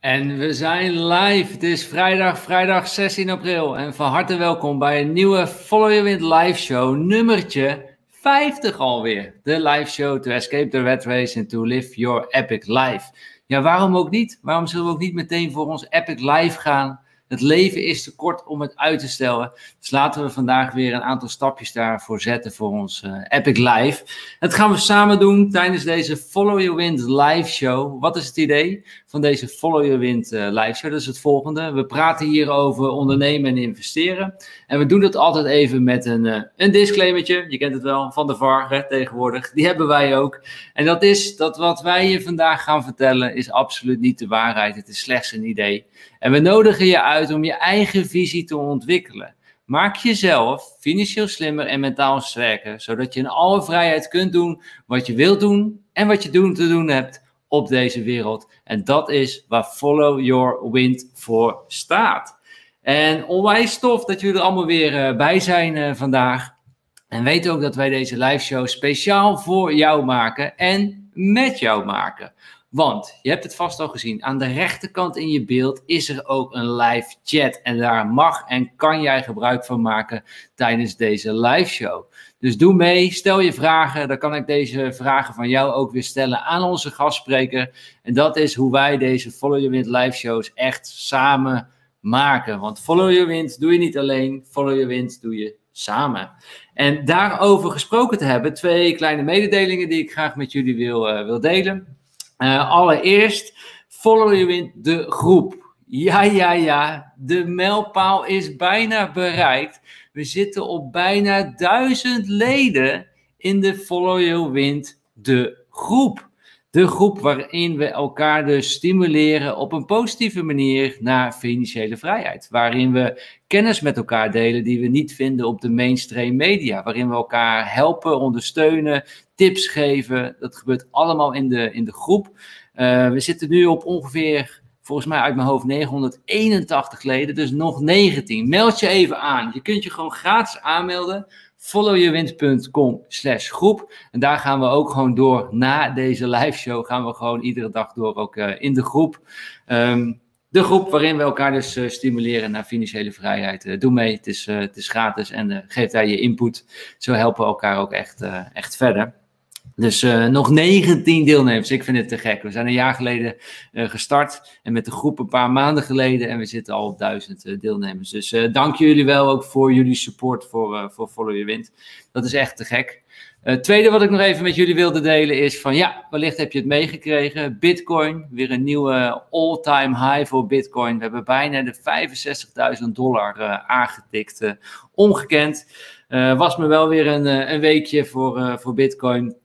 En we zijn live. Het is vrijdag, vrijdag 16 april. En van harte welkom bij een nieuwe Follow Your Wind live show, nummertje 50 alweer. De live show to escape the red race and to live your epic life. Ja, waarom ook niet? Waarom zullen we ook niet meteen voor ons epic life gaan? Het leven is te kort om het uit te stellen. Dus laten we vandaag weer een aantal stapjes daarvoor zetten voor ons uh, Epic Live. Dat gaan we samen doen tijdens deze Follow Your Wind live show. Wat is het idee van deze Follow Your Wind uh, live show? Dat is het volgende. We praten hier over ondernemen en investeren. En we doen dat altijd even met een, uh, een disclaimertje. Je kent het wel, van de VAR hè, tegenwoordig. Die hebben wij ook. En dat is dat wat wij je vandaag gaan vertellen is absoluut niet de waarheid. Het is slechts een idee. En we nodigen je uit om je eigen visie te ontwikkelen. Maak jezelf financieel slimmer en mentaal sterker, zodat je in alle vrijheid kunt doen wat je wilt doen en wat je doen te doen hebt op deze wereld. En dat is waar Follow Your Wind voor staat. En onwijs tof dat jullie er allemaal weer uh, bij zijn uh, vandaag. En weet ook dat wij deze live show speciaal voor jou maken en met jou maken. Want je hebt het vast al gezien, aan de rechterkant in je beeld is er ook een live chat. En daar mag en kan jij gebruik van maken tijdens deze live show. Dus doe mee, stel je vragen. Dan kan ik deze vragen van jou ook weer stellen aan onze gastspreker. En dat is hoe wij deze Follow Your Wind live shows echt samen maken. Want Follow Your Wind doe je niet alleen, Follow Your Wind doe je samen. En daarover gesproken te hebben, twee kleine mededelingen die ik graag met jullie wil, uh, wil delen. Uh, allereerst, follow you in de groep. Ja, ja, ja, de mijlpaal is bijna bereikt. We zitten op bijna duizend leden in de Follow Your Wind, de groep. De groep waarin we elkaar dus stimuleren op een positieve manier naar financiële vrijheid. Waarin we kennis met elkaar delen die we niet vinden op de mainstream media. Waarin we elkaar helpen, ondersteunen, tips geven. Dat gebeurt allemaal in de, in de groep. Uh, we zitten nu op ongeveer, volgens mij uit mijn hoofd, 981 leden. Dus nog 19. Meld je even aan. Je kunt je gewoon gratis aanmelden followyourwind.com slash groep. En daar gaan we ook gewoon door na deze live show. Gaan we gewoon iedere dag door ook uh, in de groep. Um, de groep waarin we elkaar dus uh, stimuleren naar financiële vrijheid. Uh, doe mee, het is, het is gratis en geef daar je input. Zo helpen we elkaar ook echt, echt verder. Dus uh, nog 19 deelnemers. Ik vind het te gek. We zijn een jaar geleden uh, gestart. En met de groep een paar maanden geleden. En we zitten al op duizend uh, deelnemers. Dus dank jullie wel ook voor jullie support voor, voor Follow Your Wind. Dat is echt te gek. Het tweede wat ik nog even met jullie wilde delen is van ja, wellicht heb je het meegekregen. Bitcoin, weer een nieuwe all-time high voor Bitcoin. We hebben bijna de 65.000 dollar aangetikt. ongekend. was me wel weer een, een weekje voor, voor Bitcoin.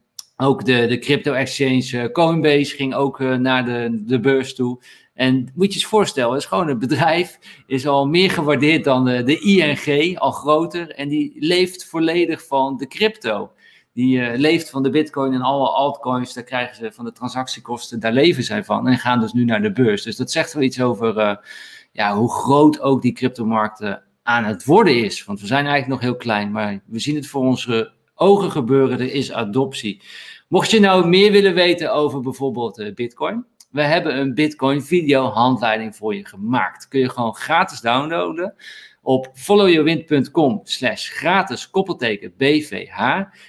Ook de, de crypto-exchange eh, Coinbase ging ook uh, naar de, de beurs toe. En moet je eens voorstellen, is gewoon een bedrijf, is al meer gewaardeerd dan de, de ING, al groter. En die leeft volledig van de crypto. Die leeft van de bitcoin en alle altcoins, daar krijgen ze van de transactiekosten, daar leven zij van. En gaan dus nu naar de beurs. Dus dat zegt wel iets over ja, hoe groot ook die cryptomarkt aan het worden is. Want we zijn eigenlijk nog heel klein, maar we zien het voor onze ogen gebeuren. Er is adoptie. Mocht je nou meer willen weten over bijvoorbeeld uh, Bitcoin, we hebben een Bitcoin video handleiding voor je gemaakt. Kun je gewoon gratis downloaden op followyourwind.com slash gratis koppelteken BVH.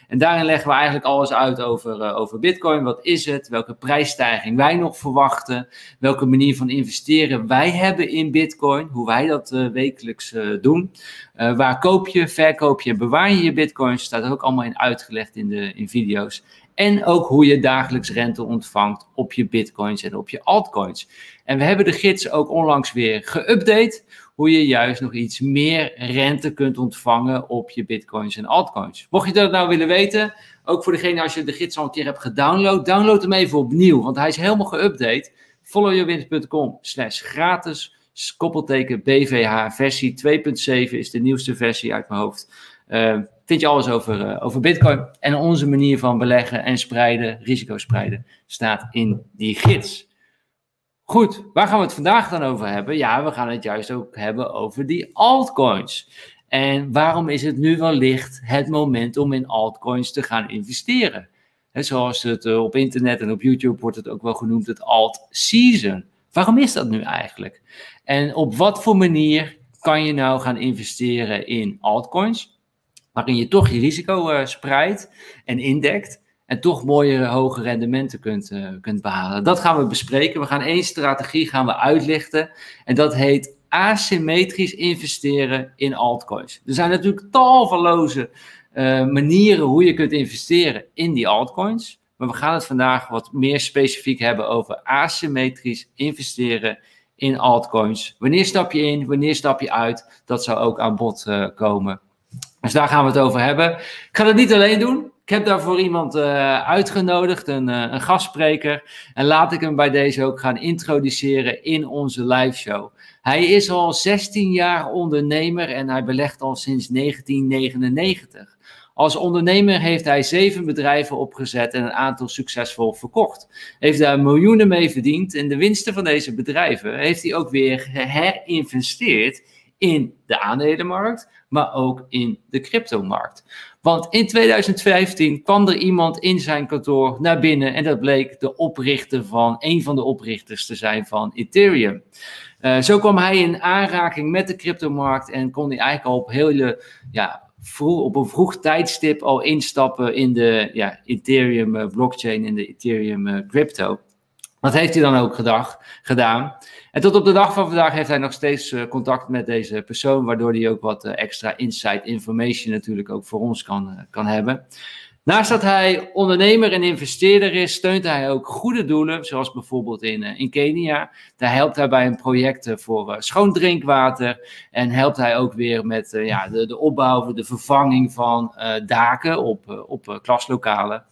En daarin leggen we eigenlijk alles uit over, uh, over Bitcoin. Wat is het? Welke prijsstijging wij nog verwachten? Welke manier van investeren wij hebben in Bitcoin? Hoe wij dat uh, wekelijks uh, doen? waar koop je, verkoop je bewaar je je Bitcoin? Staat er ook allemaal in uitgelegd in de in video's. En ook hoe je dagelijks rente ontvangt op je bitcoins en op je altcoins. En we hebben de gids ook onlangs weer geüpdate. Hoe je juist nog iets meer rente kunt ontvangen op je bitcoins en altcoins. Mocht je dat nou willen weten, ook voor degene als je de gids al een keer hebt gedownload, download hem even opnieuw. Want hij is helemaal geüpdate. followyourwind.com slash gratis koppelteken BVH versie 2.7 is de nieuwste versie uit mijn hoofd. Uh, vind je alles over, uh, over Bitcoin. En onze manier van beleggen en spreiden, risico spreiden, staat in die gids. Goed, waar gaan we het vandaag dan over hebben? Ja, we gaan het juist ook hebben over die altcoins. En waarom is het nu wellicht het moment om in altcoins te gaan investeren? Zoals het uh, op internet en op YouTube wordt het ook wel genoemd, het alt season. Waarom is dat nu eigenlijk? En op wat voor manier kan je nou gaan investeren in altcoins, waarin je toch je risico uh, spreidt en indekt en toch mooie hoge rendementen kunt, uh, kunt behalen. Dat gaan we bespreken. We gaan één strategie gaan we uitlichten en dat heet asymmetrisch investeren in altcoins. Er zijn natuurlijk talloze uh, manieren hoe je kunt investeren in die altcoins. Maar we gaan het vandaag wat meer specifiek hebben over asymmetrisch investeren in altcoins. Wanneer stap je in, wanneer stap je uit? Dat zou ook aan bod uh, komen. Dus daar gaan we het over hebben. Ik ga dat niet alleen doen. Ik heb daarvoor iemand uh, uitgenodigd, een, uh, een gastspreker. En laat ik hem bij deze ook gaan introduceren in onze live show. Hij is al 16 jaar ondernemer en hij belegt al sinds 1999. Als ondernemer heeft hij zeven bedrijven opgezet en een aantal succesvol verkocht. Heeft daar miljoenen mee verdiend en de winsten van deze bedrijven heeft hij ook weer herinvesteerd in de aandelenmarkt, maar ook in de cryptomarkt. Want in 2015 kwam er iemand in zijn kantoor naar binnen en dat bleek de oprichter van, een van de oprichters te zijn van Ethereum. Uh, zo kwam hij in aanraking met de cryptomarkt en kon hij eigenlijk al op hele ja, vroeg, op een vroeg tijdstip al instappen in de ja, Ethereum uh, blockchain, in de Ethereum uh, crypto. Dat heeft hij dan ook gedag, gedaan. En tot op de dag van vandaag heeft hij nog steeds uh, contact met deze persoon, waardoor hij ook wat extra insight information natuurlijk ook voor ons kan, kan hebben. Naast dat hij ondernemer en investeerder is, steunt hij ook goede doelen, zoals bijvoorbeeld in, in Kenia. Daar helpt hij bij een project voor schoon drinkwater en helpt hij ook weer met ja, de, de opbouw, de vervanging van daken op, op klaslokalen.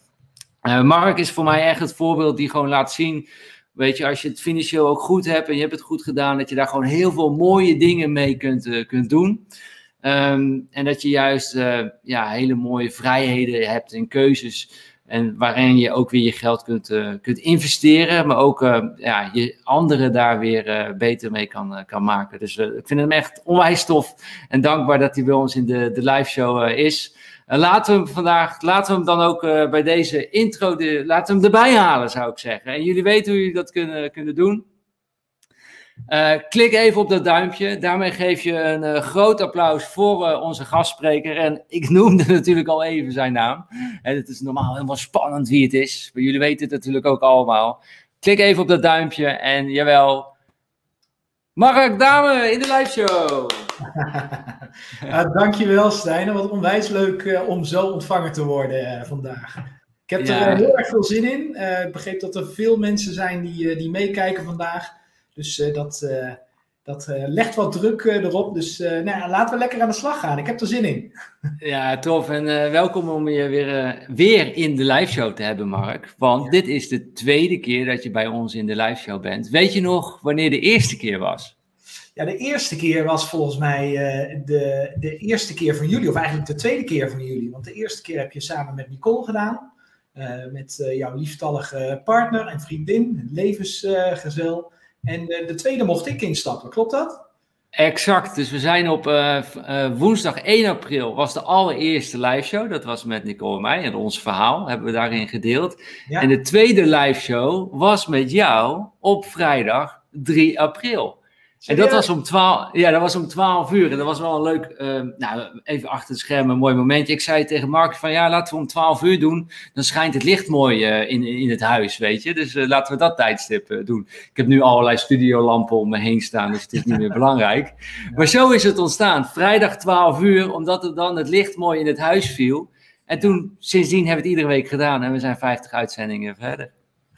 Mark is voor mij echt het voorbeeld die gewoon laat zien, weet je, als je het financieel ook goed hebt en je hebt het goed gedaan, dat je daar gewoon heel veel mooie dingen mee kunt, kunt doen. Um, en dat je juist uh, ja, hele mooie vrijheden hebt en keuzes. En waarin je ook weer je geld kunt, uh, kunt investeren. Maar ook uh, ja, je anderen daar weer beter mee kan, kan maken. Dus ik vind hem echt onwijs tof. En dankbaar dat hij bij ons in de, de live show is. laten we hem vandaag, laten we hem dan ook bij deze intro, de, laten we hem erbij halen zou ik zeggen. En jullie weten hoe jullie dat kunnen, kunnen doen. Uh, klik even op dat duimpje. Daarmee geef je een uh, groot applaus voor uh, onze gastspreker. En ik noemde natuurlijk al even zijn naam. En het is normaal helemaal spannend wie het is. Maar jullie weten het natuurlijk ook allemaal. Klik even op dat duimpje en jawel. Mark Dame in de live show. ja, dankjewel Stijn. Wat onwijs leuk om zo ontvangen te worden vandaag. Ik heb er heel erg veel zin in. ik begreep dat er veel mensen zijn die, die meekijken vandaag. Dus uh, dat, uh, dat uh, legt wat druk erop. Dus nou laten we lekker aan de slag gaan. Ik heb er zin in. Ja, tof. En welkom om je weer, weer in de live show te hebben, Mark. Want ja. dit is de tweede keer dat je bij ons in de live show bent. Weet je nog wanneer de eerste keer was? Ja, de eerste keer was volgens mij de, de eerste keer van jullie, of eigenlijk de tweede keer van jullie. Want de eerste keer heb je samen met Nicole gedaan. met jouw lieftallige partner en vriendin, levensgezel. En uh, de tweede mocht ik instappen, klopt dat? Exact, dus we zijn op uh, uh, woensdag 1 april, was de allereerste live show. Dat was met Nicole en mij en ons verhaal hebben we daarin gedeeld. Ja. En de tweede live show was met jou op vrijdag 3 april. En dat was, om 12, ja, dat was om 12 uur. En dat was wel een leuk, uh, nou, even achter het scherm, een mooi momentje. Ik zei tegen Mark van ja, laten we om 12 uur doen. Dan schijnt het licht mooi uh, in, in het huis, weet je. Dus uh, laten we dat tijdstip doen. Ik heb nu allerlei studiolampen om me heen staan, dus het is niet meer belangrijk. Maar zo is het ontstaan. Vrijdag 12 uur, omdat er dan het licht mooi in het huis viel. En toen, sindsdien hebben we het iedere week gedaan en we zijn 50 uitzendingen verder.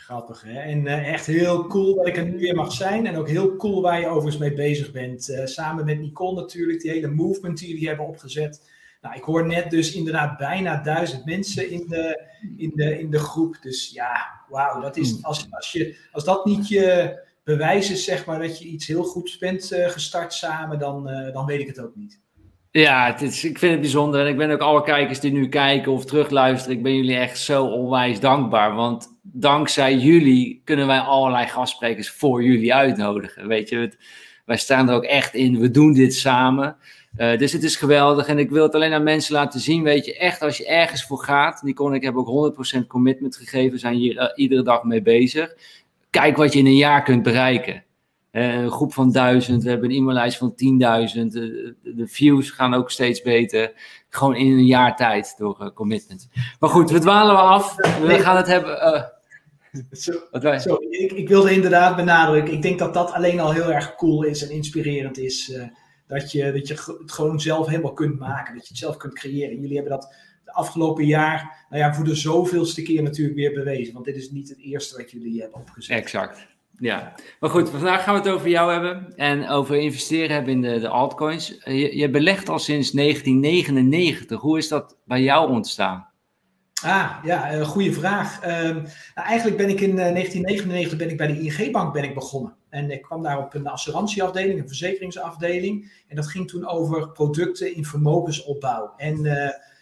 Grappig, hè? En uh, echt heel cool dat ik er nu weer mag zijn. En ook heel cool waar je overigens mee bezig bent. Uh, samen met Nicole natuurlijk, die hele movement die jullie hebben opgezet. Nou, ik hoor net dus inderdaad bijna duizend mensen in de, in de, in de groep. Dus ja, wauw, dat is, als, als, je, als dat niet je bewijs is, zeg maar, dat je iets heel goeds bent uh, gestart samen, dan, dan weet ik het ook niet. Ja, het is, ik vind het bijzonder. En ik ben ook alle kijkers die nu kijken of terugluisteren. Ik ben jullie echt zo onwijs dankbaar. Want dankzij jullie kunnen wij allerlei gastsprekers voor jullie uitnodigen. Weet je, wij staan er ook echt in. We doen dit samen. Uh, dus het is geweldig. En ik wil het alleen aan mensen laten zien. Weet je, echt als je ergens voor gaat. Nicole en ik hebben ook 100% commitment gegeven. Zijn hier uh, iedere dag mee bezig. Kijk wat je in een jaar kunt bereiken. een groep van duizend, we hebben een e-maillijst van 10.000. De, de, views gaan ook steeds beter. Gewoon in een jaar tijd door uh, commitment. Maar goed, we dwalen we af. We gaan het hebben. Uh, zo, ik, ik, wilde inderdaad benadrukken. Ik denk dat dat alleen al heel erg cool is en inspirerend is. Uh, dat, je, dat je het gewoon zelf helemaal kunt maken. Dat je het zelf kunt creëren. Jullie hebben dat de afgelopen jaar, nou ja, voor de zoveelste keer natuurlijk weer bewezen. Want dit is niet het eerste wat jullie hebben opgezet. Exact. Ja, maar goed, vandaag gaan we het over jou hebben en over investeren hebben in de, de altcoins. Je, je belegt al sinds 1999. Hoe is dat bij jou ontstaan? Ah, ja, een goede vraag. Ehm, nou, eigenlijk ben ik in 1999 eh, ben ik bij de ING-bank begonnen. En ik kwam daar op een assurantieafdeling, een verzekeringsafdeling. En dat ging toen over producten in vermogensopbouw. En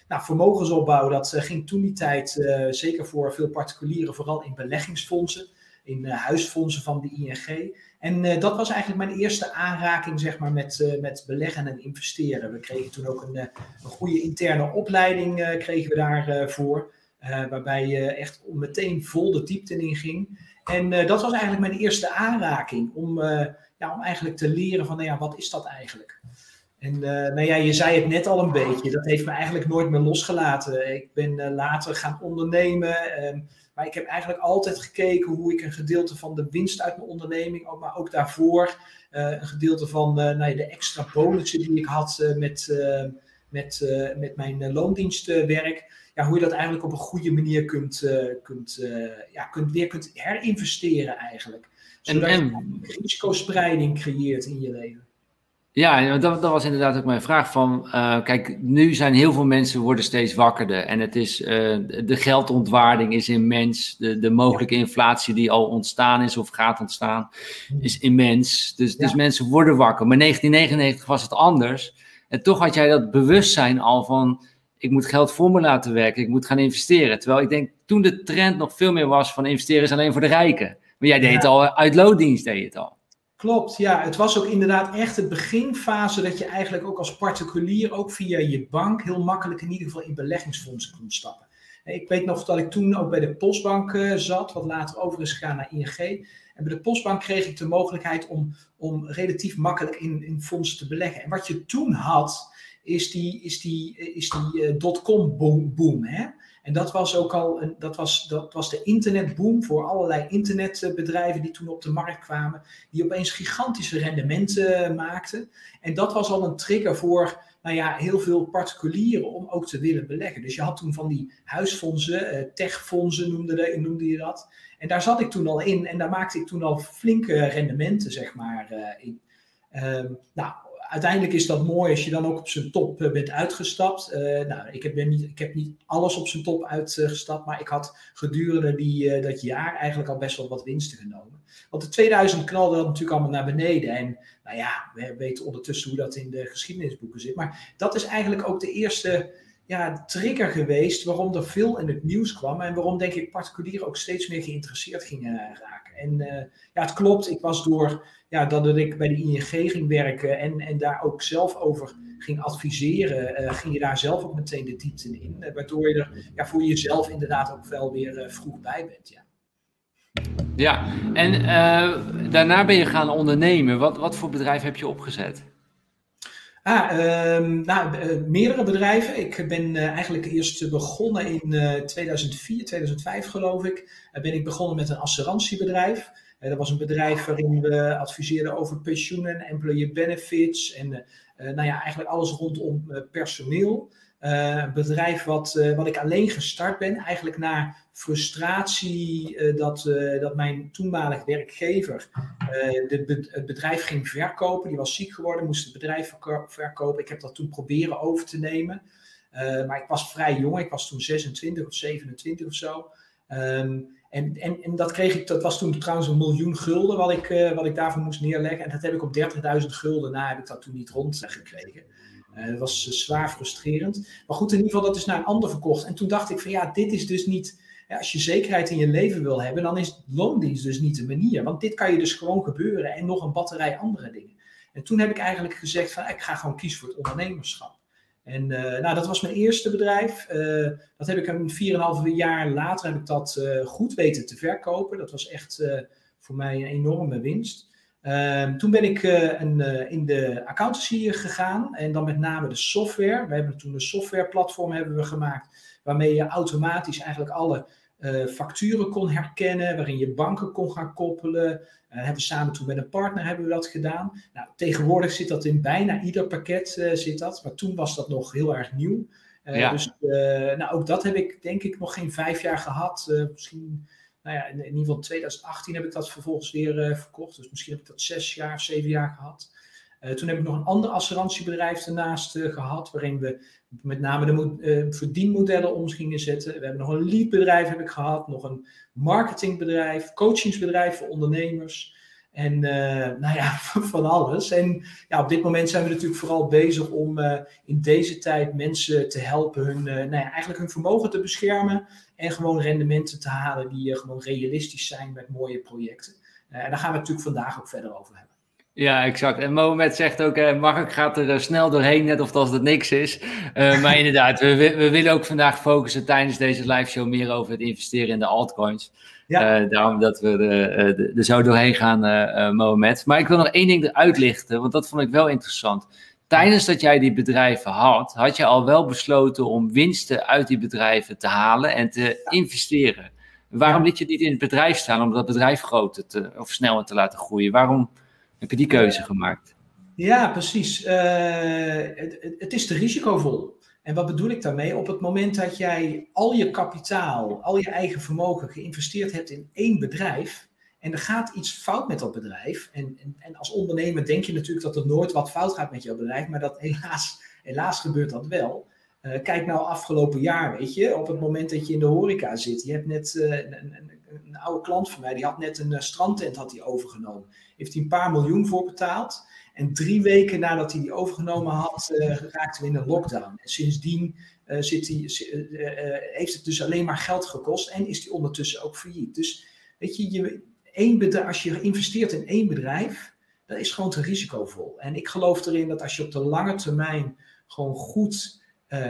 nou, vermogensopbouw, dat ging toen die tijd, zeker voor veel particulieren, vooral in beleggingsfondsen in uh, huisfondsen van de ING. En uh, dat was eigenlijk mijn eerste aanraking zeg maar, met, uh, met beleggen en investeren. We kregen toen ook een, een goede interne opleiding kregen we daarvoor. waarbij je echt meteen vol de diepte in ging. En dat was eigenlijk mijn eerste aanraking om, ja, om eigenlijk te leren van nou ja, wat is dat eigenlijk? En nou ja, je zei het net al een beetje, dat heeft me eigenlijk nooit meer losgelaten. Ik ben later gaan ondernemen. Ehm, maar ik heb eigenlijk altijd gekeken hoe ik een gedeelte van de winst uit mijn onderneming, maar ook daarvoor uh, een gedeelte van uh, nou ja, de extra bonussen die ik had uh, met, met, met mijn loondienstwerk. Ja, hoe je dat eigenlijk op een goede manier kunt, kunt, ja, kunt, weer kunt herinvesteren eigenlijk. Zodat en, en... je risicospreiding creëert in je leven. Ja, dat, dat, was inderdaad ook mijn vraag van, uh, kijk, nu zijn heel veel mensen worden steeds wakkerder en het is, uh, de geldontwaarding is immens, de, de mogelijke inflatie die al ontstaan is of gaat ontstaan is immens, dus, dus mensen worden wakker. Maar 1999 was het anders en toch had jij dat bewustzijn al van, ik moet geld voor me laten werken, ik moet gaan investeren. Terwijl ik denk, toen de trend nog veel meer was van investeren is alleen voor de rijken. Maar jij deed het al, uit looddienst deed je het al. Klopt, ja. Het was ook inderdaad echt de beginfase dat je eigenlijk ook als particulier, ook via je bank, heel makkelijk in ieder geval in beleggingsfondsen kon stappen. Ik weet nog dat ik toen ook bij de Postbank uh, zat, wat later over is gegaan naar ING. En bij de Postbank kreeg ik de mogelijkheid om, om relatief makkelijk in, in fondsen te beleggen. En wat je toen had, is die, is die, is die uh, dotcom boom. boom hè? En dat was ook al een, dat was, dat was de internetboom voor allerlei internetbedrijven die toen op de markt kwamen, die opeens gigantische rendementen maakten. En dat was al een trigger voor nou ja, heel veel particulieren om ook te willen beleggen. Dus je had toen van die huisfondsen, uh, techfondsen noemde, noemde je dat. En daar zat ik toen al in en daar maakte ik toen al flinke rendementen, zeg maar, uh, in. Um, nou, uiteindelijk is dat mooi als je dan ook op zijn top eh, bent uitgestapt. Uh, nou, ik heb, niet, ik heb niet alles op zijn top uitgestapt, maar ik had gedurende die, uh, dat jaar eigenlijk al best wel wat winsten genomen. Want de 2000 knalde dat natuurlijk allemaal naar beneden. En nou ja, we weten ondertussen hoe dat in de geschiedenisboeken zit. Maar dat is eigenlijk ook de eerste ja, trigger geweest waarom er veel in het nieuws kwam. En waarom denk ik particulieren ook steeds meer geïnteresseerd gingen raken. En ja, het klopt, ik was door ja, dat ik bij de ING ging werken en, en daar ook zelf over ging adviseren, uh, ging je daar zelf ook meteen de diepte in. Uh, waardoor je er ja, voor jezelf inderdaad ook wel weer uh, vroeg bij bent. Ja, ja en daarna ben je gaan ondernemen. Wat, wat voor bedrijf heb je opgezet? Ah, um, nou, meerdere bedrijven. Ik ben eigenlijk eerst begonnen in 2004, 2005 geloof ik. ben ik begonnen met een assurantiebedrijf. Uh, dat was een bedrijf waarin we adviseerden over pensioenen, employee benefits en uh, nou ja, eigenlijk alles rondom personeel. een bedrijf wat, wat ik alleen gestart ben, eigenlijk na frustratie dat, dat mijn toenmalig werkgever de, het bedrijf ging verkopen. Die was ziek geworden, moest het bedrijf verkopen. Ik heb dat toen proberen over te nemen. maar ik was vrij jong, ik was toen 26 of 27 of zo. Um, en, en, en dat kreeg ik, dat was toen trouwens een miljoen gulden wat ik, uh, wat ik daarvoor moest neerleggen. En dat heb ik op 30.000 gulden na heb ik dat toen niet rondgekregen. Uh, dat was zwaar frustrerend. Maar goed, in ieder geval, dat is naar een ander verkocht. En toen dacht ik van ja, dit is dus niet. Als je zekerheid in je leven wil hebben, dan is loondienst dus niet de manier. Want dit kan je dus gewoon gebeuren en nog een batterij andere dingen. En toen heb ik eigenlijk gezegd van ik ga gewoon kiezen voor het ondernemerschap. En uh, nou, dat was mijn eerste bedrijf. Uh, dat heb ik een 4,5 jaar later heb ik dat uh, goed weten te verkopen. Dat was echt voor mij een enorme winst. Ehm, toen ben ik een, in de accountancy gegaan en dan met name de software. We hebben toen een softwareplatform hebben we gemaakt waarmee je automatisch eigenlijk alle uh, facturen kon herkennen, waarin je banken kon gaan koppelen. Uh, hebben we samen toen met een partner hebben we dat gedaan. Nou, tegenwoordig zit dat in bijna ieder pakket uh, zit dat, maar toen was dat nog heel erg nieuw. Ja. Dus nou, ook dat heb ik denk ik nog geen vijf jaar gehad. misschien, nou ja, in, in, ieder geval 2018 heb ik dat vervolgens weer verkocht. Dus misschien heb ik dat zes jaar, zeven jaar gehad. toen heb ik nog een ander assurantiebedrijf ernaast gehad, waarin we met name de uh, verdienmodellen om gingen zetten. We hebben nog een leadbedrijf heb ik gehad, nog een marketingbedrijf, coachingsbedrijf voor ondernemers. En uh, nou ja, van alles. En ja, op dit moment zijn we natuurlijk vooral bezig om uh, in deze tijd mensen te helpen hun, nou ja, eigenlijk hun vermogen te beschermen. En gewoon rendementen te halen die gewoon realistisch zijn met mooie projecten. en daar gaan we natuurlijk vandaag ook verder over hebben. Ja, exact. En Mohamed zegt ook, eh, Mark gaat er snel doorheen, net of dat het niks is. Uh, maar inderdaad, we, we, willen ook vandaag focussen tijdens deze live show meer over het investeren in de altcoins. Ja. Uh, daarom dat we er, er zo doorheen gaan, uh, Mohamed. Maar ik wil nog één ding eruit lichten, want dat vond ik wel interessant. Tijdens dat jij die bedrijven had, had je al wel besloten om winsten uit die bedrijven te halen en te investeren. Waarom liet je niet in het bedrijf staan om dat bedrijf groter te, of sneller te laten groeien? Waarom heb je die keuze gemaakt? Ja, precies. Uh, het, het, is te risicovol. En wat bedoel ik daarmee? Op het moment dat jij al je kapitaal, al je eigen vermogen geïnvesteerd hebt in één bedrijf. En er gaat iets fout met dat bedrijf. En, en, en als ondernemer denk je natuurlijk dat er nooit wat fout gaat met jouw bedrijf. Maar dat helaas, helaas gebeurt dat wel. Uh, kijk nou afgelopen jaar, weet je, op het moment dat je in de horeca zit. Je hebt net uh, een, een, een, oude klant van mij, die had net een strandtent had hij overgenomen heeft hij een paar miljoen voor betaald. En drie weken nadat hij die overgenomen had, uh, raakten we in een lockdown. En sindsdien uh, zit hij, uh, heeft het dus alleen maar geld gekost en is hij ondertussen ook failliet. Dus weet je, je één bedrijf, als je investeert in één bedrijf, dat is gewoon te risicovol. En ik geloof erin dat als je op de lange termijn gewoon goed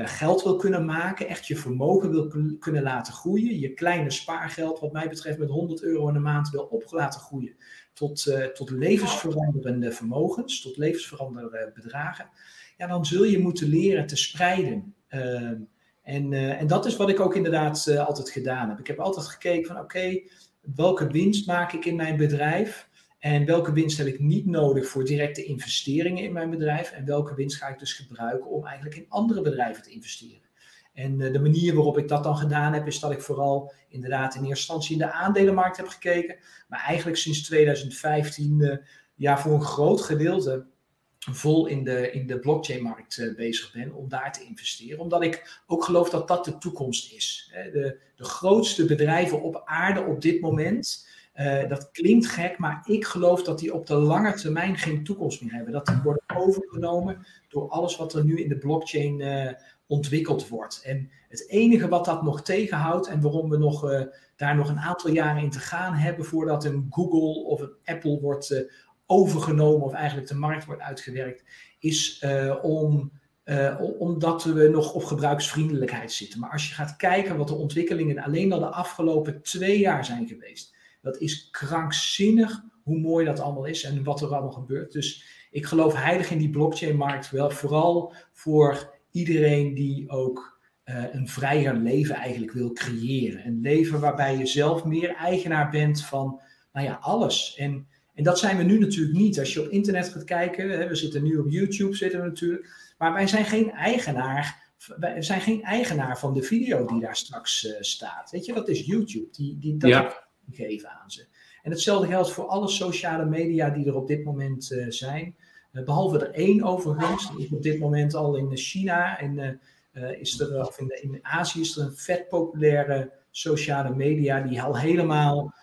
geld wil kunnen maken, echt je vermogen wil kunnen laten groeien, je kleine spaargeld, wat mij betreft met 100 euro in de maand wil op laten groeien tot, uh, tot levensveranderende vermogens, tot levensveranderende bedragen, ja, dan zul je moeten leren te spreiden. Ehm, en, uh, en dat is wat ik ook inderdaad uh, altijd gedaan heb. Ik heb altijd gekeken van oké, welke winst maak ik in mijn bedrijf? En welke winst heb ik niet nodig voor directe investeringen in mijn bedrijf? En welke winst ga ik dus gebruiken om eigenlijk in andere bedrijven te investeren? En de manier waarop ik dat dan gedaan heb, is dat ik vooral inderdaad in eerste instantie in de aandelenmarkt heb gekeken. Maar eigenlijk sinds 2015 uh, ja, voor een groot gedeelte vol in de, in de blockchain-markt uh, bezig ben om daar te investeren. Omdat ik ook geloof dat dat de toekomst is. De, de grootste bedrijven op aarde op dit moment, dat klinkt gek, maar ik geloof dat die op de lange termijn geen toekomst meer hebben. Dat die worden overgenomen door alles wat er nu in de blockchain uh, ontwikkeld wordt. En het enige wat dat nog tegenhoudt en waarom we nog, uh, daar nog een aantal jaren in te gaan hebben voordat een Google of een Apple wordt uh, overgenomen of eigenlijk de markt wordt uitgewerkt, is uh, om, omdat we nog op gebruiksvriendelijkheid zitten. Maar als je gaat kijken wat de ontwikkelingen alleen al de afgelopen twee jaar zijn geweest, dat is krankzinnig hoe mooi dat allemaal is en wat er allemaal gebeurt. Dus ik geloof heilig in die blockchain-markt wel, vooral voor iedereen die ook uh, een vrijer leven eigenlijk wil creëren. Een leven waarbij je zelf meer eigenaar bent van, nou ja, alles. En, en dat zijn we nu natuurlijk niet. Als je op internet gaat kijken, hè, we zitten nu op YouTube, zitten we natuurlijk, maar wij zijn geen eigenaar. Wij zijn geen eigenaar van de video die daar straks uh, staat. Weet je, dat is YouTube. Die, die, dat ja. geven aan ze. En hetzelfde geldt voor alle sociale media die er op dit moment uh, zijn. Uh, behalve er één overigens, die is op dit moment al in China en uh, is er, of in, de, in Azië is er een vet populaire sociale media die al helemaal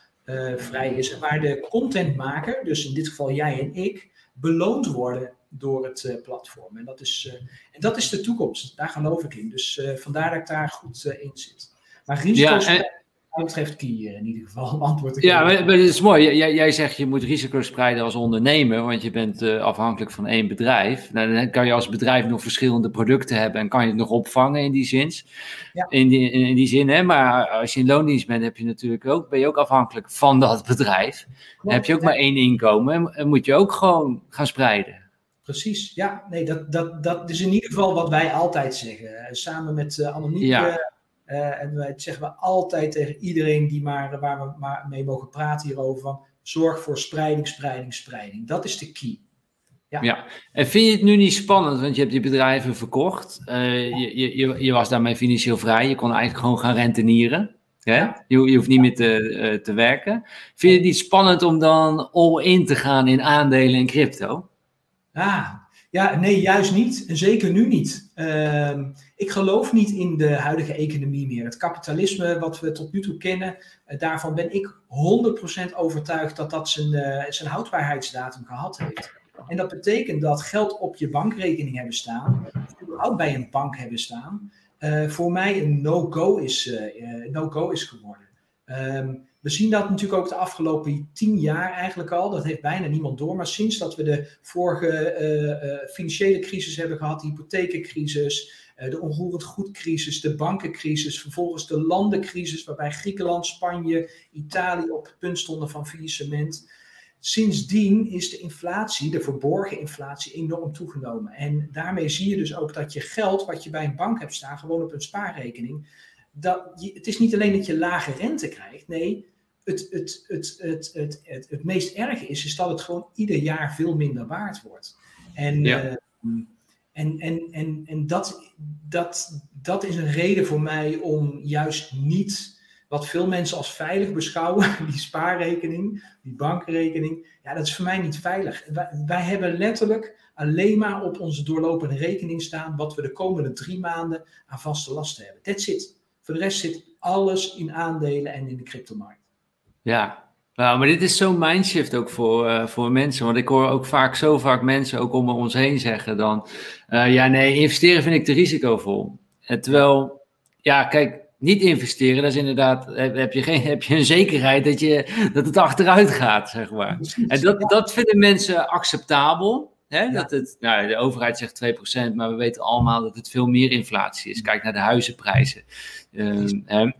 vrij is. En waar de contentmaker, dus in dit geval jij en ik, beloond worden door het platform. En dat, is, en dat is de toekomst. Daar geloof ik in. Dus vandaar dat ik daar goed in zit. Maar risico's. Ja, en... wat betreft key in ieder geval. Antwoord ja, maar, maar het is mooi. Jij, jij zegt je moet risico's spreiden als ondernemer, want je bent uh, afhankelijk van één bedrijf. Nou, dan kan je als bedrijf nog verschillende producten hebben en kan je het nog opvangen in die zin. Ja. In, die, in, die zin, hè? maar als je in loondienst bent, heb je natuurlijk ook, ben je ook afhankelijk van dat bedrijf. Dan heb je ook maar één inkomen en moet je ook gewoon gaan spreiden. Precies, ja. Nee, dat, dat, dat is in ieder geval wat wij altijd zeggen. Samen met uh, Annemiek ja. Uh, en wij zeggen we altijd tegen iedereen die maar, waar we maar mee mogen praten hierover: van, zorg voor spreiding, spreiding, spreiding. Dat is de key. Ja. ja. en vind je het nu niet spannend, want je hebt die bedrijven verkocht. Uh, je, je, je was daarmee financieel vrij, je kon eigenlijk gewoon gaan rentenieren. Hè? Ja. Je, je, hoeft niet meer te, uh, te werken. Vind je het niet spannend om dan all in te gaan in aandelen en crypto? Ah, ja, nee, juist niet. En zeker nu niet. Uh, ik geloof niet in de huidige economie meer. Het kapitalisme wat we tot nu toe kennen, uh, daarvan ben ik 100% overtuigd dat dat zijn, uh, zijn houdbaarheidsdatum gehad heeft. En dat betekent dat geld op je bankrekening hebben staan, of überhaupt bij een bank hebben staan, eh, voor mij een no-go is, no is geworden. Um, we zien dat natuurlijk ook de afgelopen tien jaar eigenlijk al. Dat heeft bijna niemand door. Maar sinds dat we de vorige uh, financiële crisis hebben gehad, de hypotheekcrisis, uh, de onroerend goedcrisis, de bankencrisis, vervolgens de landencrisis, waarbij Griekenland, Spanje, Italië op het punt stonden van faillissement. Sindsdien is de inflatie, de verborgen inflatie, enorm toegenomen. En daarmee zie je dus ook dat je geld wat je bij een bank hebt staan, gewoon op een spaarrekening, dat je, het is niet alleen dat je lage rente krijgt. Nee, het, het, het, het, het, het, het, meest erge is, is dat het gewoon ieder jaar veel minder waard wordt. En, ja. uh, en, en, en, en dat, dat, dat is een reden voor mij om juist niet wat veel mensen als veilig beschouwen, die spaarrekening, die bankrekening, ja, dat is voor mij niet veilig. Wij, hebben letterlijk alleen maar op onze doorlopende rekening staan wat we de komende drie maanden aan vaste lasten hebben. That's it. Voor de rest zit alles in aandelen en in de cryptomarkt. Ja, nou, maar dit is zo'n mindshift ook voor, uh, voor mensen. Want ik hoor ook vaak, zo vaak mensen ook om ons heen zeggen dan... Uh, ja, nee, investeren vind ik te risicovol. En terwijl, ja, kijk, niet investeren, dat is inderdaad... Heb je, geen, heb je een zekerheid dat, je, dat het achteruit gaat, zeg maar. En dat, dat vinden mensen acceptabel. Hè? Ja. Dat het, nou, de overheid zegt 2%, maar we weten allemaal dat het veel meer inflatie is. Kijk naar de huizenprijzen. Uh,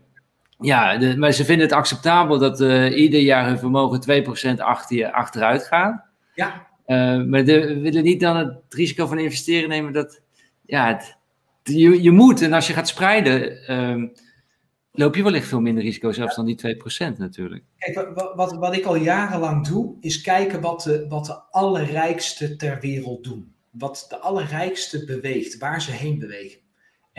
ja, de, maar ze vinden het acceptabel dat uh, ieder jaar hun vermogen 2% achter, achteruit gaat. Ja. Uh, maar we willen niet dan het risico van investeren nemen dat, ja, het, je, je moet. En als je gaat spreiden, uh, loop je wellicht veel minder risico zelfs dan die 2% natuurlijk. Kijk, wat, wat, wat, ik al jarenlang doe, is kijken wat de, wat de allerrijkste ter wereld doen. Wat de allerrijkste beweegt, waar ze heen bewegen.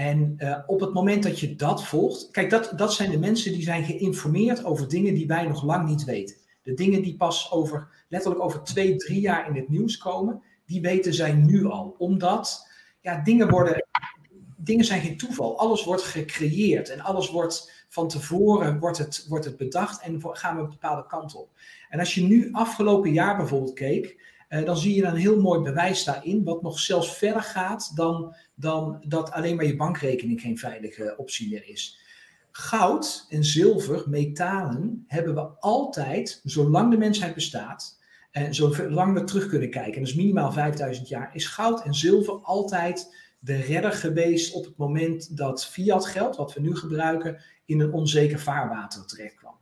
En uh, op het moment dat je dat volgt, kijk, dat, dat zijn de mensen die zijn geïnformeerd over dingen die wij nog lang niet weten. De dingen die pas over, letterlijk over twee, drie jaar in het nieuws komen, die weten zij nu al. Omdat, ja, dingen worden, dingen zijn geen toeval. Alles wordt gecreëerd en alles wordt van tevoren wordt het, wordt het bedacht en gaan we een bepaalde kant op. En als je nu afgelopen jaar bijvoorbeeld keek, uh, dan zie je een heel mooi bewijs daarin, wat nog zelfs verder gaat dan, dan dat alleen maar je bankrekening geen veilige optie meer is. Goud en zilver, metalen, hebben we altijd, zolang de mensheid bestaat, en zolang we terug kunnen kijken, en dat is minimaal 5000 jaar, is goud en zilver altijd de redder geweest op het moment dat fiat geld, wat we nu gebruiken, in een onzeker vaarwater terecht kwam.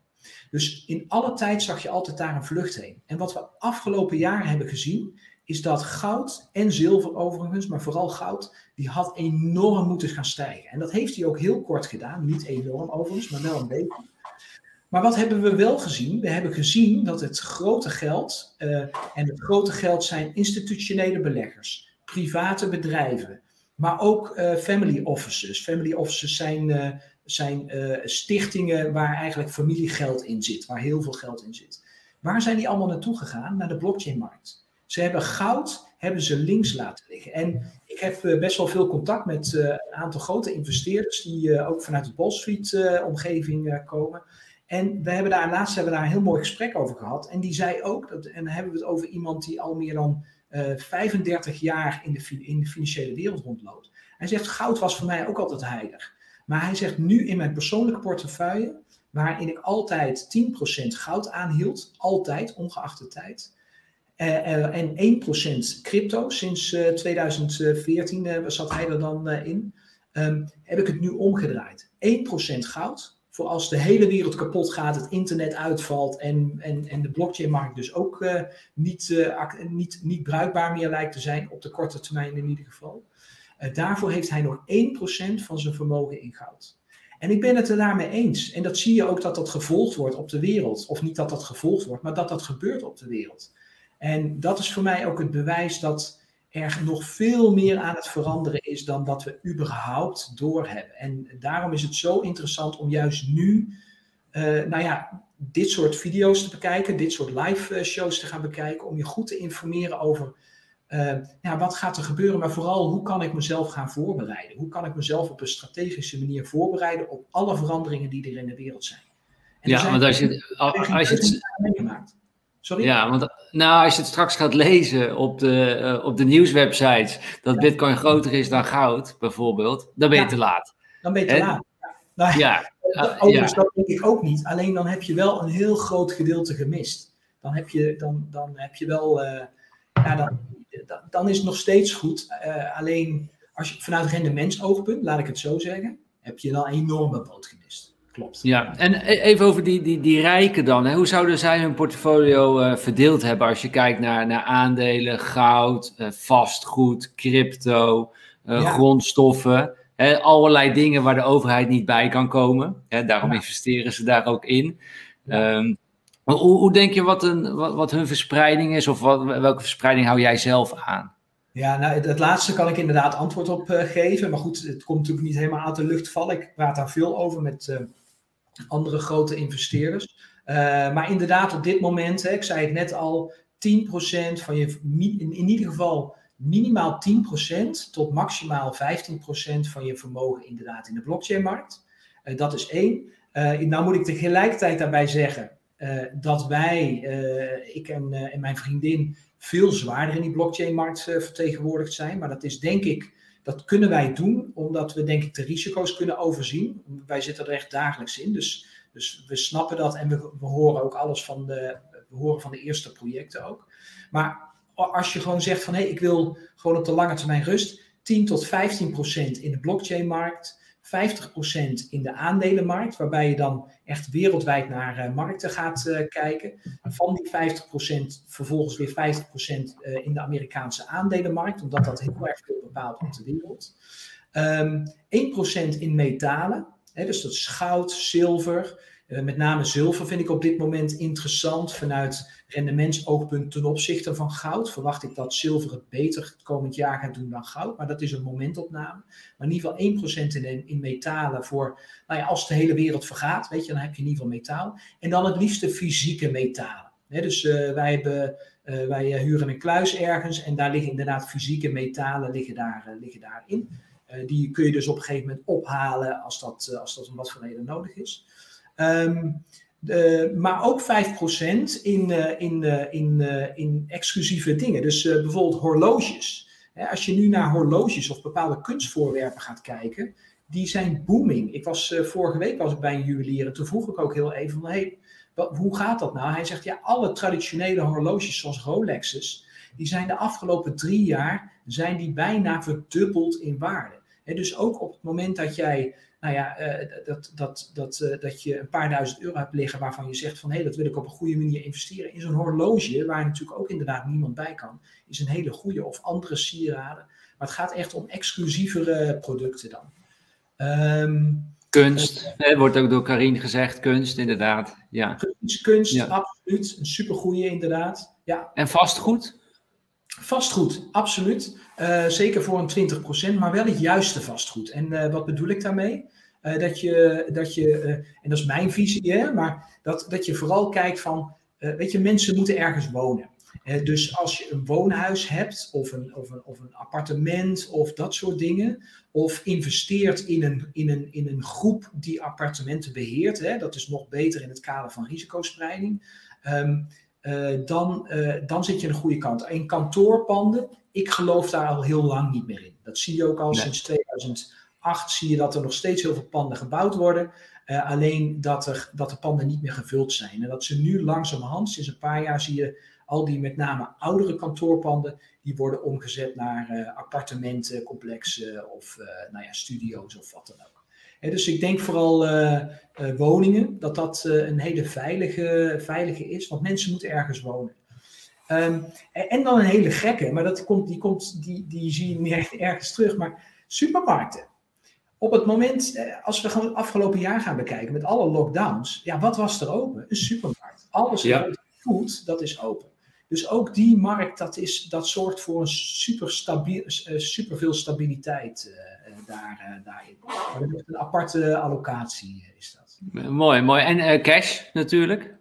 Dus in alle tijd zag je altijd daar een vlucht heen. En wat we afgelopen jaren hebben gezien, is dat goud en zilver overigens, maar vooral goud, die had enorm moeten gaan stijgen. En dat heeft hij ook heel kort gedaan. Niet enorm overigens, maar wel een beetje. Maar wat hebben we wel gezien? We hebben gezien dat het grote geld, uh, en het grote geld zijn institutionele beleggers, private bedrijven, maar ook uh, family offices. Family offices zijn uh, zijn stichtingen waar eigenlijk familiegeld in zit, waar heel veel geld in zit. Waar zijn die allemaal naartoe gegaan? Naar de blockchainmarkt. Ze hebben goud, hebben ze links laten liggen. En ik heb uh, best wel veel contact met uh, een aantal grote investeerders die ook vanuit de Wall Street omgeving komen. En we hebben daar laatst hebben daar een heel mooi gesprek over gehad. En die zei ook, dat, en dan hebben we het over iemand die al meer dan 35 jaar in de, in de financiële wereld rondloopt. Hij zegt, goud was voor mij ook altijd heilig. Maar hij zegt nu in mijn persoonlijke portefeuille waarin ik altijd 10% goud aanhield, altijd, ongeacht de tijd. Uh, en 1% crypto, sinds 2014 zat hij er dan in. Um, heb ik het nu omgedraaid. 1% goud, voor als de hele wereld kapot gaat, het internet uitvalt en, en, en de blockchain-markt dus ook niet, niet, niet bruikbaar meer lijkt te zijn, op de korte termijn in ieder geval. Daarvoor heeft hij nog 1% van zijn vermogen in goud. En ik ben het er daarmee eens. En dat zie je ook dat dat gevolgd wordt op de wereld. Of niet dat dat gevolgd wordt, maar dat dat gebeurt op de wereld. En dat is voor mij ook het bewijs dat er nog veel meer aan het veranderen is dan dat we überhaupt doorhebben. En daarom is het zo interessant om juist nu, uh, nou ja, dit soort video's te bekijken, dit soort live eh, shows te gaan bekijken, om je goed te informeren over uh, ja, wat gaat er gebeuren, maar vooral hoe kan ik mezelf gaan voorbereiden? Hoe kan ik mezelf op een strategische manier voorbereiden op alle veranderingen die er in de wereld zijn? En ja, want als je, als je het meegemaakt. Sorry? Ja, want nou, als je het straks gaat lezen op de, uh, op de nieuwswebsites, dat Bitcoin groter is dan goud, bijvoorbeeld, dan ben je ja, te laat. Dan ben je te en, laat. Nou, ja. Uh, overigens, dat denk ik ook niet. Alleen dan heb je wel een heel groot gedeelte gemist. Dan heb je, dan, dan heb je wel, uh, ja, dan, dan is het nog steeds goed. alleen als je vanuit rendementsoogpunt, laat ik het zo zeggen, heb je dan een enorme boot gemist. Klopt. Ja, en e-, even over die, die, die rijken dan. Hè? Hoe zouden zij hun portfolio uh, verdeeld hebben als je kijkt naar, naar aandelen, goud, uh, vastgoed, crypto, uh, ja. grondstoffen? Hè? Allerlei dingen waar de overheid niet bij kan komen. Hè? Daarom ja. investeren ze daar ook in. Ja. Um, hoe, hoe, denk je wat, een, wat, wat hun verspreiding is? Of wat, welke verspreiding hou jij zelf aan? Ja, nou, het laatste kan ik inderdaad antwoord op geven. Maar goed, het komt natuurlijk niet helemaal uit de lucht vallen. Ik praat daar veel over met andere grote investeerders. Uh, maar inderdaad, op dit moment, hè, ik zei het net al, 10% van je, in, in ieder geval minimaal 10% tot maximaal 15% van je vermogen inderdaad in de blockchainmarkt. Uh, dat is één. Uh, nou moet ik tegelijkertijd daarbij zeggen dat wij, ik en, en, mijn vriendin, veel zwaarder in die blockchainmarkt vertegenwoordigd zijn. Maar dat is denk ik dat kunnen wij doen omdat we denk ik de risico's kunnen overzien. Wij zitten er echt dagelijks in, dus, dus we snappen dat en we, horen ook alles van de, we horen van de eerste projecten ook. Maar als je gewoon zegt van hé, hey, ik wil gewoon op de lange termijn rust, 10 tot 15 procent in de blockchainmarkt, 50% in de aandelenmarkt, waarbij je dan echt wereldwijd naar uh, markten gaat uh, kijken. Van die 50% vervolgens weer 50% uh, in de Amerikaanse aandelenmarkt, omdat dat heel erg veel bepaalt op de wereld. Um, ehm, 1% in metalen, hè, dus dat is goud, zilver. Uh, met name zilver vind ik op dit moment interessant vanuit rendementsoogpunt ten opzichte van goud. Verwacht ik dat zilver het beter het komend jaar gaat doen dan goud, maar dat is een momentopname. Maar in ieder geval 1% in, in metalen voor, nou ja, als de hele wereld vergaat, weet je, dan heb je in ieder geval metaal. En dan het liefst de fysieke metalen. Dus uh, wij, hebben, uh, wij huren een kluis ergens en daar liggen inderdaad fysieke metalen liggen daar, liggen daarin. die kun je dus op een gegeven moment ophalen als dat, als dat om wat voor reden nodig is. Um, de, maar ook 5% in, uh, in, uh, in, uh, in exclusieve dingen. Dus bijvoorbeeld horloges. Als je nu naar horloges of bepaalde kunstvoorwerpen gaat kijken, die zijn booming. Ik was, vorige week was ik bij een juwelier en toen vroeg ik ook heel even van, hey, hoe gaat dat nou? Hij zegt, ja, alle traditionele horloges zoals Rolex's, die zijn de afgelopen drie jaar, zijn die bijna verdubbeld in waarde. Dus ook op het moment dat jij nou ja, uh, dat, dat, dat, uh, dat je een paar duizend euro hebt liggen waarvan je zegt van hé, hey, dat wil ik op een goede manier investeren. In zo'n horloge, waar natuurlijk ook inderdaad niemand bij kan, is een hele goede of andere sieraden. Maar het gaat echt om exclusievere producten dan. Um, kunst, uh, wordt ook door Karin gezegd, kunst inderdaad. Ja. Kunst, kunst ja. absoluut. Een supergoeie inderdaad. Ja. En vastgoed? Vastgoed, absoluut. Uh, zeker voor een 20%, maar wel het juiste vastgoed. En uh, wat bedoel ik daarmee? Uh, dat je, dat je en dat is mijn visie, hè, maar dat, dat je vooral kijkt van, weet je, mensen moeten ergens wonen. dus als je een woonhuis hebt, of een, of, een, of een appartement, of dat soort dingen, of investeert in een, in een, in een groep die appartementen beheert, hè, dat is nog beter in het kader van risicospreiding. Uh, dan, uh, dan zit je aan de goede kant. In kantoorpanden, ik geloof daar al heel lang niet meer in. Dat zie je ook al nee. sinds 2008, zie je dat er nog steeds heel veel panden gebouwd worden. alleen dat, er, dat de panden niet meer gevuld zijn. En dat ze nu langzamerhand, sinds een paar jaar zie je al die met name oudere kantoorpanden, die worden omgezet naar uh, appartementencomplexen of nou ja, studio's of wat dan ook. Dus ik denk vooral woningen, dat dat een hele veilige, veilige is, want mensen moeten ergens wonen. Ehm, en dan een hele gekke, maar dat komt, die, komt, die, die zie je niet echt ergens terug. Maar supermarkten. Op het moment, eh, als we gewoon het afgelopen jaar gaan bekijken met alle lockdowns, ja, wat was er open? Een supermarkt. Alles ja. food, dat is open. Dus ook die markt, dat, is, dat zorgt voor een super, stabiel, eh, super veel stabiliteit uh, daar, uh, daarin. Maar een aparte allocatie is dat. Mooi, mooi. En cash natuurlijk?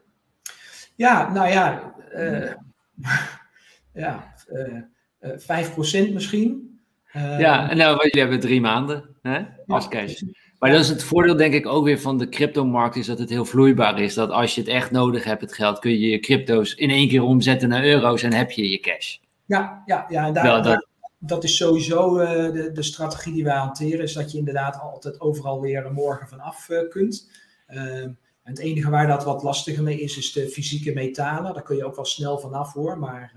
Ja, nou ja, ja, uh, 5% misschien. ja, nou, jullie hebben drie maanden hè, als cash. Maar dat is het voordeel, denk ik, ook weer van de cryptomarkt, is dat het heel vloeibaar is. Dat als je het echt nodig hebt, het geld, kun je je crypto's in één keer omzetten naar euro's en heb je je cash. Ja, ja, ja en daar, dat, dat is sowieso uh, de, de strategie die wij hanteren, is dat je inderdaad altijd overal weer morgen vanaf uh, kunt. Uh, het enige waar dat wat lastiger mee is, is de fysieke metalen. Daar kun je ook wel snel vanaf hoor, maar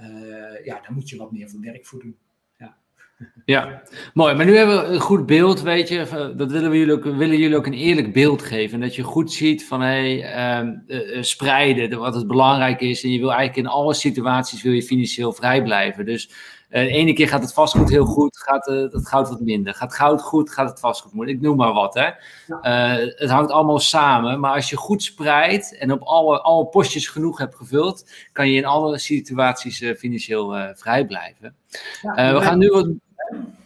uh, ja, daar moet je wat meer van werk voor doen. Ja. mooi. Maar nu hebben we een goed beeld, weet je. Dat willen we jullie ook, willen jullie ook een eerlijk beeld geven. Dat je goed ziet van, hey, uh, spreiden, wat het belangrijk is. En je wil eigenlijk in alle situaties wil je financieel vrij blijven. Dus de ene keer gaat het vastgoed heel goed, gaat uh, het goud wat minder. Gaat goud goed, gaat het vastgoed moeilijk. Ik noem maar wat. Hè. Uh, het hangt allemaal samen. Maar als je goed spreidt en op alle, alle postjes genoeg hebt gevuld, kan je in alle situaties financieel vrij blijven. Ja, we gaan nu wat.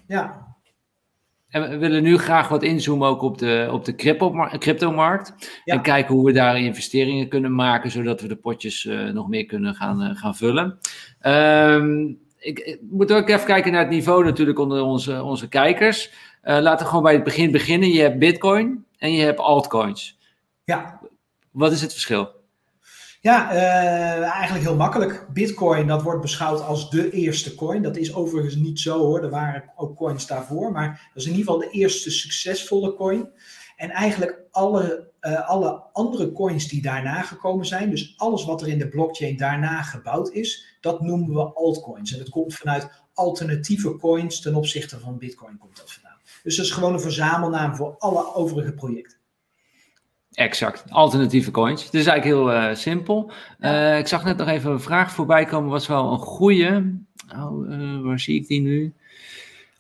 Ja. En we willen nu graag wat inzoomen ook op de, op de crypto-markt. Ja. En kijken hoe we daar investeringen kunnen maken, zodat we de potjes nog meer kunnen gaan, gaan vullen. Um, ik, ik, moet ook even kijken naar het niveau natuurlijk onder onze, onze kijkers. Uh, laten we gewoon bij het begin beginnen. Je hebt Bitcoin en je hebt altcoins. Ja. Wat is het verschil? Ja, uh, eigenlijk heel makkelijk. Bitcoin, dat wordt beschouwd als de eerste coin. Dat is overigens niet zo hoor. Er waren ook coins daarvoor. Maar dat is in ieder geval de eerste succesvolle coin. En eigenlijk alle, uh, alle andere coins die daarna gekomen zijn, dus alles wat er in de blockchain daarna gebouwd is, dat noemen we altcoins. En dat komt vanuit alternatieve coins ten opzichte van Bitcoin komt dat vandaan. Dus dat is gewoon een verzamelnaam voor alle overige projecten. Exact, alternatieve coins. Het is eigenlijk heel uh, simpel. Uh, ik zag net nog even een vraag voorbij komen, was wel een goede. Oh, uh, waar zie ik die nu?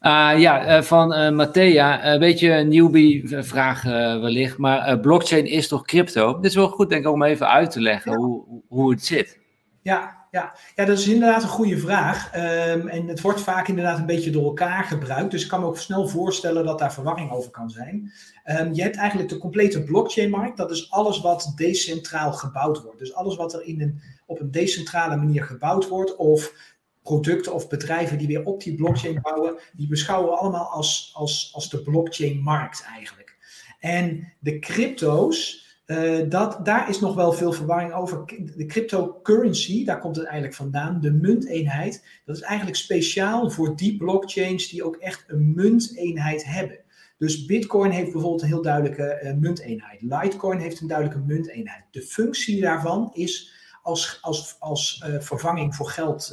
Uh, ja, van Matthea, een beetje een newbie-vraag wellicht, maar blockchain is toch crypto? Dit is wel goed, denk ik, om even uit te leggen ja. hoe, hoe het zit. Ja, ja. ja, dat is inderdaad een goede vraag. Um, en het wordt vaak inderdaad een beetje door elkaar gebruikt. Dus ik kan me ook snel voorstellen dat daar verwarring over kan zijn. Um, je hebt eigenlijk de complete blockchain-markt. Dat is alles wat decentraal gebouwd wordt. Dus alles wat er in een, op een decentrale manier gebouwd wordt. Of producten of bedrijven die weer op die blockchain bouwen, die beschouwen we allemaal als, als, als de blockchain-markt eigenlijk. En de crypto's, uh, dat, daar is nog wel veel verwarring over. De cryptocurrency, daar komt het eigenlijk vandaan. De munteenheid, dat is eigenlijk speciaal voor die blockchains die ook echt een munteenheid hebben. Dus Bitcoin heeft bijvoorbeeld een heel duidelijke uh, munteenheid. Litecoin heeft een duidelijke munteenheid. De functie daarvan is als, als, als uh, vervanging voor geld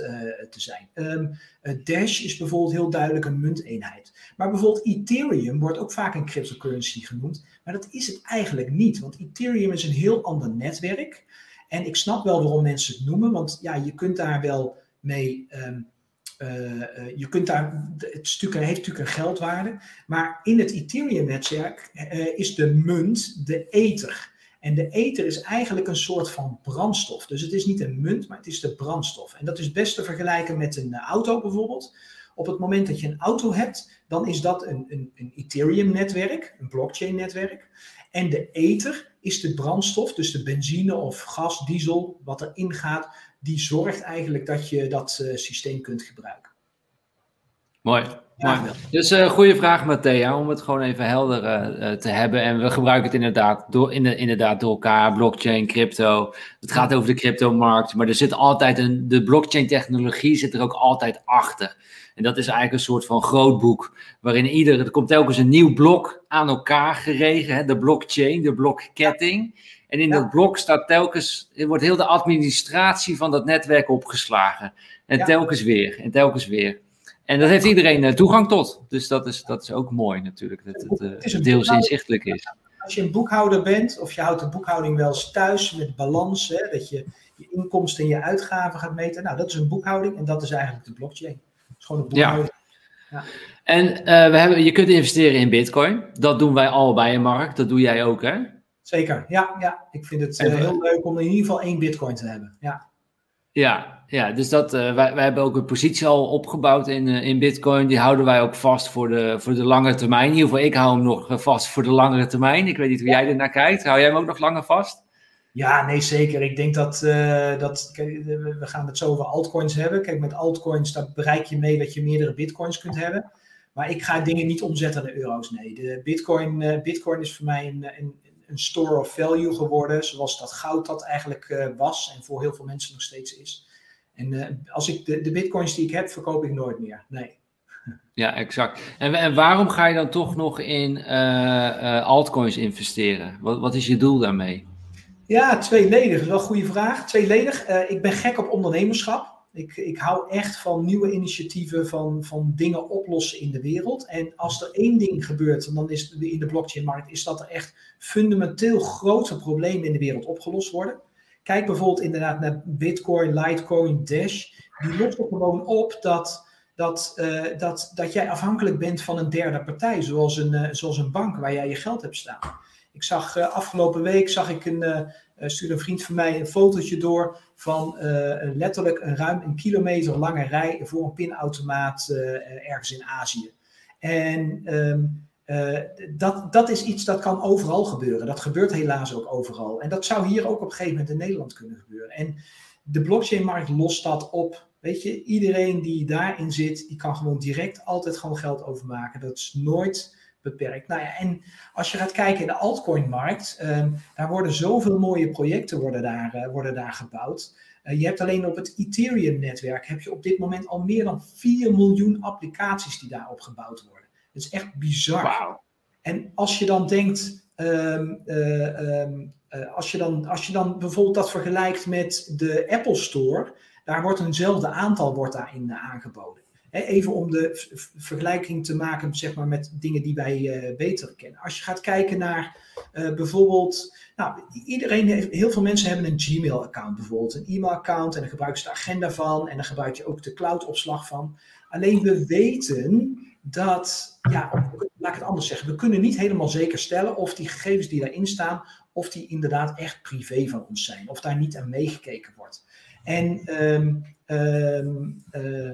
te zijn. Um, Dash is bijvoorbeeld heel duidelijk een munteenheid. Maar bijvoorbeeld Ethereum wordt ook vaak een cryptocurrency genoemd. Maar dat is het eigenlijk niet, want Ethereum is een heel ander netwerk. En ik snap wel waarom mensen het noemen, want ja, je kunt daar wel mee. Um, uh, je kunt daar, het stuk, heeft natuurlijk een geldwaarde, maar in het Ethereum-netwerk uh, is de munt de ether. En de ether is eigenlijk een soort van brandstof. Dus het is niet een munt, maar het is de brandstof. En dat is best te vergelijken met een eh, auto bijvoorbeeld. Op het moment dat je een auto hebt, dan is dat een, een, een Ethereum-netwerk, een blockchain-netwerk. En de ether is de brandstof, dus de benzine of gas, diesel, wat erin gaat, die zorgt eigenlijk dat je dat uh, systeem kunt gebruiken. Mooi. Ja. Dus uh, goede vraag, Matthea, om het gewoon even helder uh, te hebben. En we gebruiken het inderdaad door, in de, inderdaad door elkaar, blockchain, crypto. Het gaat over de cryptomarkt, maar er zit altijd een, de blockchain-technologie zit er ook altijd achter. En dat is eigenlijk een soort van groot boek, waarin ieder, er komt telkens een nieuw blok aan elkaar geregen, hè, de blockchain, de blokketting. En in dat blok staat telkens, wordt heel de administratie van dat netwerk opgeslagen. En telkens weer, en telkens weer. En dat heeft iedereen eh, toegang tot. Dus dat is, dat is ook mooi natuurlijk, dat het, het uh, deels inzichtelijk is. Als je een boekhouder bent, of je houdt de boekhouding wel eens thuis met balans, hè, dat je je inkomsten en je uitgaven gaat meten. Nou, dat is een boekhouding en dat is eigenlijk de blockchain. Is gewoon een boekhouding. Ja. En uh, we hebben, je kunt investeren in bitcoin. Dat doen wij allebei in Mark. Dat doe jij ook, hè? Zeker, ja. ja. Ik vind het uh, heel leuk om in ieder geval één bitcoin te hebben. Ja, ja, ja dus dat, uh, wij, wij hebben ook een positie al opgebouwd in, in bitcoin. Die houden wij ook vast voor de, voor de lange termijn. In ieder geval, ik hou hem nog vast voor de langere termijn. Ik weet niet hoe jij er naar kijkt. Hou jij hem ook nog langer vast? Ja, nee, zeker. Ik denk dat, uh, dat we gaan het zo over altcoins hebben. Kijk, met altcoins daar bereik je mee dat je meerdere bitcoins kunt hebben. Maar ik ga dingen niet omzetten naar euro's. Nee, de bitcoin, bitcoin is voor mij een, een, een store of value geworden, zoals dat goud dat eigenlijk uh, was en voor heel veel mensen nog steeds is. En als ik de, de bitcoins die ik heb, verkoop ik nooit meer. Nee. Ja, exact. En, en waarom ga je dan toch nog in altcoins investeren? Wat, wat is je doel daarmee? Ja, tweeledig. Dat is wel een goede vraag. Tweeledig. ik ben gek op ondernemerschap. Ik, ik hou echt van nieuwe initiatieven, van, van dingen oplossen in de wereld. En als er één ding gebeurt, en dan is in de blockchain-markt, is dat er echt fundamenteel grote problemen in de wereld opgelost worden. Kijk bijvoorbeeld inderdaad naar Bitcoin, Litecoin, Dash. Die lossen gewoon op dat, dat, uh, dat, dat jij afhankelijk bent van een derde partij, zoals een, uh, zoals een bank waar jij je geld hebt staan. Ik zag uh, afgelopen week zag ik een, stuurde een vriend van mij een fotootje door van letterlijk een ruim een kilometer lange rij voor een pinautomaat ergens in Azië. En uh, dat, dat is iets dat kan overal gebeuren. Dat gebeurt helaas ook overal. En dat zou hier ook op een gegeven moment in Nederland kunnen gebeuren. En de blockchain-markt lost dat op. Weet je, iedereen die daarin zit, die kan gewoon direct altijd gewoon geld overmaken. Dat is nooit beperkt. Nou ja, en als je gaat kijken in de altcoin-markt, um, daar worden zoveel mooie projecten worden daar, uh, worden daar gebouwd. Uh, je hebt alleen op het Ethereum-netwerk heb je op dit moment al meer dan 4 miljoen applicaties die daarop gebouwd worden. Het is echt bizar. En als je dan denkt, um, uh, um, uh, als, je dan, als je dan bijvoorbeeld dat vergelijkt met de Apple Store, daar wordt eenzelfde aantal wordt daarin aangeboden. Even om de vergelijking te maken zeg maar, met dingen die wij uh, beter kennen. Als je gaat kijken naar uh, bijvoorbeeld, nou, iedereen heeft, heel veel mensen hebben een Gmail-account bijvoorbeeld, een e-mail-account en dan gebruik je de agenda van en dan gebruik je ook de cloud-opslag van. Alleen we weten dat, ja, laat ik het anders zeggen, we kunnen niet helemaal zeker stellen of die gegevens die daarin staan, of die inderdaad echt privé van ons zijn, of daar niet aan meegekeken wordt. En, um, um, uh,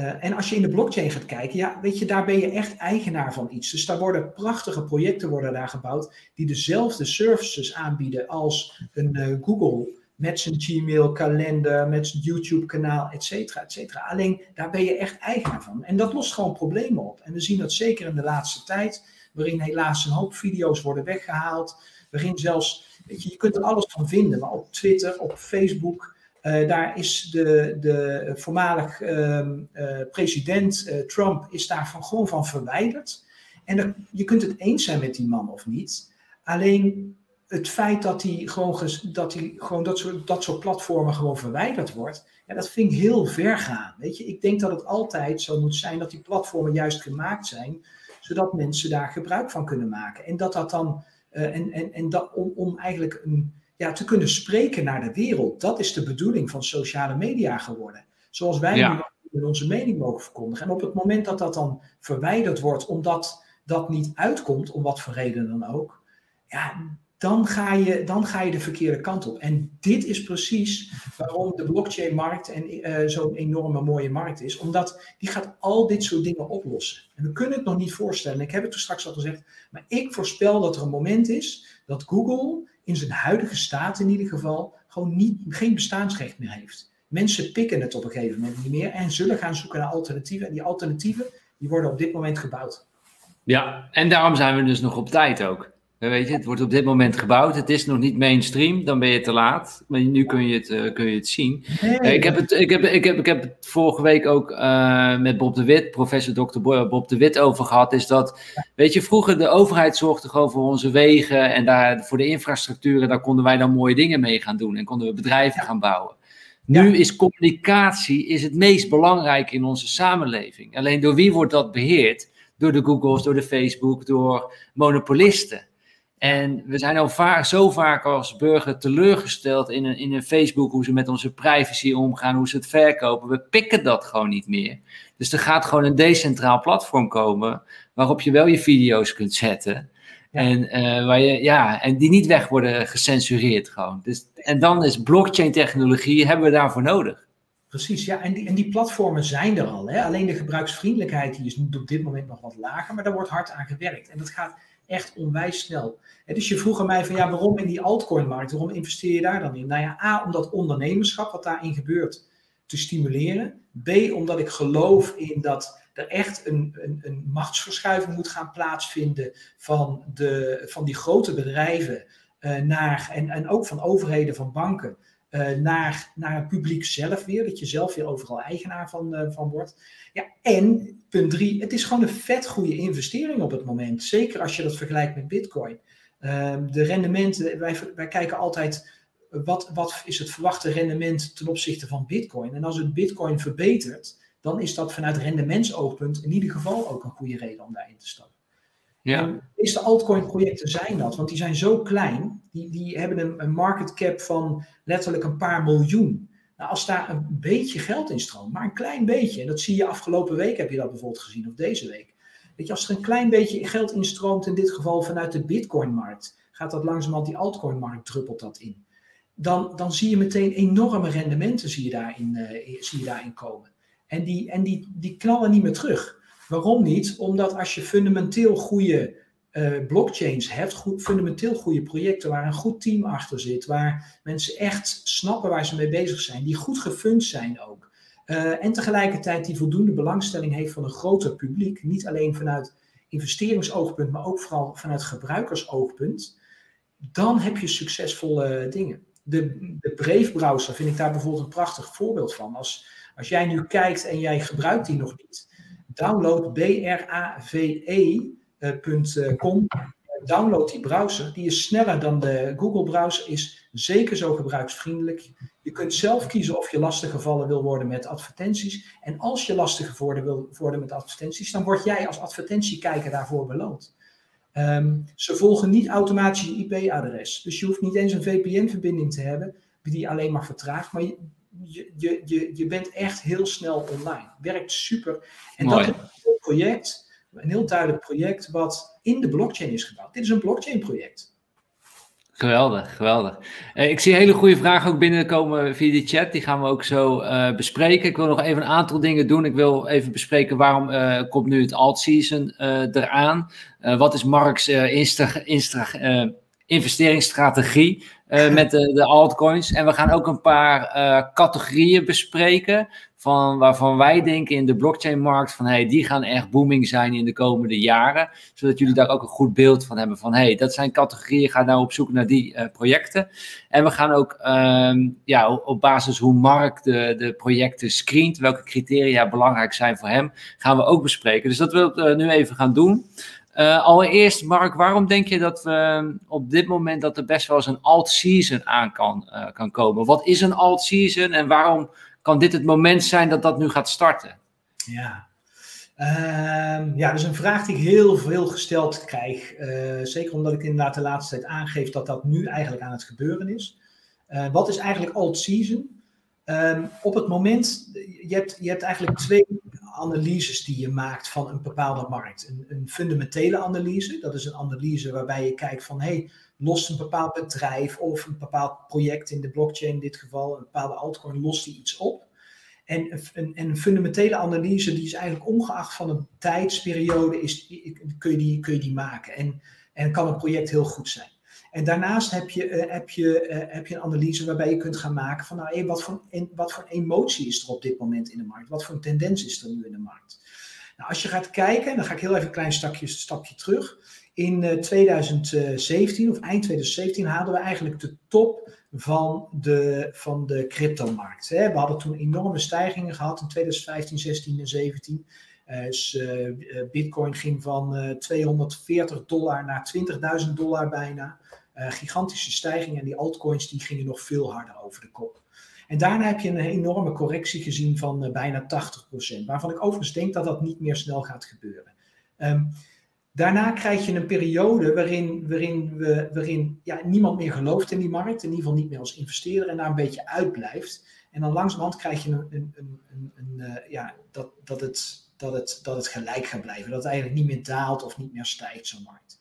uh, en als je in de blockchain gaat kijken, ja, weet je, daar ben je echt eigenaar van iets. Dus daar worden prachtige projecten worden daar gebouwd die dezelfde services aanbieden als een uh, Google met zijn Gmail kalender, met zijn YouTube kanaal, et cetera, et cetera. Alleen daar ben je echt eigenaar van. En dat lost gewoon problemen op. En we zien dat zeker in de laatste tijd, waarin helaas een hoop video's worden weggehaald, waarin zelfs, weet je, je kunt er alles van vinden, maar op Twitter, op Facebook, uh, daar is de, de voormalig uh, uh, president eh, Trump is daarvan gewoon van verwijderd. En je kunt het eens zijn met die man of niet. Alleen het feit dat hij gewoon, dat, hij gewoon dat, soort, dat soort platformen gewoon verwijderd wordt, ja, dat vind ik heel ver gaan. Weet je? Ik denk dat het altijd zo moet zijn dat die platformen juist gemaakt zijn, zodat mensen daar gebruik van kunnen maken. En dat dat dan, en, en, en dat, om, om eigenlijk een, ja, te kunnen spreken naar de wereld, dat is de bedoeling van sociale media geworden. Zoals wij ja. nu onze mening mogen verkondigen. En op het moment dat dat dan verwijderd wordt, omdat dat niet uitkomt, om wat voor reden dan ook, ja, dan ga, je, dan ga je de verkeerde kant op. En dit is precies waarom de blockchain-markt en uh, zo'n enorme mooie markt is. Omdat die gaat al dit soort dingen oplossen. En we kunnen het nog niet voorstellen. Ik heb het er straks al gezegd. Maar ik voorspel dat er een moment is dat Google in zijn huidige staat in ieder geval gewoon niet, geen bestaansrecht meer heeft. Mensen pikken het op een gegeven moment niet meer en zullen gaan zoeken naar alternatieven. En die alternatieven die worden op dit moment gebouwd. Ja, en daarom zijn we dus nog op tijd ook. Weet je, het wordt op dit moment gebouwd. Het is nog niet mainstream, dan ben je te laat. Maar nu kun je het, uh, kun je het zien. Nee, ik, heb het, ik, heb, ik, heb, ik heb het vorige week ook uh, met Bob de Wit, professor Dr. Bob de Wit, over gehad. Is dat, weet je, vroeger de overheid zorgde gewoon voor onze wegen en daar, voor de infrastructuur. En daar konden wij dan mooie dingen mee gaan doen en konden we bedrijven gaan bouwen. Nu is communicatie is het meest belangrijk in onze samenleving. Alleen door wie wordt dat beheerd? Door de Googles, door de Facebook, door monopolisten. En we zijn al vaak, zo vaak als burger teleurgesteld in een, in een Facebook hoe ze met onze privacy omgaan, hoe ze het verkopen. We pikken dat gewoon niet meer. Dus er gaat gewoon een decentraal platform komen waarop je wel je video's kunt zetten. En, uh, waar je, ja, en die niet weg worden gecensureerd gewoon. Dus, en dan is blockchain technologie, hebben we daarvoor nodig. Precies, ja, en die, en die platformen zijn er al. Hè? Alleen de gebruiksvriendelijkheid die is op dit moment nog wat lager, maar daar wordt hard aan gewerkt. En dat gaat echt onwijs snel. Dus je vroeg aan mij van ja, waarom in die altcoin-markt? Waarom investeer je daar dan in? Nou ja, A, om dat ondernemerschap wat daarin gebeurt te stimuleren. B, omdat ik geloof in dat er echt een, een, een machtsverschuiving moet gaan plaatsvinden van, de, van die grote bedrijven uh, naar, en, en ook van overheden, van banken, uh, naar, naar het publiek zelf weer. Dat je zelf weer overal eigenaar van, uh, van wordt. Ja, en punt drie, het is gewoon een vet goede investering op het moment. Zeker als je dat vergelijkt met Bitcoin. Um, de rendementen, wij, wij kijken altijd wat, wat is het verwachte rendement ten opzichte van Bitcoin. En als het Bitcoin verbetert, dan is dat vanuit rendementsoogpunt in ieder geval ook een goede reden om daarin te stappen. Ja. de meeste altcoin-projecten zijn dat, want die zijn zo klein. Die, die hebben een, een market cap van letterlijk een paar miljoen. Nou, als daar een beetje geld in stroomt, maar een klein beetje, en dat zie je afgelopen week, heb je dat bijvoorbeeld gezien, of deze week. Weet je, als er een klein beetje geld instroomt, in dit geval vanuit de Bitcoin-markt, gaat dat langzamerhand die altcoin-markt druppelt dat in. Dan, dan zie je meteen enorme rendementen zie je daarin, uh, zie je daarin komen. En, die, en die, die knallen niet meer terug. Waarom niet? Omdat als je fundamenteel goede uh, blockchains hebt, goed, fundamenteel goede projecten waar een goed team achter zit, waar mensen echt snappen waar ze mee bezig zijn, die goed gefund zijn ook. Uh, en tegelijkertijd die voldoende belangstelling heeft van een groter publiek, niet alleen vanuit investeringsoogpunt, maar ook vooral vanuit gebruikersoogpunt, dan heb je succesvolle dingen. De, de Brave browser vind ik daar bijvoorbeeld een prachtig voorbeeld van. Als, als jij nu kijkt en jij gebruikt die nog niet, download brave.com. Download die browser. Die is sneller dan de Google browser. Is zeker zo gebruiksvriendelijk. Je kunt zelf kiezen of je lastiggevallen wil worden met advertenties. En als je lastig wil worden met advertenties, dan word jij als advertentiekijker daarvoor beloond. Um, ze volgen niet automatisch je IP-adres. Dus je hoeft niet eens een VPN-verbinding te hebben, die alleen maar vertraagt. Maar je, je, je, je bent echt heel snel online. Werkt super. En dat is een project, een heel duidelijk project, wat in de blockchain is gebouwd. Dit is een blockchain-project. Geweldig, geweldig. Eh, ik zie hele goede vragen ook binnenkomen via de chat. Die gaan we ook zo uh, bespreken. Ik wil nog even een aantal dingen doen. Ik wil even bespreken waarom uh, komt nu het alt-season eraan. wat is Mark's insta, insta, investeringsstrategie? Uh, met de, de, altcoins. En we gaan ook een paar uh, categorieën bespreken. Van, waarvan wij denken in de blockchain-markt van hey, die gaan echt booming zijn in de komende jaren. Zodat jullie daar ook een goed beeld van hebben van hey, dat zijn categorieën, ga nou op zoek naar die uh, projecten. En we gaan ook um, ja, op basis hoe Mark de, de projecten screent, welke criteria belangrijk zijn voor hem, gaan we ook bespreken. Dus dat wil ik nu even gaan doen. Uh, allereerst, Mark, waarom denk je dat we op dit moment dat er best wel eens een alt-season aan kan, uh, kan komen? Wat is een alt-season en waarom kan dit het moment zijn dat dat nu gaat starten? Ja, uh, ja, dat is een vraag die ik heel veel gesteld krijg. Uh, zeker omdat ik inderdaad de laatste tijd aangeef dat dat nu eigenlijk aan het gebeuren is. wat is eigenlijk alt-season? Um, op het moment, je hebt, je hebt eigenlijk twee analyses die je maakt van een bepaalde markt. Een, een, fundamentele analyse, dat is een analyse waarbij je kijkt van hey, lost een bepaald bedrijf of een bepaald project in de blockchain in dit geval, een bepaalde altcoin, lost die iets op. En een, een fundamentele analyse, die is eigenlijk ongeacht van een tijdsperiode, is, kun, je die, kun je die maken. En, en kan een project heel goed zijn. En daarnaast heb je, uh, heb, je, uh, heb je een analyse waarbij je kunt gaan maken van nou, hey, wat, voor, wat voor emotie is er op dit moment in de markt? Wat voor een tendens is er nu in de markt? Nou, als je gaat kijken, dan ga ik heel even een klein stapje, stapje terug. In 2017 of eind 2017 hadden we eigenlijk de top van de, van de cryptomarkt. We hadden toen enorme stijgingen gehad in 2015, 16 en 17. Dus, Bitcoin ging van uh, 240 dollar naar 20.000 dollar bijna. Uh, gigantische stijgingen en die altcoins die gingen nog veel harder over de kop. En daarna heb je een enorme correctie gezien van bijna 80%, waarvan ik overigens denk dat dat niet meer snel gaat gebeuren. Um, Daarna krijg je een periode waarin, waarin, we, waarin ja, niemand meer gelooft in die markt, in ieder geval niet meer als investeerder en daar een beetje uitblijft. En dan langzamerhand krijg je een, uh, ja, dat, dat, het, dat, het, dat het gelijk gaat blijven. Dat het eigenlijk niet meer daalt of niet meer stijgt, zo'n markt.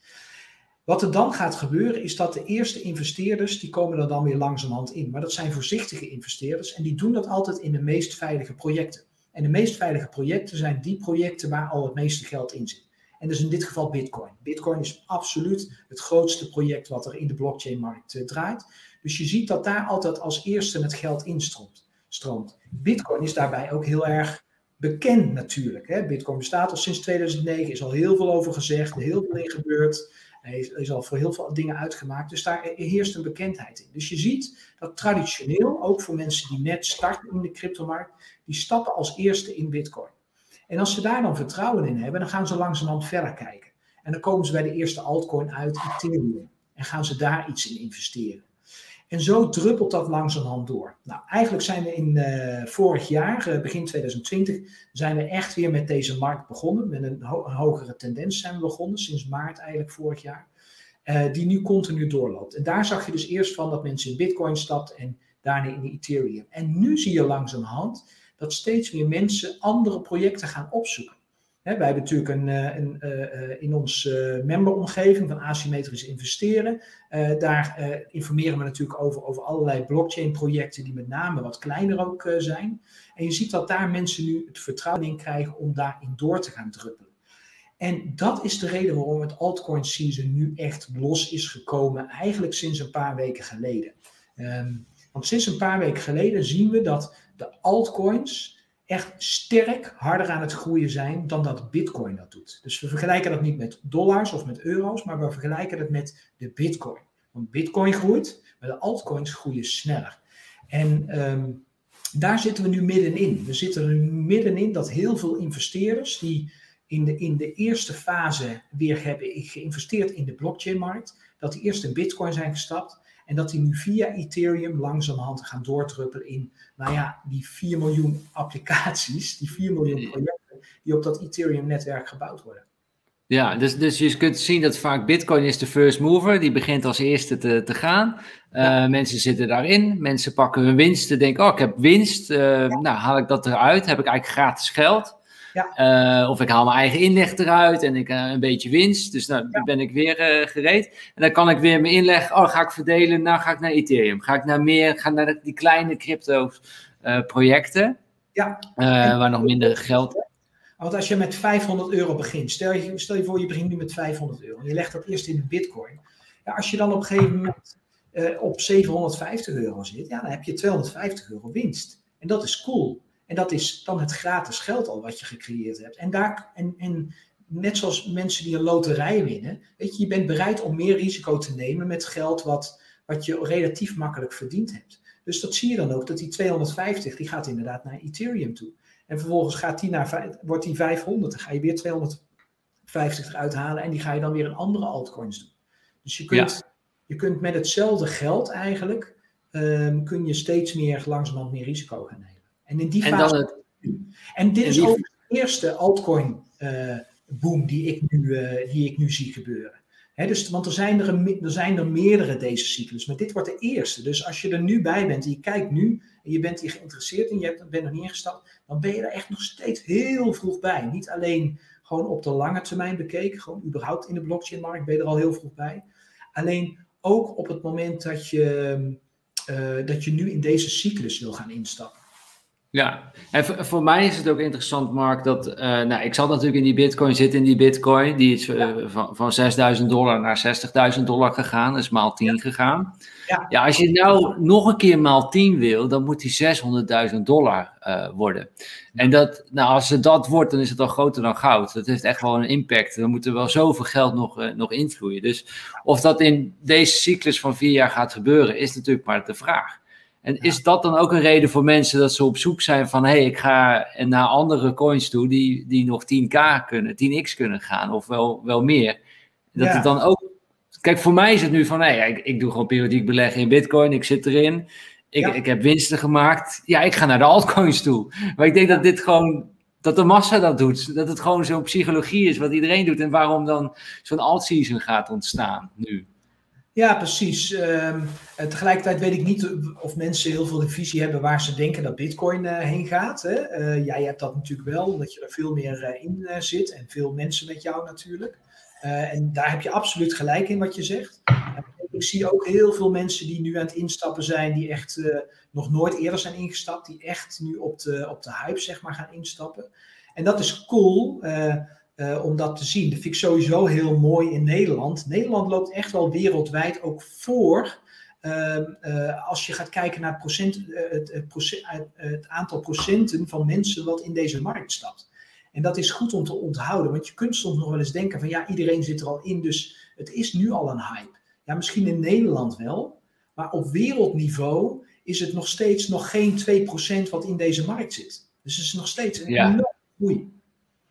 Wat er dan gaat gebeuren is dat de eerste investeerders, die komen er dan weer langzamerhand in. Maar dat zijn voorzichtige investeerders en die doen dat altijd in de meest veilige projecten. En de meest veilige projecten zijn die projecten waar al het meeste geld in zit. En dus in dit geval Bitcoin. Bitcoin is absoluut het grootste project wat er in de blockchain-markt uh, draait. Dus je ziet dat daar altijd als eerste het geld instroomt. Stroomt. Bitcoin is daarbij ook heel erg bekend natuurlijk. Hè? Bitcoin bestaat al sinds 2009, is al heel veel over gezegd, heel veel in gebeurd. Hij is, al voor heel veel dingen uitgemaakt. Dus daar heerst een bekendheid in. Dus je ziet dat traditioneel, ook voor mensen die net starten in de cryptomarkt, die stappen als eerste in Bitcoin. En als ze daar dan vertrouwen in hebben, dan gaan ze langzamerhand verder kijken. En dan komen ze bij de eerste altcoin uit, Ethereum. En gaan ze daar iets in investeren. En zo druppelt dat langzamerhand door. Nou, eigenlijk zijn we in uh, vorig jaar, uh, begin 2020, zijn we echt weer met deze markt begonnen. Met een, ho een hogere tendens zijn we begonnen, sinds maart eigenlijk vorig jaar. Uh, die nu continu doorloopt. En daar zag je dus eerst van dat mensen in Bitcoin stapten en daarna in Ethereum. En nu zie je langzamerhand dat steeds meer mensen andere projecten gaan opzoeken. Wij hebben natuurlijk een, eh, een, uh, in onze memberomgeving van asymmetrisch investeren. Daar informeren we natuurlijk over, over allerlei blockchain projecten die met name wat kleiner ook zijn. En je ziet dat daar mensen nu het vertrouwen in krijgen om daarin door te gaan druppelen. En dat is de reden waarom het altcoin season nu echt los is gekomen, eigenlijk sinds een paar weken geleden. Um, want sinds een paar weken geleden zien we dat de altcoins echt sterk harder aan het groeien zijn dan dat Bitcoin dat doet. Dus we vergelijken dat niet met dollars of met euro's, maar we vergelijken het met de Bitcoin. Want Bitcoin groeit, maar de altcoins groeien sneller. En um, daar zitten we nu middenin. We zitten er nu middenin dat heel veel investeerders die in de, in de eerste fase weer hebben geïnvesteerd in de blockchain-markt, dat die eerst in Bitcoin zijn gestapt en dat die nu via Ethereum langzamerhand gaan doortruppelen in, nou ja, die 4 miljoen applicaties, die 4 miljoen projecten die op dat Ethereum-netwerk gebouwd worden. Ja, dus, dus je kunt zien dat vaak Bitcoin is de first mover, die begint als eerste te, te gaan. Ja. Uh, mensen zitten daarin, mensen pakken hun winsten, denken, oh ik heb winst, uh, ja. nou haal ik dat eruit, heb ik eigenlijk gratis geld. Ja. Uh, of ik haal mijn eigen inleg eruit en ik uh, een beetje winst. Dus nou, dan ben ik weer uh, gereed. En dan kan ik weer mijn inleg, oh, ga ik verdelen. Nou ga ik naar Ethereum. Ga ik naar meer, ga naar die kleine crypto projecten. Ja. waar nog minder geld. Want als je met 500 euro begint, stel je, stel je voor je begint nu met 500 euro. Je legt dat eerst in de bitcoin. Ja, als je dan op een gegeven moment op 750 euro zit, ja, dan heb je 250 euro winst. En dat is cool. En dat is dan het gratis geld al wat je gecreëerd hebt. En, daar, en, en net zoals mensen die een loterij winnen, weet je, je bent bereid om meer risico te nemen met geld wat, wat je relatief makkelijk verdiend hebt. Dus dat zie je dan ook, dat die 250, die gaat inderdaad naar Ethereum toe. En vervolgens gaat die naar, wordt die 500, dan ga je weer 250 eruit halen en die ga je dan weer in andere altcoins doen. Dus je kunt, ja. je kunt met hetzelfde geld eigenlijk, um, kun je steeds meer langzamerhand meer risico gaan nemen. En in die en fase. Het... En dit is ook de eerste altcoin uh, boom die ik nu, uh, die ik nu zie gebeuren. He, dus, want er zijn er, een, er zijn er meerdere deze cyclus, maar dit wordt de eerste. Dus als je er nu bij bent en je kijkt nu en je bent hier geïnteresseerd en je hebt, bent nog niet ingestapt, dan ben je er echt nog steeds heel vroeg bij. Niet alleen gewoon op de lange termijn bekeken, gewoon überhaupt in de blockchain-markt ben je er al heel vroeg bij. Alleen ook op het moment dat je, uh, dat je nu in deze cyclus wil gaan instappen. Ja, en voor mij is het ook interessant, Mark, dat uh, nou, ik zat natuurlijk in die Bitcoin, zit in die Bitcoin, die is uh, van, van 6.000 dollar naar 60.000 dollar gegaan, dus maal 10 ja. gegaan. Ja. ja, als je nou nog een keer maal 10 wil, dan moet die 600.000 dollar uh, worden. En dat, nou, als het dat wordt, dan is het al groter dan goud. Dat heeft echt wel een impact. Dan moet er wel zoveel geld nog, nog invloeien. Dus of dat in deze cyclus van vier jaar gaat gebeuren, is natuurlijk maar de vraag. En is dat dan ook een reden voor mensen dat ze op zoek zijn van hé, hey, ik ga naar andere coins toe die, die nog 10k kunnen, 10x kunnen gaan of wel, wel meer. Dat het dan ook. Kijk, voor mij is het nu van hé, hey, ik, ik doe gewoon periodiek beleggen in Bitcoin, ik zit erin, ik, ik heb winsten gemaakt. Ja, ik ga naar de altcoins toe. Maar ik denk dat dit gewoon dat de massa dat doet. Dat het gewoon zo'n psychologie is wat iedereen doet. En waarom dan zo'n alt-season gaat ontstaan nu. Ja, precies. Um, tegelijkertijd weet ik niet of mensen heel veel visie hebben waar ze denken dat Bitcoin uh, heen gaat. Hè? Uh, jij hebt dat natuurlijk wel, omdat je er veel meer in zit en veel mensen met jou natuurlijk. en daar heb je absoluut gelijk in wat je zegt. ik zie ook heel veel mensen die nu aan het instappen zijn, die echt nog nooit eerder zijn ingestapt, die echt nu op de, op de hype zeg maar gaan instappen. En dat is cool. Uh, om dat te zien. Dat vind ik sowieso heel mooi in Nederland. Nederland loopt echt wel wereldwijd ook voor. Uh, uh, als je gaat kijken naar het, procent, uh, het, het, procent, het, aantal procenten van mensen wat in deze markt stapt. En dat is goed om te onthouden, want je kunt soms nog wel eens denken van ja, iedereen zit er al in, dus het is nu al een hype. Ja, misschien in Nederland wel, maar op wereldniveau is het nog steeds nog geen 2% wat in deze markt zit. Dus het is nog steeds een ja. enorme groei.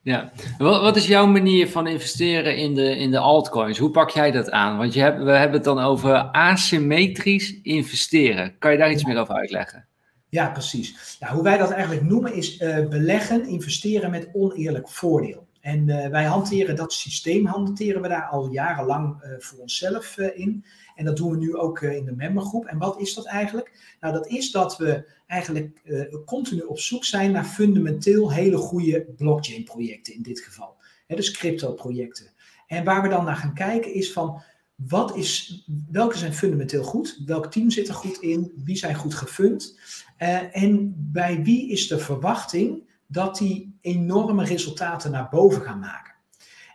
Ja, wat, wat, is jouw manier van investeren in de, in de altcoins? Hoe pak jij dat aan? Want je hebt, we hebben het dan over asymmetrisch investeren. Kan je daar iets meer over uitleggen? Ja, precies. Nou, hoe wij dat eigenlijk noemen is uh, beleggen, investeren met oneerlijk voordeel. En uh, wij hanteren dat systeem, hanteren we daar al jarenlang uh, voor onszelf in. En dat doen we nu ook in de membergroep. En wat is dat eigenlijk? Nou, dat is dat we eigenlijk continu op zoek zijn naar fundamenteel hele goede blockchain projecten in dit geval. Dus crypto projecten. En waar we dan naar gaan kijken is van wat is, welke zijn fundamenteel goed? Welk team zit er goed in? Wie zijn goed gefund? En bij wie is de verwachting dat die enorme resultaten naar boven gaan maken?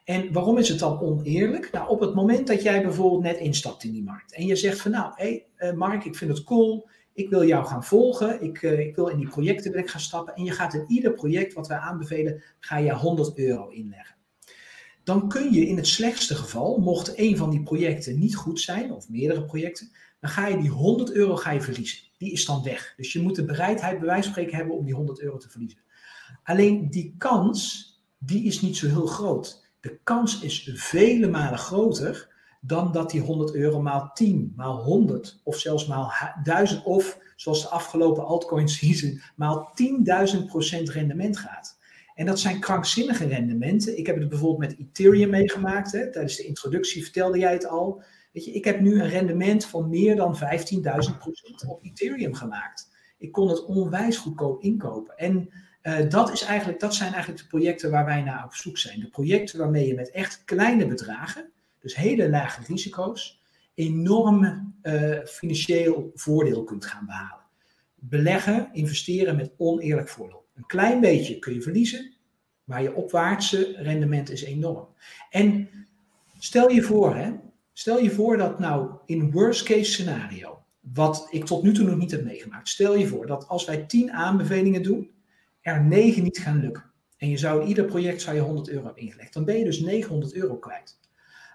En waarom is het dan oneerlijk? Nou, op het moment dat jij bijvoorbeeld net instapt in die markt en je zegt van nou, hé hey, uh, Mark, ik vind het cool, ik wil jou gaan volgen, ik, uh, ik wil in die projecten gaan stappen en je gaat in ieder project wat wij aanbevelen, ga je 100 euro inleggen. Dan kun je in het slechtste geval, mocht een van die projecten niet goed zijn, of meerdere projecten, dan ga je die 100 euro ga je verliezen. Die is dan weg. Dus je moet de bereidheid bij wijze van spreken hebben om die 100 euro te verliezen. Alleen die kans, die is niet zo heel groot. De kans is vele malen groter dan dat die 100 euro maal 10, maal 100 of zelfs maal 1000 of zoals de afgelopen altcoin season maal 10.000% rendement gaat. En dat zijn krankzinnige rendementen. Ik heb het bijvoorbeeld met Ethereum meegemaakt. Hè. Tijdens de introductie vertelde jij het al. Weet je, ik heb nu een rendement van meer dan 15.000% op Ethereum gemaakt. Ik kon het onwijs goedkoop inkopen. En uh, dat, is eigenlijk, dat zijn eigenlijk de projecten waar wij naar op zoek zijn. De projecten waarmee je met echt kleine bedragen dus hele lage risico's, enorm uh, financieel voordeel kunt gaan behalen. Beleggen, investeren met oneerlijk voordeel. Een klein beetje kun je verliezen, maar je opwaartse rendement is enorm. En stel je voor, hè, stel je voor dat nou in worst case scenario, wat ik tot nu toe nog niet heb meegemaakt, stel je voor dat als wij 10 aanbevelingen doen, er 9 niet gaan lukken. En je zou in ieder project zou je 100 euro hebben ingelegd. Dan ben je dus 900 euro kwijt.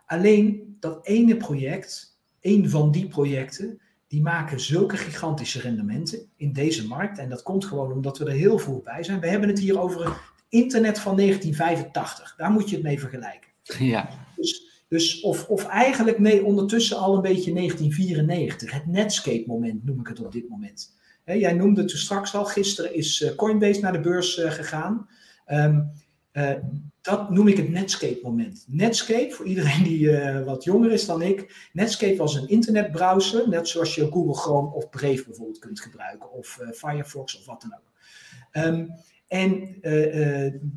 Alleen dat ene project, één van die projecten, die maken zulke gigantische rendementen in deze markt. En dat komt gewoon omdat we er heel vroeg bij zijn. We hebben het hier over het internet van 1985. Daar moet je het mee vergelijken. Ja. Dus, dus of, of eigenlijk nee, ondertussen al een beetje 1994. Het Netscape-moment noem ik het op dit moment. Jij noemde het straks al. Gisteren is eh, Coinbase naar de beurs uh, gegaan. Um, uh, dat noem ik het Netscape-moment. Netscape, voor iedereen die wat jonger is dan ik, Netscape was een internetbrowser, net zoals je Google Chrome of Brave bijvoorbeeld kunt gebruiken, of Firefox of wat dan ook. Um, en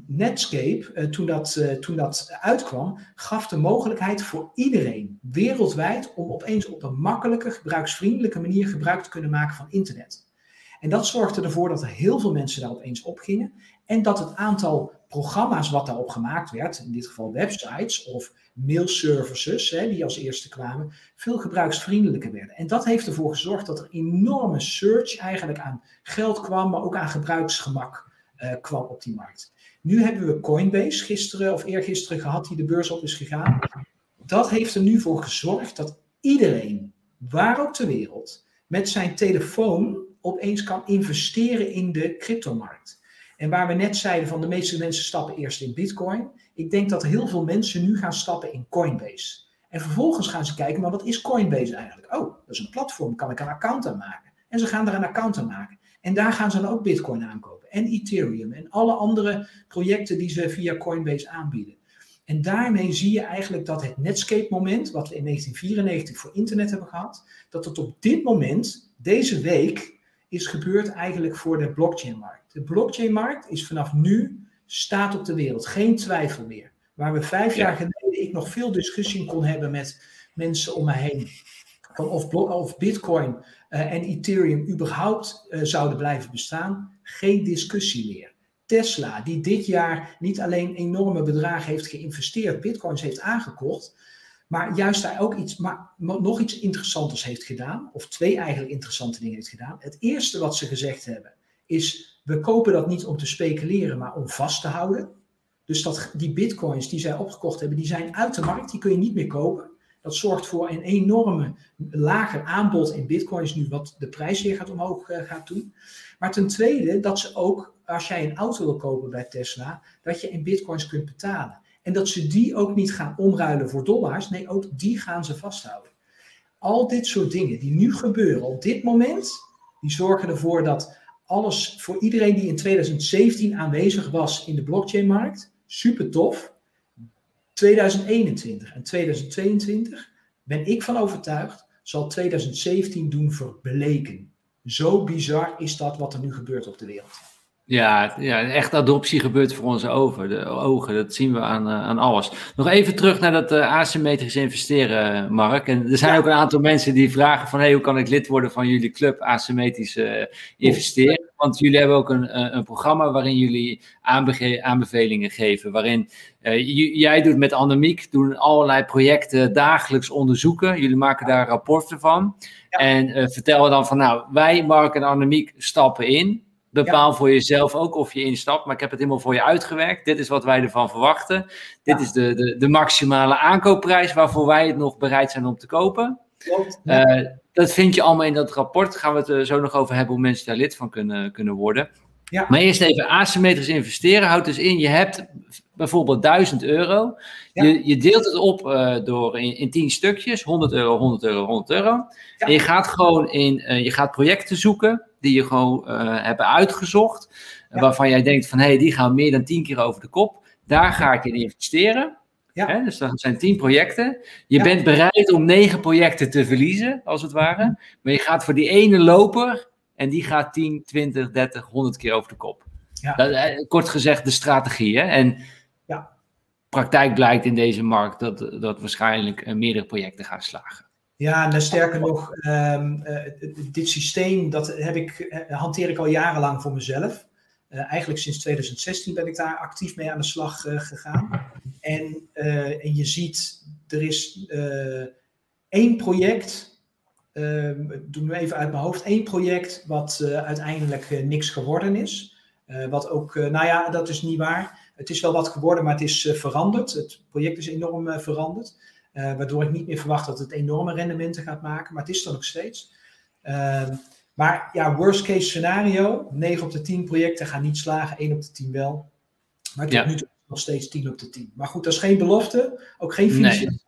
Netscape, toen, dat, toen dat uitkwam, gaf de mogelijkheid voor iedereen wereldwijd om opeens op een makkelijke, gebruiksvriendelijke manier gebruik te kunnen maken van internet. En dat zorgde ervoor dat er heel veel mensen daar opeens opgingen. En dat het aantal programma's wat daarop gemaakt werd, in dit geval websites of mailservices, hè, die als eerste kwamen, veel gebruiksvriendelijker werden. En dat heeft ervoor gezorgd dat er enorme search eigenlijk aan geld kwam, maar ook aan gebruiksgemak uh, kwam op die markt. Nu hebben we Coinbase gisteren of eergisteren gehad die de beurs op is gegaan. Dat heeft er nu voor gezorgd dat iedereen, waar ook ter wereld, met zijn telefoon opeens kan investeren in de cryptomarkt. En waar we net zeiden van de meeste mensen stappen eerst in Bitcoin. Ik denk dat heel veel mensen nu gaan stappen in Coinbase. En vervolgens gaan ze kijken, maar wat is Coinbase eigenlijk? Oh, dat is een platform, kan ik een account aan maken? En ze gaan er een account aan maken. En daar gaan ze dan ook Bitcoin aankopen. En Ethereum en alle andere projecten die ze via Coinbase aanbieden. En daarmee zie je eigenlijk dat het Netscape-moment, wat we in 1994 voor internet hebben gehad, dat het op dit moment, deze week, is gebeurd eigenlijk voor de blockchain-markt. De blockchain-markt is vanaf nu staat op de wereld, geen twijfel meer. Waar we vijf jaar geleden ik nog veel discussie kon hebben met mensen om me heen, van of, of Bitcoin uh, en Ethereum überhaupt uh, zouden blijven bestaan, geen discussie meer. Tesla, die dit jaar niet alleen enorme bedragen heeft geïnvesteerd, bitcoins heeft aangekocht, maar juist daar ook iets, maar nog iets interessants heeft gedaan, of twee eigenlijk interessante dingen heeft gedaan. Het eerste wat ze gezegd hebben is, we kopen dat niet om te speculeren, maar om vast te houden. Dus dat, die bitcoins die zij opgekocht hebben, die zijn uit de markt, die kun je niet meer kopen. Dat zorgt voor een enorme lager aanbod in bitcoins nu, wat de prijs weer gaat omhoog uh, gaat doen. Maar ten tweede, dat ze ook, als jij een auto wil kopen bij Tesla, dat je in bitcoins kunt betalen. En dat ze die ook niet gaan omruilen voor dollars. Nee, ook die gaan ze vasthouden. Al dit soort dingen die nu gebeuren op dit moment, die zorgen ervoor dat alles voor iedereen die in 2017 aanwezig was in de blockchainmarkt, super tof. 2021 en 2022 ben ik van overtuigd, zal 2017 doen verbleken. Zo bizar is dat wat er nu gebeurt op de wereld. Ja, ja, echt adoptie gebeurt voor onze ogen. De ogen dat zien we aan, uh, aan alles. Nog even terug naar dat uh, asymmetrisch investeren, Mark. En er zijn ook een aantal mensen die vragen van... Hey, hoe kan ik lid worden van jullie club asymmetrisch uh, investeren? Want jullie hebben ook een, een programma waarin jullie aanbevelingen geven. Waarin jij doet met Annemiek doen allerlei projecten dagelijks onderzoeken. Jullie maken daar rapporten van. Ja. En vertellen dan van nou, wij, Mark en Annemiek, stappen in... Bepaal voor jezelf ook of je instapt, maar ik heb het helemaal voor je uitgewerkt. Dit is wat wij ervan verwachten. Dit is de, de, de maximale aankoopprijs waarvoor wij het nog bereid zijn om te kopen. Uh, dat vind je allemaal in dat rapport. Gaan we het er zo nog over hebben hoe mensen daar lid van kunnen, kunnen worden. Ja. Maar eerst even asymmetrisch investeren. Houdt dus in, je hebt bijvoorbeeld 1000 euro. Ja. Je, je, deelt het op uh, door in, in 10 stukjes. 100 euro, 100 euro, 100 euro. En je gaat gewoon in, uh, je gaat projecten zoeken die je gewoon uh, hebben uitgezocht. Waarvan jij denkt van, hé, hey, die gaan meer dan 10 keer over de kop. Daar ga ik in investeren. Ja. Hè, dus dat zijn 10 projecten. Je bent bereid om 9 projecten te verliezen, als het ware. Maar je gaat voor die ene loper en die gaat 10, 20, 30, 100 keer over de kop. Ja. Dat, eh, kort gezegd de strategie. Hè? En ja. praktijk blijkt in deze markt dat, dat waarschijnlijk uh, meerdere projecten gaan slagen. Ja, en sterker nog, um, uh, dit systeem dat heb ik, hanteer ik al jarenlang voor mezelf. Eigenlijk sinds 2016 ben ik daar actief mee aan de slag gegaan. En, en je ziet, er is één project uh, doe nu even uit mijn hoofd, één project wat uiteindelijk niks geworden is. wat ook, nou ja, dat is niet waar. Het is wel wat geworden, maar het is veranderd. Het project is enorm veranderd. Waardoor ik niet meer verwacht dat het enorme rendementen gaat maken, maar het is er nog steeds. Ehm, maar ja, worst case scenario, 9 op de 10 projecten gaan niet slagen, 1 op de 10 wel. Maar tot ja. nu toe nog steeds 10 op de 10. Maar goed, dat is geen belofte, ook geen financieel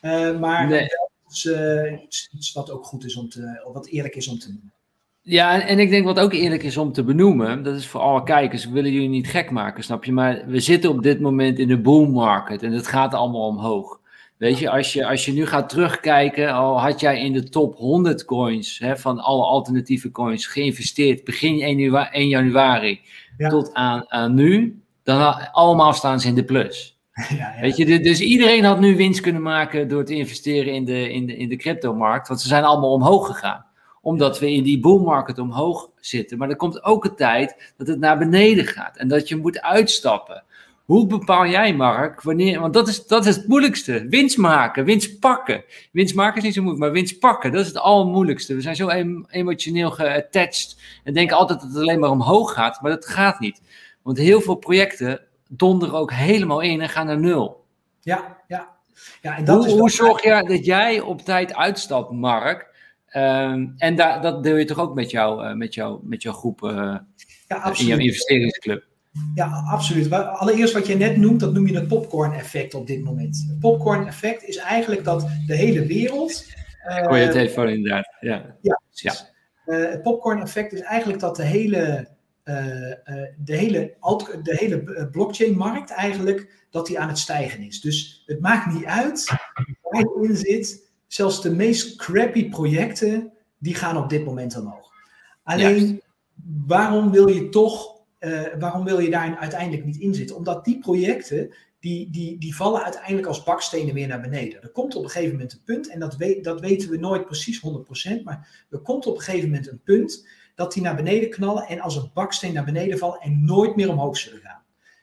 nee. maar nee is uh, iets, iets, wat ook goed is om te, wat eerlijk is om te noemen. Ja, en ik denk wat ook eerlijk is om te benoemen, dat is voor alle kijkers, we willen jullie niet gek maken, snap je? Maar we zitten op dit moment in de boom market en het gaat allemaal omhoog. Weet je, als je, als je nu gaat terugkijken, al had jij in de top 100 coins hè, van alle alternatieve coins geïnvesteerd begin 1 januari ja. tot aan, aan nu, dan allemaal staan ze in de plus. Ja, ja. Weet je, dus iedereen had nu winst kunnen maken door te investeren in de, in de, in de cryptomarkt, want ze zijn allemaal omhoog gegaan. omdat we in die boelmarket omhoog zitten. Maar er komt ook een tijd dat het naar beneden gaat en dat je moet uitstappen. Hoe bepaal jij, Mark, wanneer, want dat is, dat is het moeilijkste. Winst maken, winst pakken. Winst maken is niet zo moeilijk, maar winst pakken, dat is het allermoeilijkste. We zijn zo emotioneel geattached en denken altijd dat het alleen maar omhoog gaat, maar dat gaat niet. Want heel veel projecten donderen ook helemaal in en gaan naar nul. Ja, ja. ja en dat hoe, is hoe zorg je dat jij op tijd uitstapt, Mark? Um, en da dat deel je toch ook met, jou, uh, met, jou, met jouw groep uh, ja, in jouw investeringsclub? Ja, absoluut. Allereerst wat je net noemt, dat noem je het popcorn-effect op dit moment. Het popcorn-effect is eigenlijk dat de hele wereld. Uh, Hoor je het even inderdaad. Ja, ja, ja. het popcorn-effect is eigenlijk dat de hele uh, de hele, de hele blockchain-markt eigenlijk, dat die aan het stijgen is. Dus het maakt niet uit waar je in zit. Zelfs de meest crappy projecten, die gaan op dit moment omhoog. Alleen, waarom wil je toch, waarom wil je daar uiteindelijk niet in zitten? Omdat die projecten, die, die, die vallen uiteindelijk als bakstenen weer naar beneden. Er komt op een gegeven moment een punt, en dat, weet, dat weten we nooit precies 100%, maar er komt op een gegeven moment een punt dat die naar beneden knallen en als een baksteen naar beneden vallen en nooit meer omhoog zullen gaan.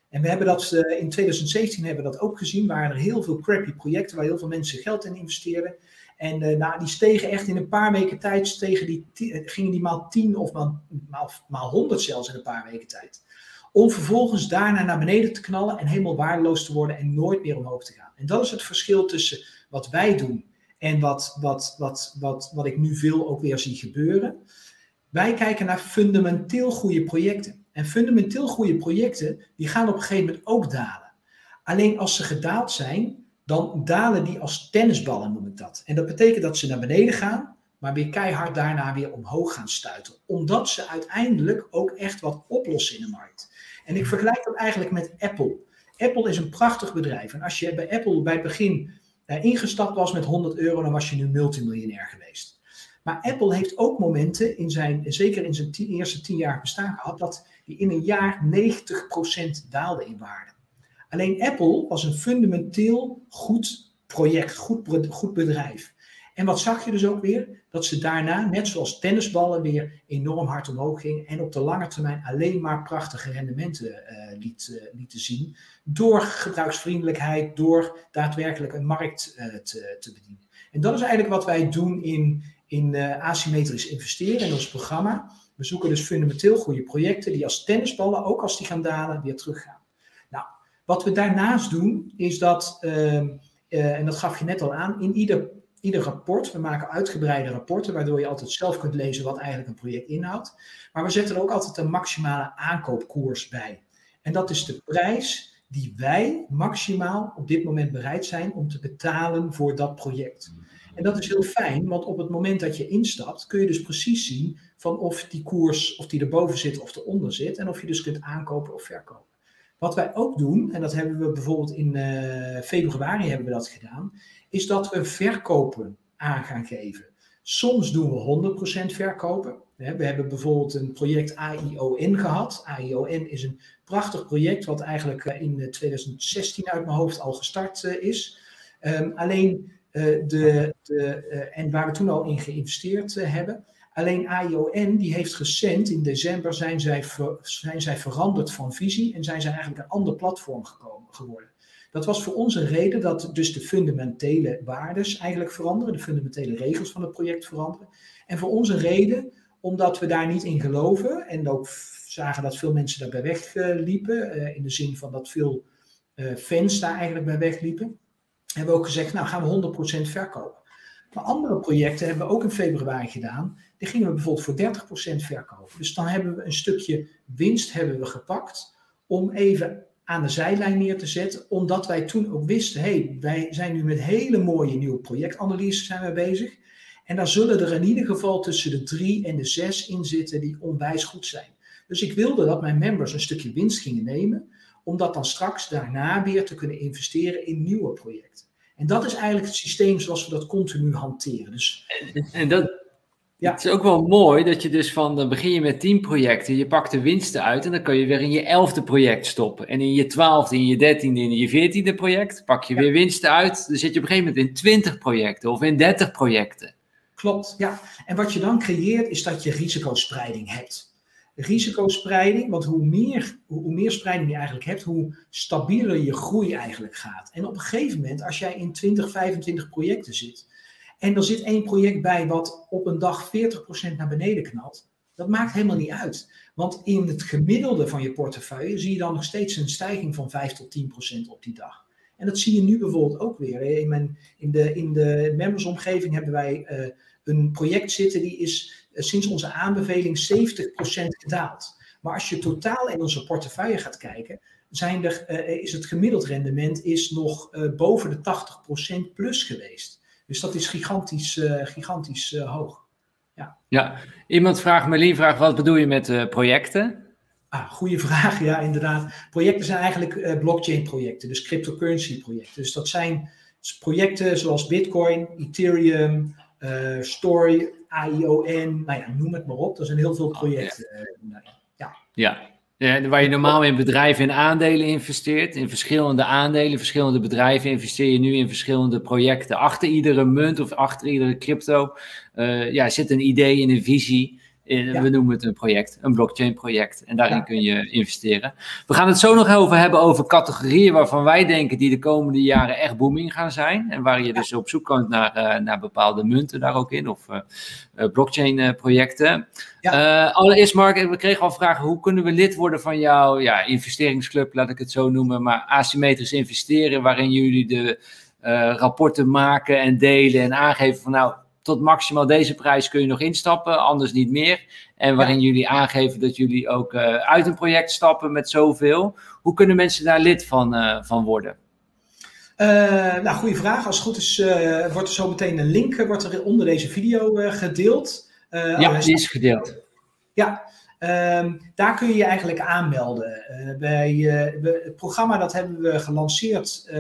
En we hebben dat uh, in 2017 hebben we dat ook gezien, waren er heel veel crappy projecten waar heel veel mensen geld in investeerden. En uh, nou, die stegen echt in een paar weken tijd, stegen die, eh, gingen die maal 10 of maal, maal, maal 100 zelfs in een paar weken tijd. Om vervolgens daarna naar beneden te knallen en helemaal waardeloos te worden en nooit meer omhoog te gaan. En dat is het verschil tussen wat wij doen en wat, wat, wat, wat, wat ik nu veel ook weer zie gebeuren. Wij kijken naar fundamenteel goede projecten. En fundamenteel goede projecten, die gaan op een gegeven moment ook dalen. Alleen als ze gedaald zijn, dan dalen die als tennisballen, noem ik dat. En dat betekent dat ze naar beneden gaan, maar weer keihard daarna weer omhoog gaan stuiten. Omdat ze uiteindelijk ook echt wat oplossen in de markt. En ik vergelijk dat eigenlijk met Apple. Apple is een prachtig bedrijf. En als je bij Apple bij het begin eh, ingestapt was met 100 euro, dan was je nu multimiljonair geweest. Maar Apple heeft ook momenten, in zijn, zeker in zijn eerste tien jaar bestaan gehad, dat die in een jaar 90% daalde in waarde. Alleen Apple was een fundamenteel goed project, goed, goed bedrijf. En wat zag je dus ook weer? Dat ze daarna, net zoals tennisballen, weer enorm hard omhoog gingen en op de lange termijn alleen maar prachtige rendementen uh, liet, uh, lieten zien. Door gebruiksvriendelijkheid, door daadwerkelijk een markt uh, te, te bedienen. En dat is eigenlijk wat wij doen in, in asymmetrisch investeren in ons programma. We zoeken dus fundamenteel goede projecten die als tennisballen, ook als die gaan dalen, weer teruggaan. Wat we daarnaast doen, is dat, uh, uh, en dat gaf je net al aan, in ieder, ieder rapport, we maken uitgebreide rapporten, waardoor je altijd zelf kunt lezen wat eigenlijk een project inhoudt. Maar we zetten er ook altijd een maximale aankoopkoers bij. En dat is de prijs die wij maximaal op dit moment bereid zijn om te betalen voor dat project. En dat is heel fijn, want op het moment dat je instapt, kun je dus precies zien van of die koers, of die erboven zit of eronder zit. En of je dus kunt aankopen of verkopen. Wat wij ook doen, en dat hebben we bijvoorbeeld in uh, februari hebben we dat gedaan, is dat we verkopen aan gaan geven. Soms doen we 100% verkopen. We hebben bijvoorbeeld een project AION gehad. AION is een prachtig project wat eigenlijk eh, in 2016 uit mijn hoofd al gestart eh, is. Um, alleen de, de, en waar we toen al in geïnvesteerd hebben. Alleen AION die heeft recent, in december, zijn zij, zijn zij veranderd van visie en zijn zij eigenlijk een ander platform gekomen, geworden. Dat was voor ons een reden dat dus de fundamentele waardes eigenlijk veranderen, de fundamentele regels van het project veranderen. En voor ons een reden omdat we daar niet in geloven en ook zagen dat veel mensen daarbij wegliepen, in de zin van dat veel fans daar eigenlijk bij wegliepen hebben we ook gezegd, nou gaan we 100% verkopen. Maar andere projecten hebben we ook in februari gedaan. Die gingen we bijvoorbeeld voor 30% verkopen. Dus dan hebben we een stukje winst hebben we gepakt om even aan de zijlijn neer te zetten. Omdat wij toen ook wisten, hey, wij zijn nu met hele mooie nieuwe projectanalyses zijn we bezig. En daar zullen er in ieder geval tussen de drie en de zes in zitten die onwijs goed zijn. Dus ik wilde dat mijn members een stukje winst gingen nemen om dat dan straks daarna weer te kunnen investeren in nieuwe projecten. En dat is eigenlijk het systeem zoals we dat continu hanteren. Dus, en dat, ja. Het is ook wel mooi dat je dus van, dan begin je met 10 projecten, je pakt de winsten uit en dan kun je weer in je elfde project stoppen. En in je twaalfde, in je dertiende, in je veertiende project pak je weer winsten uit. Dan zit je op een gegeven moment in 20 projecten of in 30 projecten. Klopt, ja. En wat je dan creëert is dat je risicospreiding hebt risicospreiding. Want hoe meer, hoe meer spreiding je eigenlijk hebt, hoe stabieler je groei eigenlijk gaat. En op een gegeven moment, als jij in 20, 25 projecten zit. En er zit één project bij wat op een dag 40% naar beneden knalt. Dat maakt helemaal niet uit. Want in het gemiddelde van je portefeuille zie je dan nog steeds een stijging van 5 tot 10% op die dag. En dat zie je nu bijvoorbeeld ook weer. In, mijn, in de, in de membersomgeving hebben wij uh, een project zitten die is eh, sinds onze aanbeveling 70% gedaald. Maar als je totaal in onze portefeuille gaat kijken, zijn er, uh, is het gemiddeld rendement is nog uh, boven de 80% plus geweest. Dus dat is gigantisch, uh, gigantisch hoog. Ja. ja, iemand vraagt, Marlien vraagt, wat bedoel je met projecten? Ah, goede vraag, ja, inderdaad. Projecten zijn eigenlijk blockchain-projecten, dus cryptocurrency-projecten. Dus dat zijn projecten zoals Bitcoin, Ethereum, Story, AION, nou ja, noem het maar op. Er zijn heel veel oh, projecten. Uh, ja. ja. Ja, waar je normaal in bedrijven in aandelen investeert, in verschillende aandelen, verschillende bedrijven, investeer je nu in verschillende projecten. Achter iedere munt of achter iedere crypto uh, ja, zit een idee en een visie. We noemen het een project, een blockchain project. En daarin kun je investeren. We gaan het zo nog over hebben over categorieën waarvan wij denken die de komende jaren echt booming gaan zijn. En waar je dus op zoek kunt naar, uh, naar bepaalde munten daar ook in. Of uh, blockchain projecten. allereerst Mark, we kregen al vragen, hoe kunnen we lid worden van jouw ja, investeringsclub, laat ik het zo noemen. Maar asymmetrisch investeren, waarin jullie de rapporten maken en delen en aangeven van nou tot maximaal deze prijs kun je nog instappen, anders niet meer. En waarin jullie aangeven dat jullie ook uh, uit een project stappen met zoveel. Hoe kunnen mensen daar lid van, uh, van worden? Uh, nou, goede vraag. Als het goed is, wordt er zo meteen een link wordt er onder deze video gedeeld. ja, die is gedeeld. Ja, um, daar kun je je eigenlijk aanmelden. bij, het programma dat hebben we gelanceerd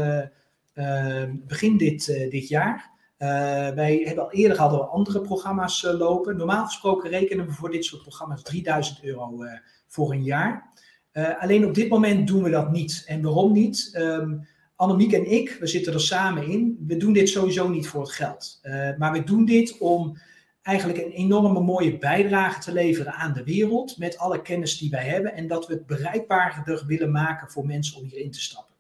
begin dit, dit jaar. Uh, wij hebben al eerder hadden we andere programma's uh, lopen. Normaal gesproken rekenen we voor dit soort programma's 3000 euro uh, voor een jaar. alleen op dit moment doen we dat niet. En waarom niet? Um, Annemiek en ik, we zitten er samen in. We doen dit sowieso niet voor het geld. maar we doen dit om eigenlijk een enorme mooie bijdrage te leveren aan de wereld. Met alle kennis die wij hebben. En dat we het bereikbaarder willen maken voor mensen om hierin te stappen.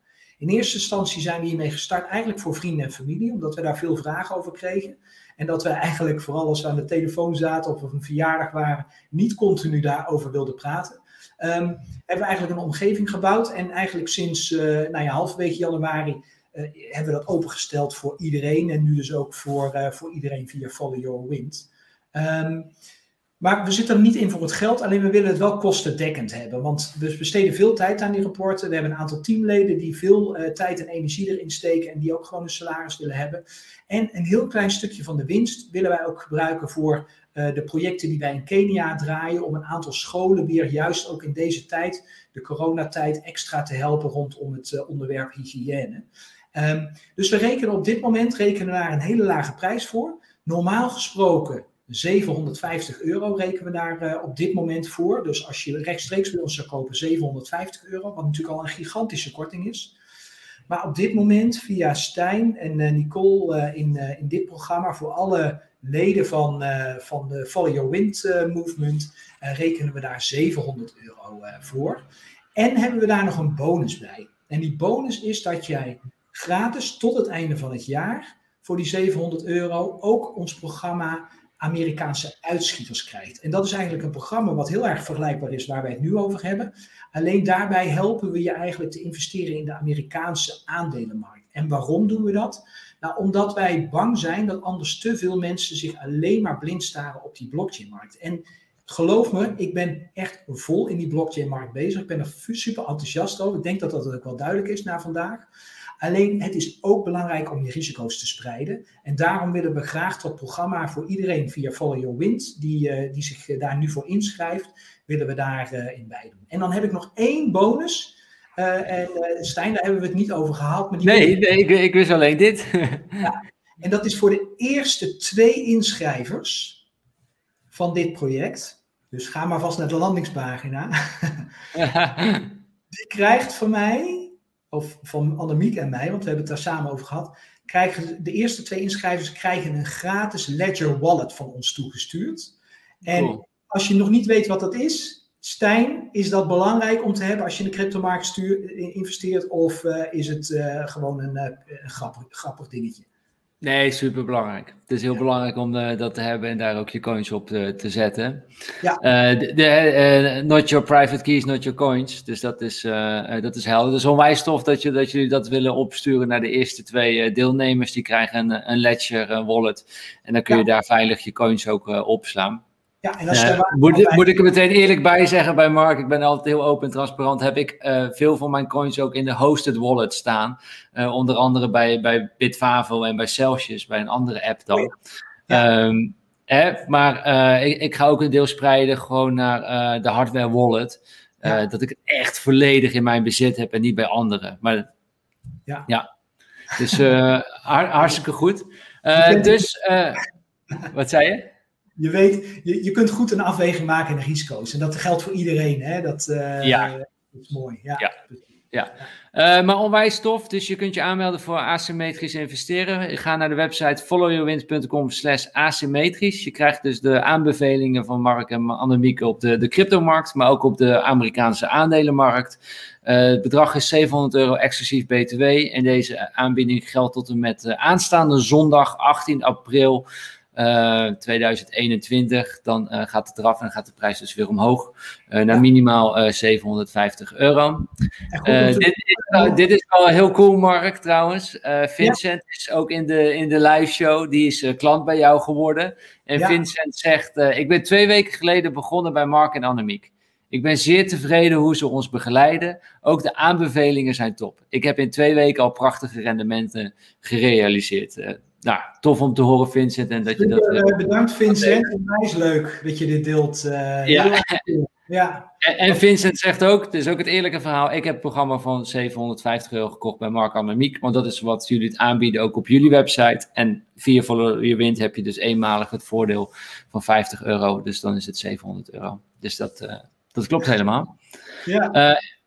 In eerste instantie zijn we hiermee gestart eigenlijk voor vrienden en familie, omdat we daar veel vragen over kregen. En dat we eigenlijk, vooral als we aan de telefoon zaten of op een verjaardag waren, niet continu daarover wilden praten. Um, hebben we eigenlijk een omgeving gebouwd. En eigenlijk sinds uh, nou ja, halverwege januari uh, hebben we dat opengesteld voor iedereen. En nu dus ook voor, uh, voor iedereen via Follow Your Wind. Um, maar we zitten er niet in voor het geld, alleen we willen het wel kostendekkend hebben. Want we besteden veel tijd aan die rapporten. We hebben een aantal teamleden die veel uh, tijd en energie erin steken en die ook gewoon een salaris willen hebben. En een heel klein stukje van de winst willen wij ook gebruiken voor uh, de projecten die wij in Kenia draaien. Om een aantal scholen weer juist ook in deze tijd, de coronatijd, extra te helpen rondom het uh, onderwerp hygiëne. Um, dus we rekenen op dit moment rekenen we daar een hele lage prijs voor. Normaal gesproken 750 euro rekenen we daar uh, op dit moment voor. Dus als je rechtstreeks bij ons zou kopen, 750 euro, wat natuurlijk al een gigantische korting is. Maar op dit moment via Stijn en uh, Nicole uh, in, in dit programma voor alle leden van, van de Follow Your Wind Movement rekenen we daar 700 euro voor. En hebben we daar nog een bonus bij. En die bonus is dat jij gratis tot het einde van het jaar voor die 700 euro ook ons programma Amerikaanse uitschieters krijgt. En dat is eigenlijk een programma wat heel erg vergelijkbaar is waar wij het nu over hebben. Alleen daarbij helpen we je eigenlijk te investeren in de Amerikaanse aandelenmarkt. En waarom doen we dat? Nou, omdat wij bang zijn dat anders te veel mensen zich alleen maar blind staren op die blockchainmarkt. En geloof me, ik ben echt vol in die blockchainmarkt bezig. Ik ben er super enthousiast over. Ik denk dat dat ook wel duidelijk is na vandaag. Alleen het is ook belangrijk om je risico's te spreiden. En daarom willen we graag dat programma voor iedereen via Follow Your Wind, die, uh, die zich daar nu voor inschrijft, willen we daarin uh, bij doen. En dan heb ik nog één bonus. En Stijn, daar hebben we het niet over gehad. Maar die nee, nee ik, ik, wist alleen dit. ja, en dat is voor de eerste twee inschrijvers van dit project. Dus ga maar vast naar de landingspagina. die krijgt van mij of van Annemiek en mij, want we hebben het daar samen over gehad, krijgen de eerste twee inschrijvers krijgen een gratis Ledger Wallet van ons toegestuurd. En als je nog niet weet wat dat is, Stijn, is dat belangrijk om te hebben als je in de cryptomarkt investeert? Of uh, is het uh, gewoon een, uh, een grappig, grappig, dingetje? Nee, super belangrijk. Het is heel ja. belangrijk om dat te hebben en daar ook je coins op te, te zetten. Ja. de, de not your private keys, not your coins. Dus dat is, dat is helder. Dus onwijs tof dat, je, dat jullie dat willen opsturen naar de eerste twee deelnemers. Die krijgen een, een Ledger een wallet. En dan kun je daar veilig je coins ook opslaan. Ja, en als moet, moet, ik er meteen eerlijk bij zeggen bij Mark, ik ben altijd heel open en transparant, heb ik uh, veel van mijn coins ook in de hosted wallet staan. Uh, onder andere bij, bij Bitfavo en bij Celsius, bij een andere app dan. Ja. Um, hè, maar ik, ik, ga ook een deel spreiden gewoon naar de hardware wallet. Ja. Dat ik het echt volledig in mijn bezit heb en niet bij anderen. Maar ja, ja. dus hartstikke goed. dus, wat zei je? Je weet, je, je kunt goed een afweging maken in de risico's. En dat geldt voor iedereen. Hè? Dat, uh, ja. is mooi. Ja. ja. ja. Uh, maar onwijs tof. Dus je kunt je aanmelden voor asymmetrisch investeren. Ga naar de website followyourwind.com slash asymmetrisch. Je krijgt dus de aanbevelingen van Mark en Annemieke op de, de cryptomarkt, maar ook op de Amerikaanse aandelenmarkt. Uh, het bedrag is 700 euro exclusief BTW. En deze aanbieding geldt tot en met aanstaande zondag 18 april 2021, eh, dan uh, gaat het eraf en gaat de prijs dus weer omhoog uh, naar minimaal 750 euro. Dit is, dit, is wel heel cool, Mark, trouwens. Vincent is ook in de, in de live show, die is klant bij jou geworden. En ja. Vincent zegt, ik ben twee weken geleden begonnen bij Mark en Annemiek. Ik ben zeer tevreden hoe ze ons begeleiden. Ook de aanbevelingen zijn top. Ik heb in twee weken al prachtige rendementen gerealiseerd nou, tof om te horen, Vincent. En dat je dat, uh, bedankt, Vincent. Mij is leuk dat je dit deelt. Uh, ja. ja. En, en, Vincent zegt ook, het is ook het eerlijke verhaal. Ik heb het programma van 750 euro gekocht bij Mark Annemiek. Want dat is wat jullie het aanbieden, ook op jullie website. En via Follow Je Wint heb je dus eenmalig het voordeel van 50 euro. Dus dan is het 700 euro. Dus dat, uh, dat klopt helemaal. Ja.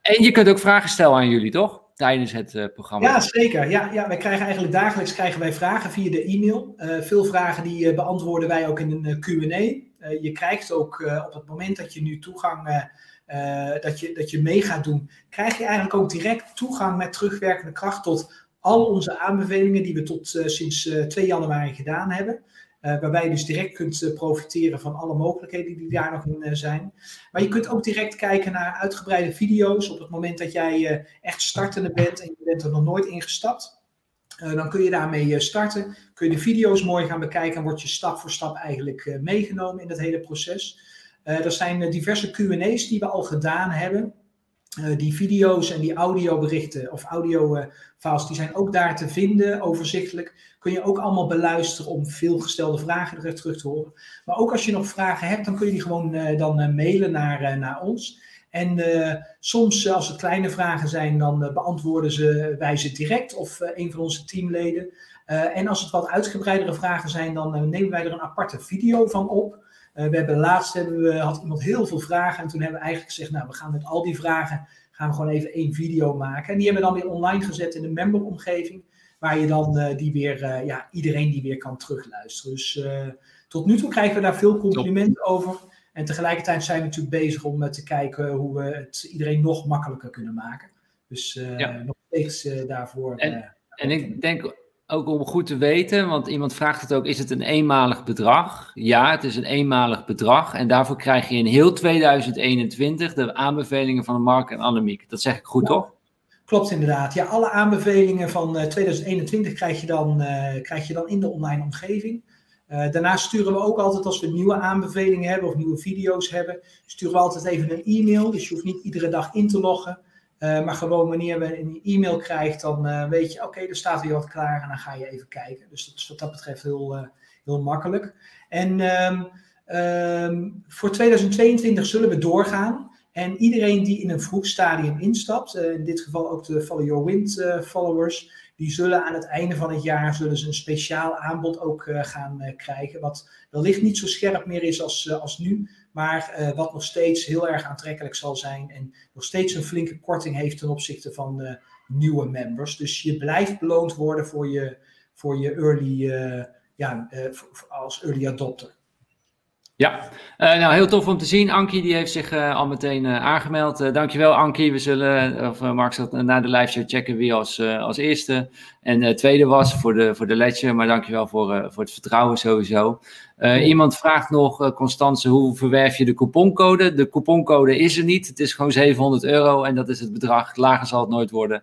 en je kunt ook vragen stellen aan jullie, toch? Tijdens het uh, programma? Ja, zeker. Ja, ja, wij krijgen eigenlijk dagelijks krijgen wij vragen via de e-mail. Uh, veel vragen die uh, beantwoorden wij ook in een Q&A. je krijgt ook op het moment dat je nu toegang, dat, je, dat je mee gaat doen, krijg je eigenlijk ook direct toegang met terugwerkende kracht tot al onze aanbevelingen die we tot sinds 2 januari gedaan hebben. Uh, waarbij je dus direct kunt uh, profiteren van alle mogelijkheden die daar nog in uh, zijn. Maar je kunt ook direct kijken naar uitgebreide video's op het moment dat jij echt startende bent en je bent er nog nooit ingestapt. dan kun je daarmee starten, kun je de video's mooi gaan bekijken en word je stap voor stap eigenlijk meegenomen in het hele proces. er zijn diverse Q&A's die we al gedaan hebben. Uh, die video's en die audioberichten of audiofiles, die zijn ook daar te vinden, overzichtelijk. Kun je ook allemaal beluisteren om veel gestelde vragen er terug te horen. Maar ook als je nog vragen hebt, dan kun je die gewoon uh, dan uh, mailen naar, naar ons. En soms, als het kleine vragen zijn, dan beantwoorden ze, wij ze direct of een van onze teamleden. en als het wat uitgebreidere vragen zijn, dan nemen wij er een aparte video van op. Uh, we hebben laatst hebben we, had iemand heel veel vragen en toen hebben we eigenlijk gezegd, nou we gaan met al die vragen gaan we gewoon even één video maken. En die hebben we dan weer online gezet in de memberomgeving, waar je dan uh, die weer, uh, ja, iedereen die weer kan terugluisteren. Dus tot nu toe krijgen we daar veel complimenten over. En tegelijkertijd zijn we natuurlijk bezig om te kijken hoe we het iedereen nog makkelijker kunnen maken. Dus ja. nog steeds daarvoor. En, en ik denk ook om goed te weten, want iemand vraagt het ook, is het een eenmalig bedrag? Ja, het is een eenmalig bedrag en daarvoor krijg je in heel 2021 de aanbevelingen van de Mark en Annemiek. Dat zeg ik goed, toch? Klopt inderdaad. Ja, alle aanbevelingen van 2021 eh, krijg je dan, uh, krijg je dan in de online omgeving. Uh, daarnaast sturen we ook altijd als we nieuwe aanbevelingen hebben of nieuwe video's hebben, sturen we altijd even een e-mail. Dus je hoeft niet iedere dag in te loggen. Uh, maar gewoon wanneer we een e-mail krijgt, dan uh, weet je, oké, er staat weer wat klaar en dan ga je even kijken. Dus dat is wat dat betreft heel, uh, heel makkelijk. En um, um, voor 2022 zullen we doorgaan. En iedereen die in een vroeg stadium instapt, in dit geval ook de Follow Your Wind followers, die zullen aan het einde van het jaar zullen ze een speciaal aanbod ook gaan krijgen. Wat wellicht niet zo scherp meer is als, als nu, maar uh, wat nog steeds heel erg aantrekkelijk zal zijn en nog steeds een flinke korting heeft ten opzichte van de, nieuwe members. Dus je blijft beloond worden voor je, voor je early, ja, als early adopter. Ja, uh, nou heel tof om te zien. Ankie die heeft zich uh, al meteen uh, aangemeld. dankjewel Ankie. We zullen, of Mark zal na de live show checken wie als, als eerste en tweede was voor de, voor de ledger. Maar dankjewel voor, voor het vertrouwen sowieso. Iemand vraagt nog, Constance, hoe verwerf je de couponcode? De couponcode is er niet. Het is gewoon 700 euro en dat is het bedrag. Lager zal het nooit worden.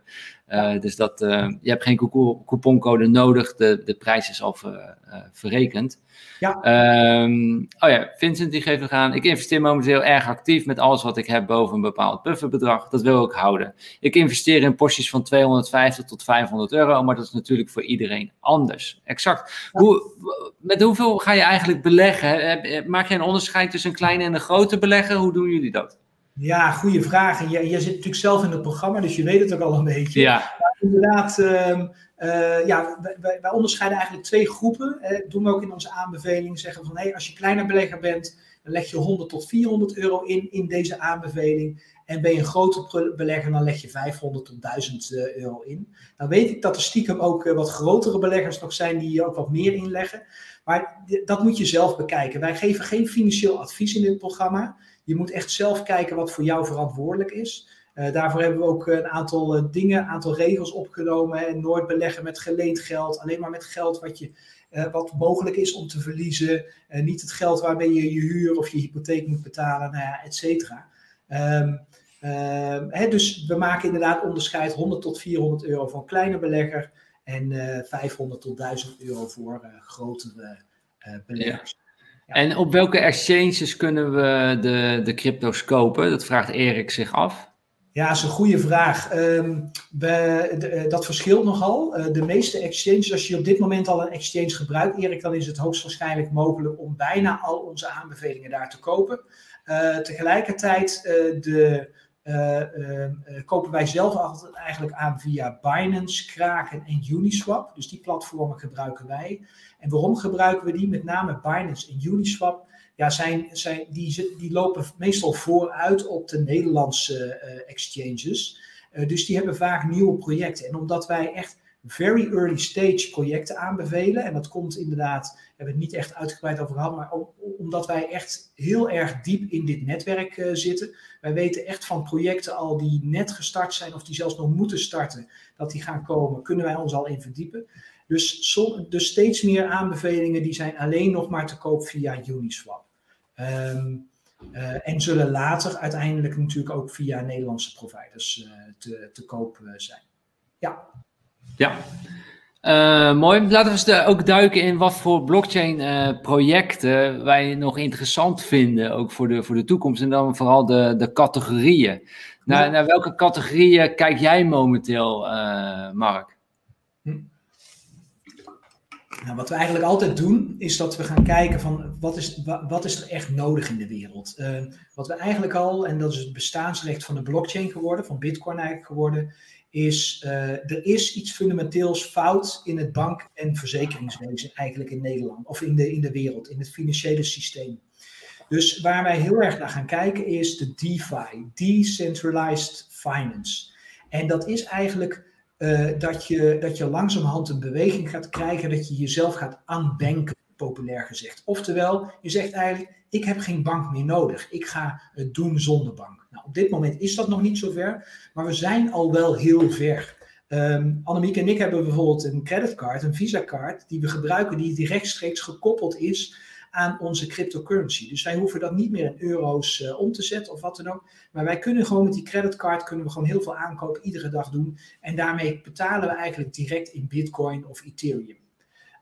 Dus dat, je hebt geen couponcode nodig. De, de prijs is al ver, verrekend. Ja. Um, oh ja, Vincent die geeft nog aan. Ik investeer momenteel erg actief met alles wat ik heb boven een bepaald bufferbedrag. Dat wil ik houden. Ik investeer in porties van 250 tot 500 euro, maar dat is natuurlijk voor iedereen anders. Exact. Hoe, met hoeveel ga je eigenlijk beleggen? Maak je een onderscheid tussen een kleine en een grote belegger? Hoe doen jullie dat? Ja, goede vraag. En je, je zit natuurlijk zelf in het programma, dus je weet het ook al een beetje. Ja. Maar inderdaad, uh, uh, ja, wij, wij, onderscheiden eigenlijk twee groepen. Dat doen we ook in onze aanbeveling. Zeggen van, hey, als je kleiner belegger bent, dan leg je 100 tot 400 euro in, in deze aanbeveling. En ben je een grote belegger, dan leg je 500 tot 1000 eh, euro in. Dan weet ik dat er stiekem ook eh, wat grotere beleggers nog zijn die ook wat meer inleggen. Maar dat moet je zelf bekijken. Wij geven geen financieel advies in dit programma. Je moet echt zelf kijken wat voor jou verantwoordelijk is. Uh, daarvoor hebben we ook een aantal uh, dingen, een aantal regels opgenomen. En nooit beleggen met geleend geld, alleen maar met geld wat, je, uh, wat mogelijk is om te verliezen. niet het geld waarmee je je huur of je hypotheek moet betalen, nou ja, et cetera. Um, dus we maken inderdaad onderscheid 100 tot 400 euro een kleine belegger en 500 tot 1000 euro voor grotere beleggers. En op welke exchanges kunnen we de, de crypto's kopen? Dat vraagt Erik zich af. Ja, dat is een goede vraag. Um, we, eh, dat verschilt nogal. Uh, de meeste exchanges, als je op dit moment al een exchange gebruikt, Erik, dan is het hoogstwaarschijnlijk mogelijk om bijna al onze aanbevelingen daar te kopen. Uh, tegelijkertijd de, ehm, kopen wij zelf altijd eigenlijk aan via Binance, Kraken en Uniswap. Dus die platformen gebruiken wij. En waarom gebruiken we die? Met name Binance en Uniswap ja, zijn, zijn, die, die lopen meestal vooruit op de Nederlandse uh, exchanges. Uh, dus die hebben vaak nieuwe projecten. En omdat wij echt very early stage projecten aanbevelen, en dat komt inderdaad, we hebben het niet echt uitgebreid over gehad, maar omdat wij echt heel erg diep in dit netwerk uh, zitten. Wij weten echt van projecten al die net gestart zijn of die zelfs nog moeten starten, dat die gaan komen, kunnen wij ons al in verdiepen. Dus, dus steeds meer aanbevelingen die zijn alleen nog maar te koop via Uniswap. Um, uh, en zullen later uiteindelijk natuurlijk ook via Nederlandse providers uh, te, te koop uh, zijn. Ja. Ja. mooi. Laten we ook duiken in wat voor blockchain-projecten wij nog interessant vinden, ook voor de, voor de toekomst. En dan vooral de, de categorieën. Naar, naar welke categorieën kijk jij momenteel, Mark? Hm. Nou, wat we eigenlijk altijd doen, is dat we gaan kijken van wat is, wat is er echt nodig in de wereld. Uh, wat we eigenlijk al, en dat is het bestaansrecht van de blockchain geworden, van Bitcoin eigenlijk geworden, is uh, er is iets fundamenteels fout in het bank- en verzekeringswezen eigenlijk in Nederland, of in de, in de wereld, in het financiële systeem. Dus waar wij heel erg naar gaan kijken is de DeFi, Decentralized Finance. En dat is eigenlijk uh, dat, je, dat je langzamerhand een beweging gaat krijgen, dat je jezelf gaat unbanken, populair gezegd. Oftewel, je zegt eigenlijk, ik heb geen bank meer nodig, ik ga het doen zonder bank. Nou, op dit moment is dat nog niet zo ver, maar we zijn al wel heel ver. Um, Annemiek en ik hebben bijvoorbeeld een creditcard, een Visa-card, die we gebruiken, die rechtstreeks gekoppeld is aan onze cryptocurrency. Dus wij hoeven dat niet meer in euro's uh, om te zetten of wat dan ook. Maar wij kunnen gewoon met die creditcard kunnen we gewoon heel veel aankopen iedere dag doen. En daarmee betalen we eigenlijk direct in Bitcoin of Ethereum.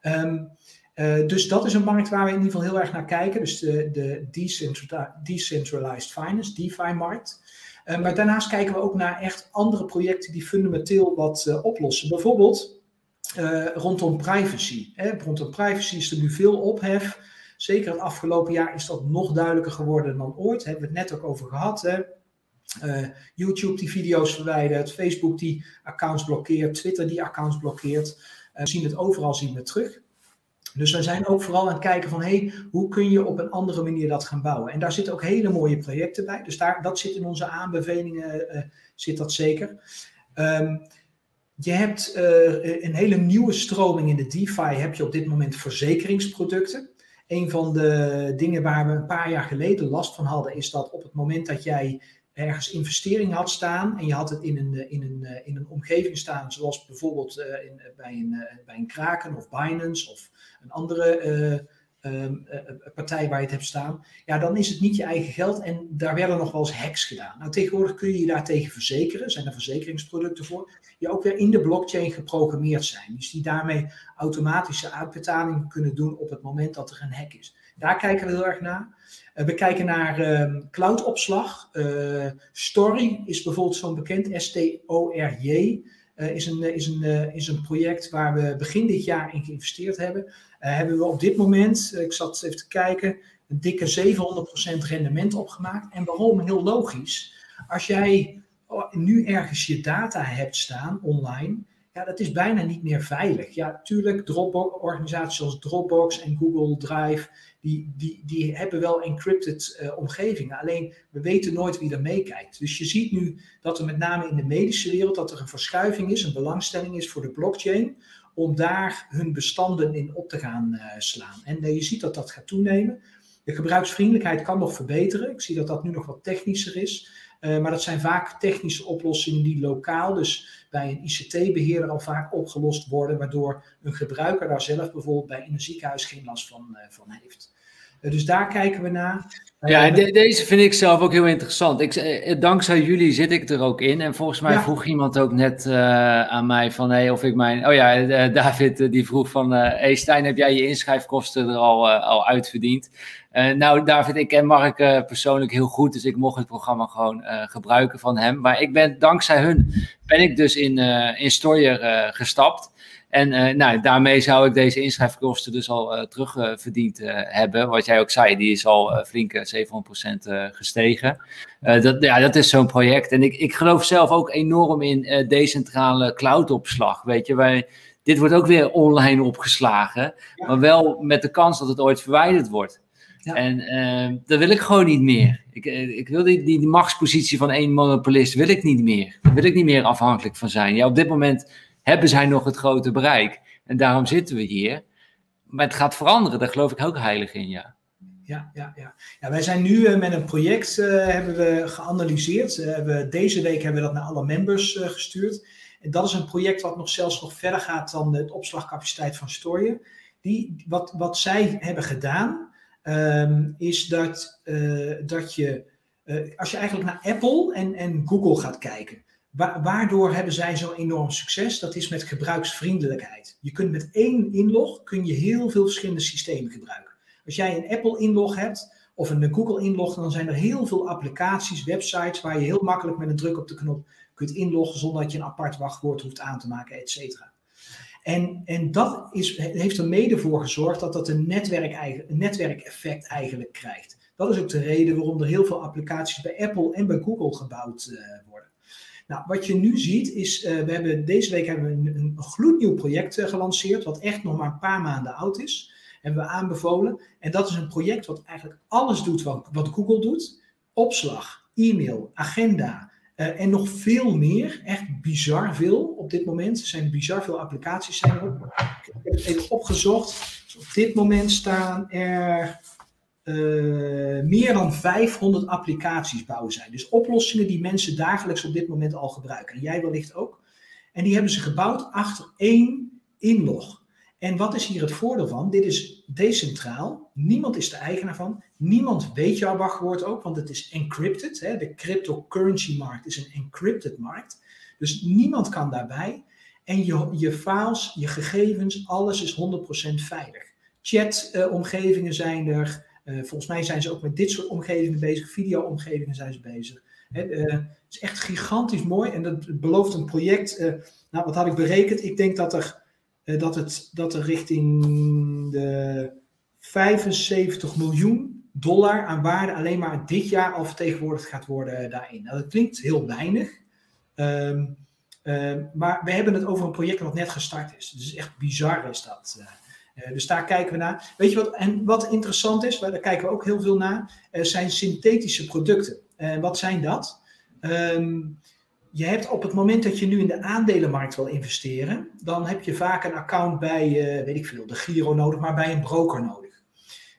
Um, uh, dus dat is een markt waar we in ieder geval heel erg naar kijken. Dus de, de decentralized finance, DeFi-markt. Uh, maar daarnaast kijken we ook naar echt andere projecten die fundamenteel wat uh, oplossen. Bijvoorbeeld rondom privacy. Hè? Rondom privacy is er nu veel ophef. Zeker het afgelopen jaar is dat nog duidelijker geworden dan ooit. Daar hebben we het net ook over gehad. Hè? Uh, YouTube die video's verwijdert, Facebook die accounts blokkeert, Twitter die accounts blokkeert. Uh, we zien het overal zien we terug. Dus we zijn ook vooral aan het kijken van hey, hoe kun je op een andere manier dat gaan bouwen. En daar zitten ook hele mooie projecten bij. Dus daar, dat zit in onze aanbevelingen, uh, zit dat zeker. Um, je hebt een hele nieuwe stroming in de DeFi, heb je op dit moment verzekeringsproducten. Een van de dingen waar we een paar jaar geleden last van hadden, is dat op het moment dat jij ergens investering had staan en je had het in een, in een, in een omgeving staan, zoals bijvoorbeeld in, bij, een, bij een Kraken of Binance of een andere Ehm, eh, eh, partij waar je het hebt staan, ja, dan is het niet je eigen geld en daar werden nog wel eens hacks gedaan. Nou, tegenwoordig kun je je daartegen verzekeren, zijn er verzekeringsproducten voor, die ook weer in de blockchain geprogrammeerd zijn. Dus die daarmee automatische uitbetalingen kunnen doen op het moment dat er een hack is. Daar kijken we heel erg naar. Uh, we kijken naar uh, cloudopslag. Story is bijvoorbeeld zo'n bekend, S-T-O-R-J. is, een, is, een, is een project waar we begin dit jaar in geïnvesteerd hebben. Eh, hebben we op dit moment, eh, ik zat even te kijken, een dikke 700% rendement opgemaakt. En waarom? Heel logisch. Als jij nu ergens je data hebt staan online, ja, dat is bijna niet meer veilig. Ja, natuurlijk, Dropbox, organisaties zoals Dropbox en Google Drive, die, die, die hebben wel encrypted uh, omgevingen. Alleen, we weten nooit wie er meekijkt. Dus je ziet nu dat er met name in de medische wereld, dat er een verschuiving is, een belangstelling is voor de blockchain, om daar hun bestanden in op te gaan uh, slaan. En uh, je ziet dat dat gaat toenemen. De gebruiksvriendelijkheid kan nog verbeteren. Ik zie dat dat nu nog wat technischer is. Uh, maar dat zijn vaak technische oplossingen die lokaal, dus bij een ICT-beheerder, al vaak opgelost worden, waardoor een gebruiker daar zelf bijvoorbeeld bij in een ziekenhuis geen last van, van heeft. dus daar kijken we naar. Ja, deze vind ik zelf ook heel interessant. Ik, eh, dankzij jullie zit ik er ook in. En volgens mij vroeg iemand ook net uh, aan mij van hey, of ik mijn. Oh ja, uh, David die vroeg van hey Stijn, heb jij je inschrijfkosten er al, al uitverdiend? nou, David, ik ken Mark persoonlijk heel goed, dus ik mocht het programma gewoon gebruiken van hem. Maar ik ben dankzij hun ben ik dus in, in Stoyer gestapt. En uh, nou, daarmee zou ik deze inschrijfkosten dus al uh, terugverdiend uh, hebben. Wat jij ook zei, die is al flink 700% gestegen. dat, ja, dat is zo'n project. En ik, ik geloof zelf ook enorm in decentrale cloudopslag. Weet je, wij, dit wordt ook weer online opgeslagen. Maar wel met de kans dat het ooit verwijderd wordt. Ja. En dat wil ik gewoon niet meer. Ik, ik wil die, die, die machtspositie van één monopolist wil ik niet meer. Daar wil ik niet meer afhankelijk van zijn. Ja, op dit moment hebben zij nog het grote bereik. En daarom zitten we hier. Maar het gaat veranderen, daar geloof ik ook heilig in, ja. Ja, ja, ja. ja wij zijn nu uh, met een project uh, hebben we geanalyseerd. Uh, we, deze week hebben we dat naar alle members gestuurd. En dat is een project wat nog zelfs nog verder gaat dan de opslagcapaciteit van Story. Die, wat, wat zij hebben gedaan, um, is dat, dat je, als je eigenlijk naar Apple en, en Google gaat kijken, waardoor hebben zij zo'n enorm succes? Dat is met gebruiksvriendelijkheid. Je kunt met één inlog kun je heel veel verschillende systemen gebruiken. Als jij een Apple inlog hebt of een Google inlog, dan zijn er heel veel applicaties, websites waar je heel makkelijk met een druk op de knop kunt inloggen zonder dat je een apart wachtwoord hoeft aan te maken, et cetera. En, en dat is, heeft er mede voor gezorgd dat dat een, netwerk, een netwerkeffect eigenlijk krijgt. Dat is ook de reden waarom er heel veel applicaties bij Apple en bij Google gebouwd uh, worden. Nou, wat je nu ziet is, uh, we hebben, deze week hebben we een, gloednieuw project uh, gelanceerd, wat echt nog maar een paar maanden oud is. Hebben we aanbevolen. En dat is een project wat eigenlijk alles doet wat, Google doet. Opslag, e-mail, agenda uh, en nog veel meer. Echt bizar veel op dit moment. Er zijn bizar veel applicaties zijn erop. Ik heb het even opgezocht. Op dit moment staan er uh, meer dan 500 applicaties bouwen zij. Dus oplossingen die mensen dagelijks op dit moment al gebruiken. En jij wellicht ook. En die hebben ze gebouwd achter één inlog. En wat is hier het voordeel van? Dit is decentraal. Niemand is de eigenaar van. Niemand weet jouw wachtwoord ook, want het is encrypted. Hè? De cryptocurrency markt is een encrypted markt. Dus niemand kan daarbij. En je, je files, je gegevens, alles is 100% veilig. Chat-omgevingen uh, zijn er. Uh, volgens mij zijn ze ook met dit soort omgevingen bezig, video-omgevingen zijn ze bezig. Uh, het is echt gigantisch mooi en dat belooft een project. Uh, nou, wat had ik berekend? Ik denk dat er, dat het, dat er richting de 75 miljoen dollar aan waarde alleen maar dit jaar al vertegenwoordigd gaat worden daarin. Nou, dat klinkt heel weinig. Um, maar we hebben het over een project dat net gestart is. Dus echt bizar is dat. Uh, dus daar kijken we naar. Weet je wat, en wat interessant is, daar kijken we ook heel veel naar, uh, zijn synthetische producten. En wat zijn dat? Um, je hebt op het moment dat je nu in de aandelenmarkt wil investeren, dan heb je vaak een account bij, weet ik veel, de Giro nodig, maar bij een broker nodig.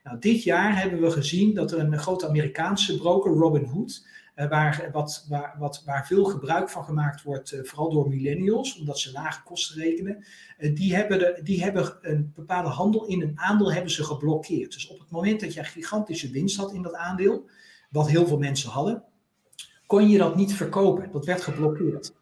Nou, dit jaar hebben we gezien dat er een grote Amerikaanse broker, Robinhood, waar, wat, waar, wat, waar veel gebruik van gemaakt wordt, uh, vooral door millennials, omdat ze lage kosten rekenen, die, hebben de, die hebben een bepaalde handel in een aandeel hebben ze geblokkeerd. Dus op het moment dat je gigantische winst had in dat aandeel, wat heel veel mensen hadden, kon je dat niet verkopen. Dat werd geblokkeerd.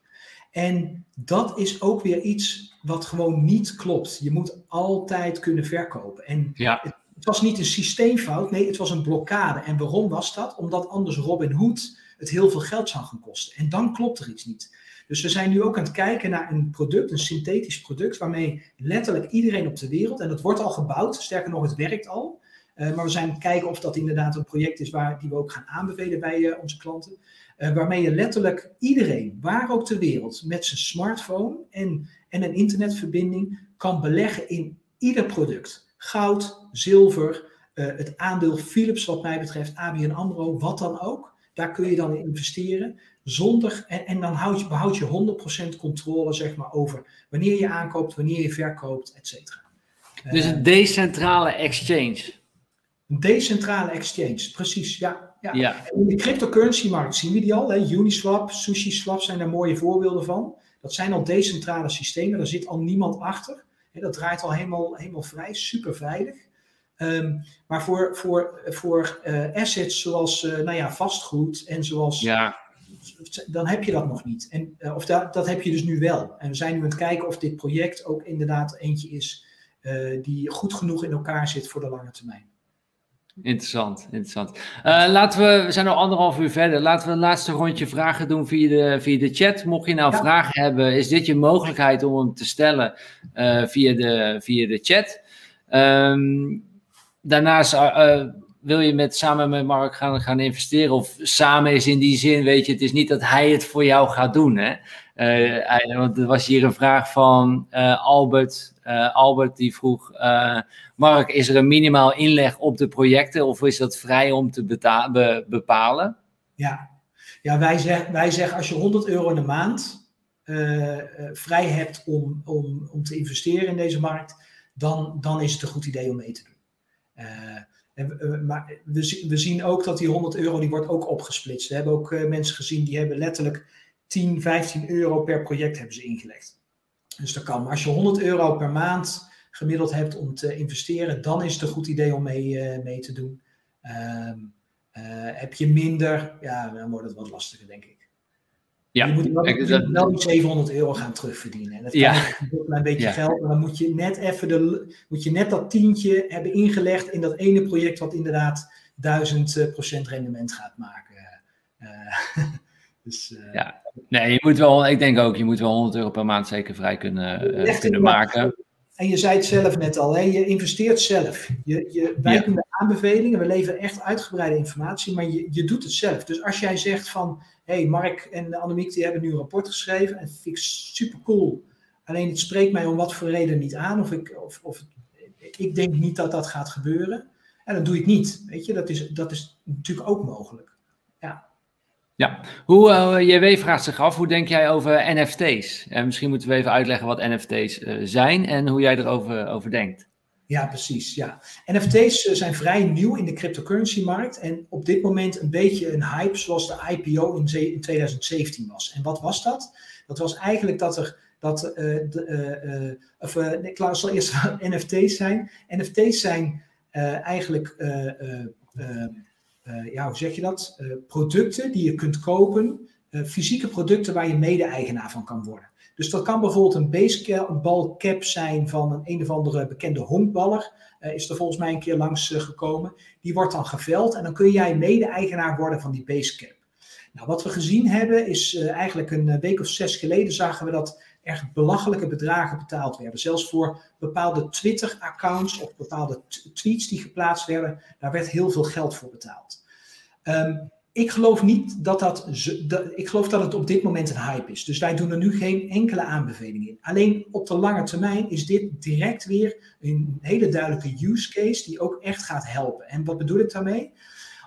En dat is ook weer iets wat gewoon niet klopt. Je moet altijd kunnen verkopen. En ja. het, was niet een systeemfout, nee, het was een blokkade. En waarom was dat? Omdat anders Robin Hood het heel veel geld zou gaan kosten. En dan klopt er iets niet. Dus we zijn nu ook aan het kijken naar een product, een synthetisch product, waarmee letterlijk iedereen op de wereld, en dat wordt al gebouwd, sterker nog, het werkt al. Uh, maar we zijn aan het kijken of dat inderdaad een project is waar, die we ook gaan aanbevelen bij uh, onze klanten. Uh, waarmee je letterlijk iedereen, waar ook ter wereld, met zijn smartphone en, en een internetverbinding kan beleggen in ieder product. Goud, zilver, het aandeel Philips wat mij betreft, ABN AMRO, wat dan ook. Daar kun je dan in investeren. Zonder, en, en dan houd je, behoud je 100% controle zeg maar, over wanneer je aankoopt, wanneer je verkoopt, et cetera. Dus een decentrale exchange. Een decentrale exchange, precies, ja. ja. In de cryptocurrency-markt zien we die al. Hè? Uniswap, SushiSwap zijn daar mooie voorbeelden van. Dat zijn al decentrale systemen, daar zit al niemand achter. Dat draait al helemaal, helemaal vrij, super veilig. Um, maar voor, voor, voor uh, assets zoals uh, nou ja, vastgoed en zoals. Ja. Dan heb je dat nog niet. En, uh, of dat, dat heb je dus nu wel. En we zijn nu aan het kijken of dit project ook inderdaad eentje is die goed genoeg in elkaar zit voor de lange termijn. Interessant, interessant. Uh, laten we, we zijn al anderhalf uur verder. Laten we een laatste rondje vragen doen via de, via de chat. Mocht je nou vragen hebben, is dit je mogelijkheid om hem te stellen uh, via, de, via de chat. Um, daarnaast uh, wil je met, samen met Mark gaan, gaan investeren. Of samen is in die zin, weet je, het is niet dat hij het voor jou gaat doen. Hè? Uh, want er was hier een vraag van Albert. Albert die vroeg: Mark, is er een minimaal inleg op de projecten of is dat vrij om te be bepalen? Ja, ja wij, zeggen, wij zeggen als je 100 euro in de maand vrij hebt om, om, om te investeren in deze markt, dan, dan is het een goed idee om mee te doen. En, maar we, we, zien ook dat die 100 euro die wordt ook opgesplitst. We hebben ook mensen gezien die hebben letterlijk 10, 15 euro per project hebben ze ingelegd. Dus dat kan. Maar als je 100 euro per maand gemiddeld hebt om te investeren, dan is het een goed idee om mee, uh, mee te doen. Uh, heb je minder, ja, dan wordt het wat lastiger, denk ik. Ja, je moet wel, je wel die 700 euro gaan terugverdienen. En dat kan ja. een klein beetje ja. geld, maar dan moet je net even de, moet je net dat tientje hebben ingelegd in dat ene project wat inderdaad 1000% rendement gaat maken. Uh, dus, ja, Nee, je moet wel, ik denk ook, je moet wel 100 euro per maand zeker vrij kunnen, uh, kunnen maken. En je zei het zelf net al, hè? je investeert zelf. Je, je, wij ja. aanbevelingen, we leveren echt uitgebreide informatie, maar je, je doet het zelf. Dus als jij zegt van, hey, Mark en Annemiek die hebben nu een rapport geschreven en dat vind ik super cool. Alleen het spreekt mij om wat voor reden niet aan, of ik, of, of ik denk niet dat dat gaat gebeuren. En dan doe ik niet. Weet je, dat is, dat is natuurlijk ook mogelijk. Ja. Ja, hoe, uh, JW vraagt zich af, hoe denk jij over NFT's? En misschien moeten we even uitleggen wat NFT's uh, zijn en hoe jij erover over denkt. Ja, precies. Ja. NFT's uh, zijn vrij nieuw in de cryptocurrency-markt en op dit moment een beetje een hype zoals de IPO in, in 2017 was. En wat was dat? Dat was eigenlijk dat er dat, de, of ik zal eerst NFT's zijn. NFT's zijn eigenlijk ja, hoe zeg je dat? Producten die je kunt kopen, fysieke producten waar je mede-eigenaar van kan worden. Dus dat kan bijvoorbeeld een baseballcap zijn van een een of andere bekende honkballer. is er volgens mij een keer langs gekomen. Die wordt dan geveld en dan kun jij mede-eigenaar worden van die basecap. Nou, wat we gezien hebben is eigenlijk een week of zes geleden zagen we dat echt belachelijke bedragen betaald werden. Zelfs voor bepaalde Twitter-accounts of bepaalde tweets die geplaatst werden, daar werd heel veel geld voor betaald. Um, ik geloof niet dat dat, ik geloof dat het op dit moment een hype is. Dus wij doen er nu geen enkele aanbeveling in. Alleen op de lange termijn is dit direct weer een hele duidelijke use case die ook echt gaat helpen. En wat bedoel ik daarmee?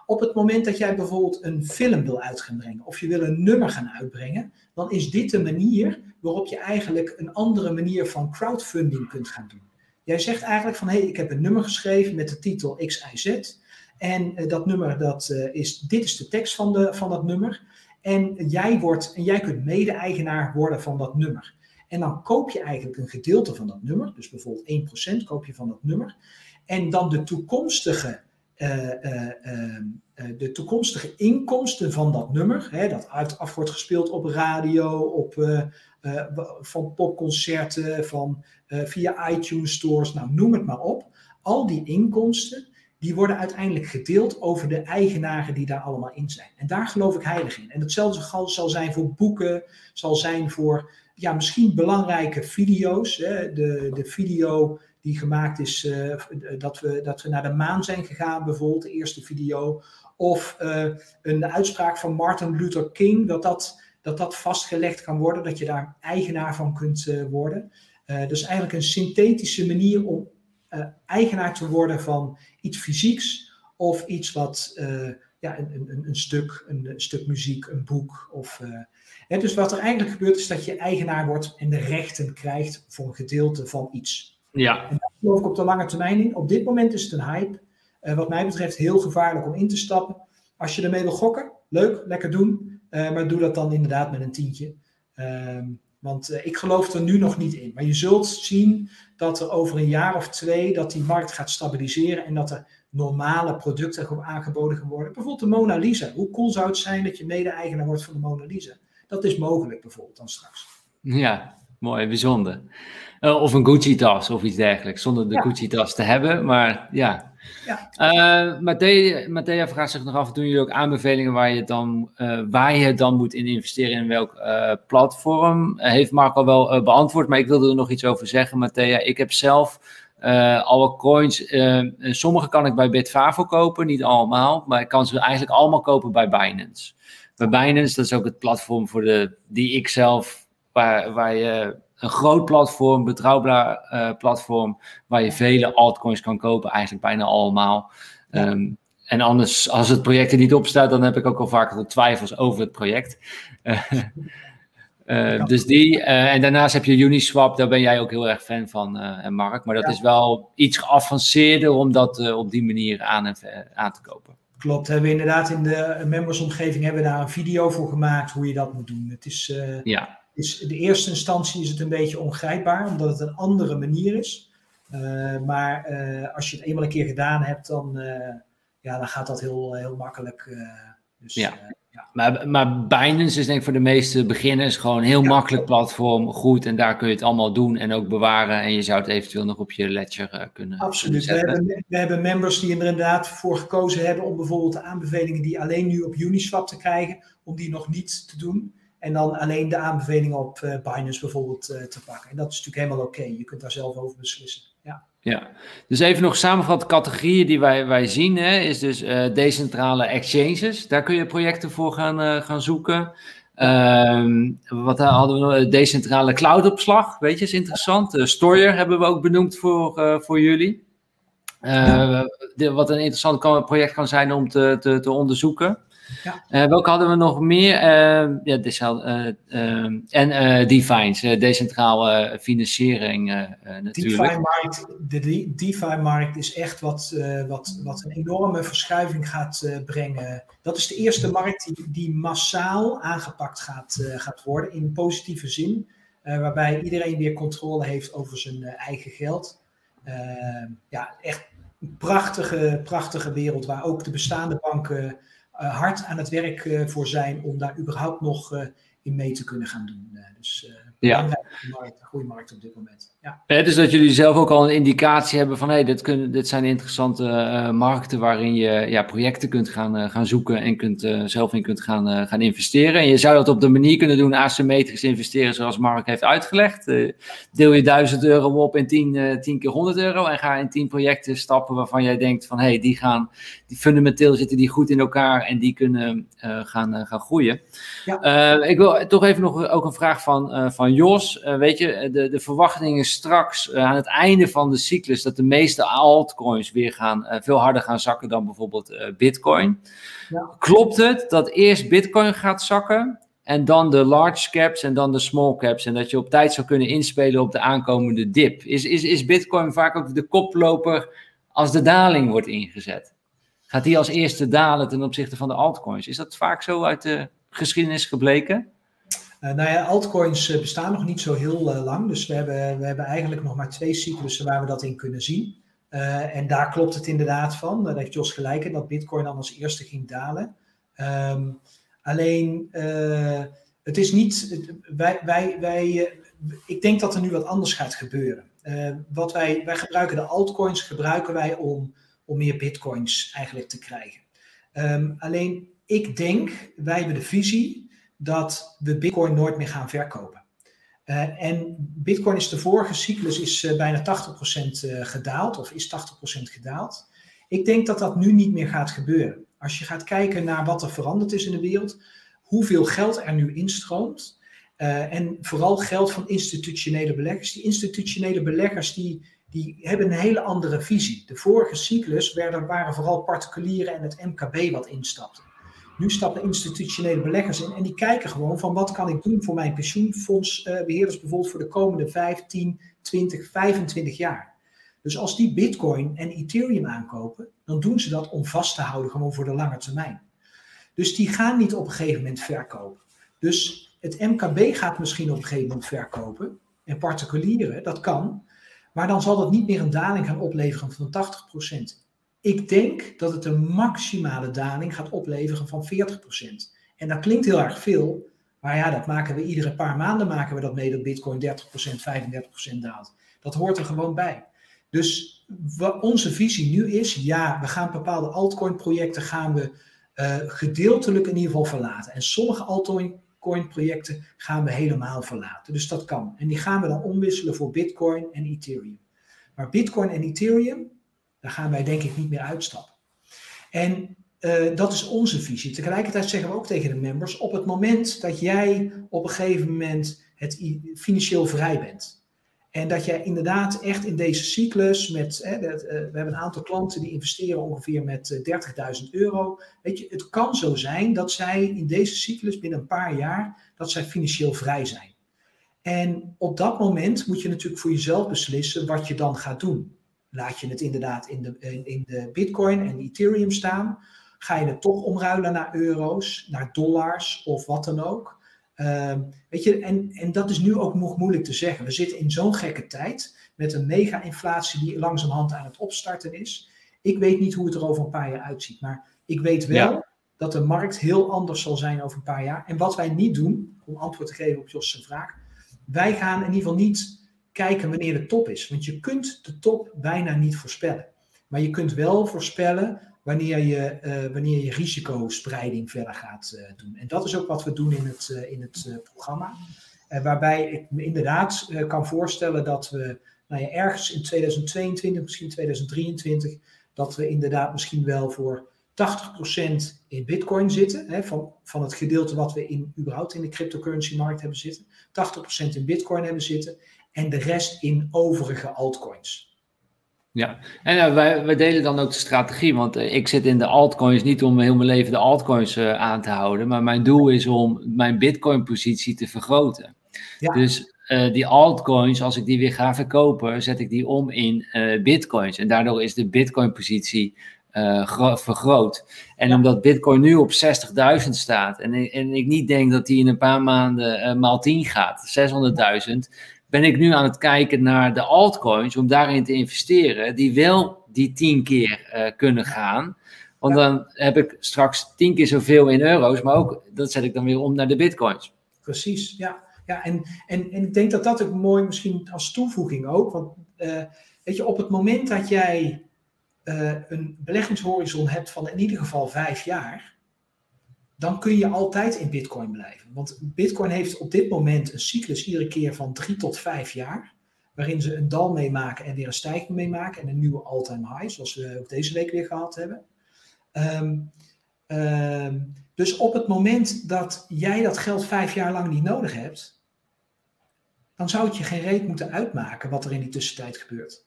Op het moment dat jij bijvoorbeeld een film wil uit gaan brengen of je wil een nummer gaan uitbrengen, dan is dit de manier waarop je eigenlijk een andere manier van crowdfunding kunt gaan doen. Jij zegt eigenlijk van hé, hey, ik heb een nummer geschreven met de titel X, Y, Z. En uh, dat nummer, dat, uh, is, dit is de tekst van, de, van dat nummer. En jij, wordt, en jij kunt mede-eigenaar worden van dat nummer. En dan koop je eigenlijk een gedeelte van dat nummer, dus bijvoorbeeld 1% koop je van dat nummer. En dan de toekomstige, uh, de toekomstige inkomsten van dat nummer, hè, dat uit, af wordt gespeeld op radio, op, van popconcerten, van, via iTunes stores, nou noem het maar op. Al die inkomsten, die worden uiteindelijk gedeeld over de eigenaren die daar allemaal in zijn. En daar geloof ik heilig in. En hetzelfde zal zijn voor boeken, zal zijn voor ja, misschien belangrijke video's. Hè. De, de video die gemaakt is uh, dat, we, dat we naar de maan zijn gegaan, bijvoorbeeld, de eerste video. Of uh, een uitspraak van Martin Luther King, dat dat, dat dat vastgelegd kan worden, dat je daar eigenaar van kunt uh, worden. dus eigenlijk een synthetische manier om eigenaar te worden van iets fysieks of iets wat, ja, een, een, een, stuk, een, een, stuk muziek, een boek. Of, hè, dus wat er eigenlijk gebeurt is dat je eigenaar wordt en de rechten krijgt voor een gedeelte van iets. Ja. En daar geloof ik op de lange termijn in. Op dit moment is het een hype. Uh, wat mij betreft heel gevaarlijk om in te stappen. Als je ermee wil gokken, leuk, lekker doen. Uh, maar doe dat dan inderdaad met een tientje. Uh, want uh, ik geloof er nu nog niet in. Maar je zult zien dat er over een jaar of twee dat die markt gaat stabiliseren en dat er normale producten aangeboden gaan worden. Bijvoorbeeld de Mona Lisa. Hoe cool zou het zijn dat je mede-eigenaar wordt van de Mona Lisa? Dat is mogelijk bijvoorbeeld dan straks. Ja, mooi, bijzonder. Uh, of een Gucci-tas of iets dergelijks, zonder de ja. Gucci-tas te hebben. Maar ja. ja. Uh, Matthea, vraagt zich nog af, doen jullie ook aanbevelingen waar je dan, uh, waar je dan moet in investeren in welk platform? heeft Mark al wel beantwoord, maar ik wilde er nog iets over zeggen, Matthea. Ik heb zelf alle coins, sommige kan ik bij Bitfavo kopen, niet allemaal, maar ik kan ze eigenlijk allemaal kopen bij Binance. Bij Binance, dat is ook het platform voor de, die ik zelf, waar, waar je een groot platform, betrouwbaar uh, platform, waar je vele altcoins kan kopen, eigenlijk bijna allemaal. Um, en anders, als het project er niet op staat, dan heb ik ook al vaker de twijfels over het project. Uh, uh, dus die, en daarnaast heb je Uniswap, daar ben jij ook heel erg fan van, Mark. Maar dat ja. is wel iets geavanceerder om dat op die manier aan, aan te kopen. Klopt, hebben we inderdaad in de membersomgeving hebben we daar een video voor gemaakt hoe je dat moet doen. Het is, ja is de eerste instantie is het een beetje ongrijpbaar, omdat het een andere manier is. Uh, maar uh, als je het eenmaal een keer gedaan hebt, dan, uh, ja, dan gaat dat heel, heel makkelijk. dus, ja. ja. Maar, maar Binance is denk ik voor de meeste beginners gewoon een heel ja, makkelijk platform, goed. En daar kun je het allemaal doen en ook bewaren. En je zou het eventueel nog op je ledger kunnen Absoluut. Kunnen we, hebben, we hebben members die er inderdaad voor gekozen hebben om bijvoorbeeld de aanbevelingen die alleen nu op Uniswap te krijgen, om die nog niet te doen. En dan alleen de aanbevelingen op uh, Binance bijvoorbeeld uh, te pakken. En dat is natuurlijk helemaal oké. Je kunt daar zelf over beslissen. Ja. ja, dus even nog samengevat, categorieën die wij, wij zien, hè, is dus uh, decentrale exchanges. Daar kun je projecten voor gaan, gaan zoeken. Um, wat hadden we? Decentrale cloudopslag, weet je, is interessant. Stoyer hebben we ook benoemd voor, voor jullie. Wat een interessant kan, project kan zijn om te, te, te onderzoeken. Ja. Uh, welke hadden we nog meer? Uh, ja, decentraal, uh, en Defines, decentrale financiering natuurlijk. DeFi-markt, de DeFi-markt is echt wat, wat, wat een enorme verschuiving gaat brengen. Dat is de eerste markt die, die massaal aangepakt gaat, gaat worden in positieve zin. waarbij iedereen weer controle heeft over zijn eigen geld. ja, echt een prachtige, prachtige wereld waar ook de bestaande banken hard aan het werk uh, voor zijn om daar überhaupt nog uh, in mee te kunnen gaan doen. dus ja. een goede markt op dit moment. Ja. Het is dat jullie zelf ook al een indicatie hebben van hey, dit, kunnen, dit zijn interessante markten waarin je ja, projecten kunt gaan, gaan zoeken en kunt, zelf in kunt gaan, gaan investeren. En je zou dat op de manier kunnen doen, asymmetrisch investeren zoals Mark heeft uitgelegd. deel je 1000 euro op in 10, 10 keer 100 euro en ga in 10 projecten stappen waarvan jij denkt van hey, die gaan, die fundamenteel zitten die goed in elkaar en die kunnen gaan, gaan groeien. Ja. Ik wil wil toch even nog ook een vraag van, van Jos. weet je, de, de verwachtingen straks aan het einde van de cyclus dat de meeste altcoins weer gaan, veel harder gaan zakken dan bijvoorbeeld Bitcoin. Ja. Klopt het dat eerst Bitcoin gaat zakken en dan de large caps en dan de small caps. En dat je op tijd zou kunnen inspelen op de aankomende dip. Is, is, is Bitcoin vaak ook de koploper als de daling wordt ingezet? Gaat die als eerste dalen ten opzichte van de altcoins? Is dat vaak zo uit de geschiedenis gebleken? Uh, nou ja, altcoins eh, bestaan nog niet zo heel uh, lang. Dus we hebben, we hebben eigenlijk nog maar twee cyclussen waar we dat in kunnen zien. En daar klopt het inderdaad van. Daar heeft Jos gelijk in dat Bitcoin dan als eerste ging dalen. Um, Alleen, het is niet. Wij, wij, wij, ik denk dat er nu wat anders gaat gebeuren. Wat wij, wij gebruiken de altcoins gebruiken wij om, om meer bitcoins eigenlijk te krijgen. Um, alleen, ik denk, wij hebben de visie dat we bitcoin nooit meer gaan verkopen. en bitcoin is de vorige cyclus is bijna 80% gedaald, of is 80% gedaald. Ik denk dat dat nu niet meer gaat gebeuren. Als je gaat kijken naar wat er veranderd is in de wereld, hoeveel geld er nu instroomt. En vooral geld van institutionele beleggers. Die institutionele beleggers die, die hebben een hele andere visie. De vorige cyclus werden, waren vooral particulieren en het MKB wat instapten. Nu stappen institutionele beleggers in en die kijken gewoon van wat kan ik doen voor mijn pensioenfondsbeheerders uh, bijvoorbeeld voor de komende 15, 20, 25 jaar. Dus als die Bitcoin en Ethereum aankopen, dan doen ze dat om vast te houden, gewoon voor de lange termijn. Dus die gaan niet op een gegeven moment verkopen. Dus het MKB gaat misschien op een gegeven moment verkopen. En particulieren, dat kan. Maar dan zal dat niet meer een daling gaan opleveren van 80%. Ik denk dat het een maximale daling gaat opleveren van 40%. En dat klinkt heel erg veel. Maar ja, dat maken we iedere paar maanden maken we dat mee dat Bitcoin 30%, 35% daalt. Dat hoort er gewoon bij. Dus wat onze visie nu is, ja, we gaan bepaalde altcoin-projecten gaan we uh, gedeeltelijk in ieder geval verlaten. En sommige altcoin-projecten gaan we helemaal verlaten. Dus dat kan. En die gaan we dan omwisselen voor Bitcoin en Ethereum. Maar Bitcoin en Ethereum, daar gaan wij denk ik niet meer uitstappen. En uh, dat is onze visie. Tegelijkertijd zeggen we ook tegen de members: op het moment dat jij op een gegeven moment het financieel vrij bent, en dat jij inderdaad echt in deze cyclus met, hè, dat, uh, we hebben een aantal klanten die investeren ongeveer met uh, eh, 30.000 euro. Weet je, het kan zo zijn dat zij in deze cyclus binnen een paar jaar, dat zij financieel vrij zijn. En op dat moment moet je natuurlijk voor jezelf beslissen wat je dan gaat doen. Laat je het inderdaad in de, in de Bitcoin en Ethereum staan? Ga je het toch omruilen naar euro's, naar dollars of wat dan ook? Uh, weet je, en, en dat is nu ook nog moeilijk te zeggen. We zitten in zo'n gekke tijd met een mega-inflatie die langzamerhand aan het opstarten is. Ik weet niet hoe het er over een paar jaar uitziet, maar ik weet wel dat de markt heel anders zal zijn over een paar jaar. En wat wij niet doen, om antwoord te geven op Jos' vraag, wij gaan in ieder geval niet kijken wanneer de top is. Want je kunt de top bijna niet voorspellen. Maar je kunt wel voorspellen wanneer je, uh, wanneer je risicospreiding verder gaat uh, doen. En dat is ook wat we doen in het, uh, in het programma. waarbij ik me inderdaad kan voorstellen dat we nou ja, ergens in 2022, misschien 2023, dat we inderdaad misschien wel voor 80% in bitcoin zitten, hè, van, van het gedeelte wat we in, überhaupt in de cryptocurrency markt hebben zitten. 80% in bitcoin hebben zitten en de rest in overige altcoins. Ja, en uh, wij, wij delen dan ook de strategie, want uh, ik zit in de altcoins niet om heel mijn leven de altcoins uh, aan te houden, maar mijn doel is om mijn bitcoin-positie te vergroten. Ja. Dus die altcoins, als ik die weer ga verkopen, zet ik die om in bitcoins. En daardoor is de bitcoin-positie vergroot. En ja. omdat bitcoin nu op 60.000 staat en, en ik niet denk dat die in een paar maanden maal 10 gaat, 600.000 ben ik nu aan het kijken naar de altcoins om daarin te investeren, die wel die tien keer uh, kunnen gaan. Want dan heb ik straks tien keer zoveel in euro's, maar ook dat zet ik dan weer om naar de bitcoins. Precies, ja. ja en, en, en ik denk dat dat ook mooi misschien als toevoeging ook. Want uh, weet je, op het moment dat jij uh, een beleggingshorizon hebt van in ieder geval vijf jaar, dan kun je altijd in Bitcoin blijven. Want Bitcoin heeft op dit moment een cyclus iedere keer van drie tot vijf jaar, waarin ze een dal meemaken en weer een stijging meemaken en een nieuwe all-time high, zoals we ook deze week weer gehad hebben. Um, Ehm, dus op het moment dat jij dat geld vijf jaar lang niet nodig hebt, dan zou het je geen reet moeten uitmaken wat er in die tussentijd gebeurt.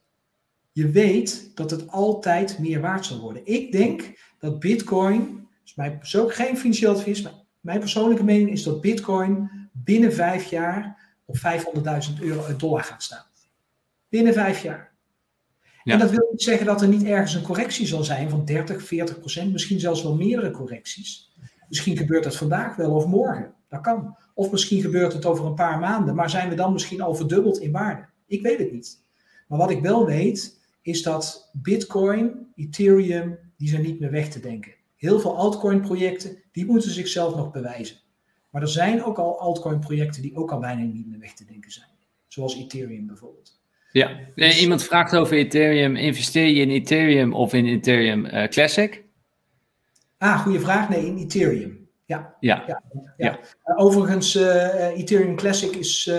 Je weet dat het altijd meer waard zal worden. Ik denk dat Bitcoin, is mijn, zo geen financieel advies, maar mijn persoonlijke mening is dat Bitcoin binnen vijf jaar op 500.000 euro eh, dollar gaat staan. Binnen vijf jaar. En dat wil niet zeggen dat er niet ergens een correctie zal zijn van 30, 40 procent, misschien zelfs wel meerdere correcties. Misschien gebeurt dat vandaag wel of morgen. Dat kan. Of misschien gebeurt het over een paar maanden, maar zijn we dan misschien al verdubbeld in waarde? Ik weet het niet. Maar wat ik wel weet, is dat Bitcoin, Ethereum, die zijn niet meer weg te denken. Heel veel altcoin-projecten, die moeten zichzelf nog bewijzen. Maar er zijn ook al altcoin-projecten die ook al bijna niet meer weg te denken zijn. Zoals Ethereum bijvoorbeeld. Ja, dus- iemand vraagt over Ethereum. Investeer je in Ethereum of in Ethereum uh, Classic? Ah, goede vraag. Nee, in Ethereum. Ja. Ja. ja, ja. Uh, overigens, uh, Ethereum Classic is,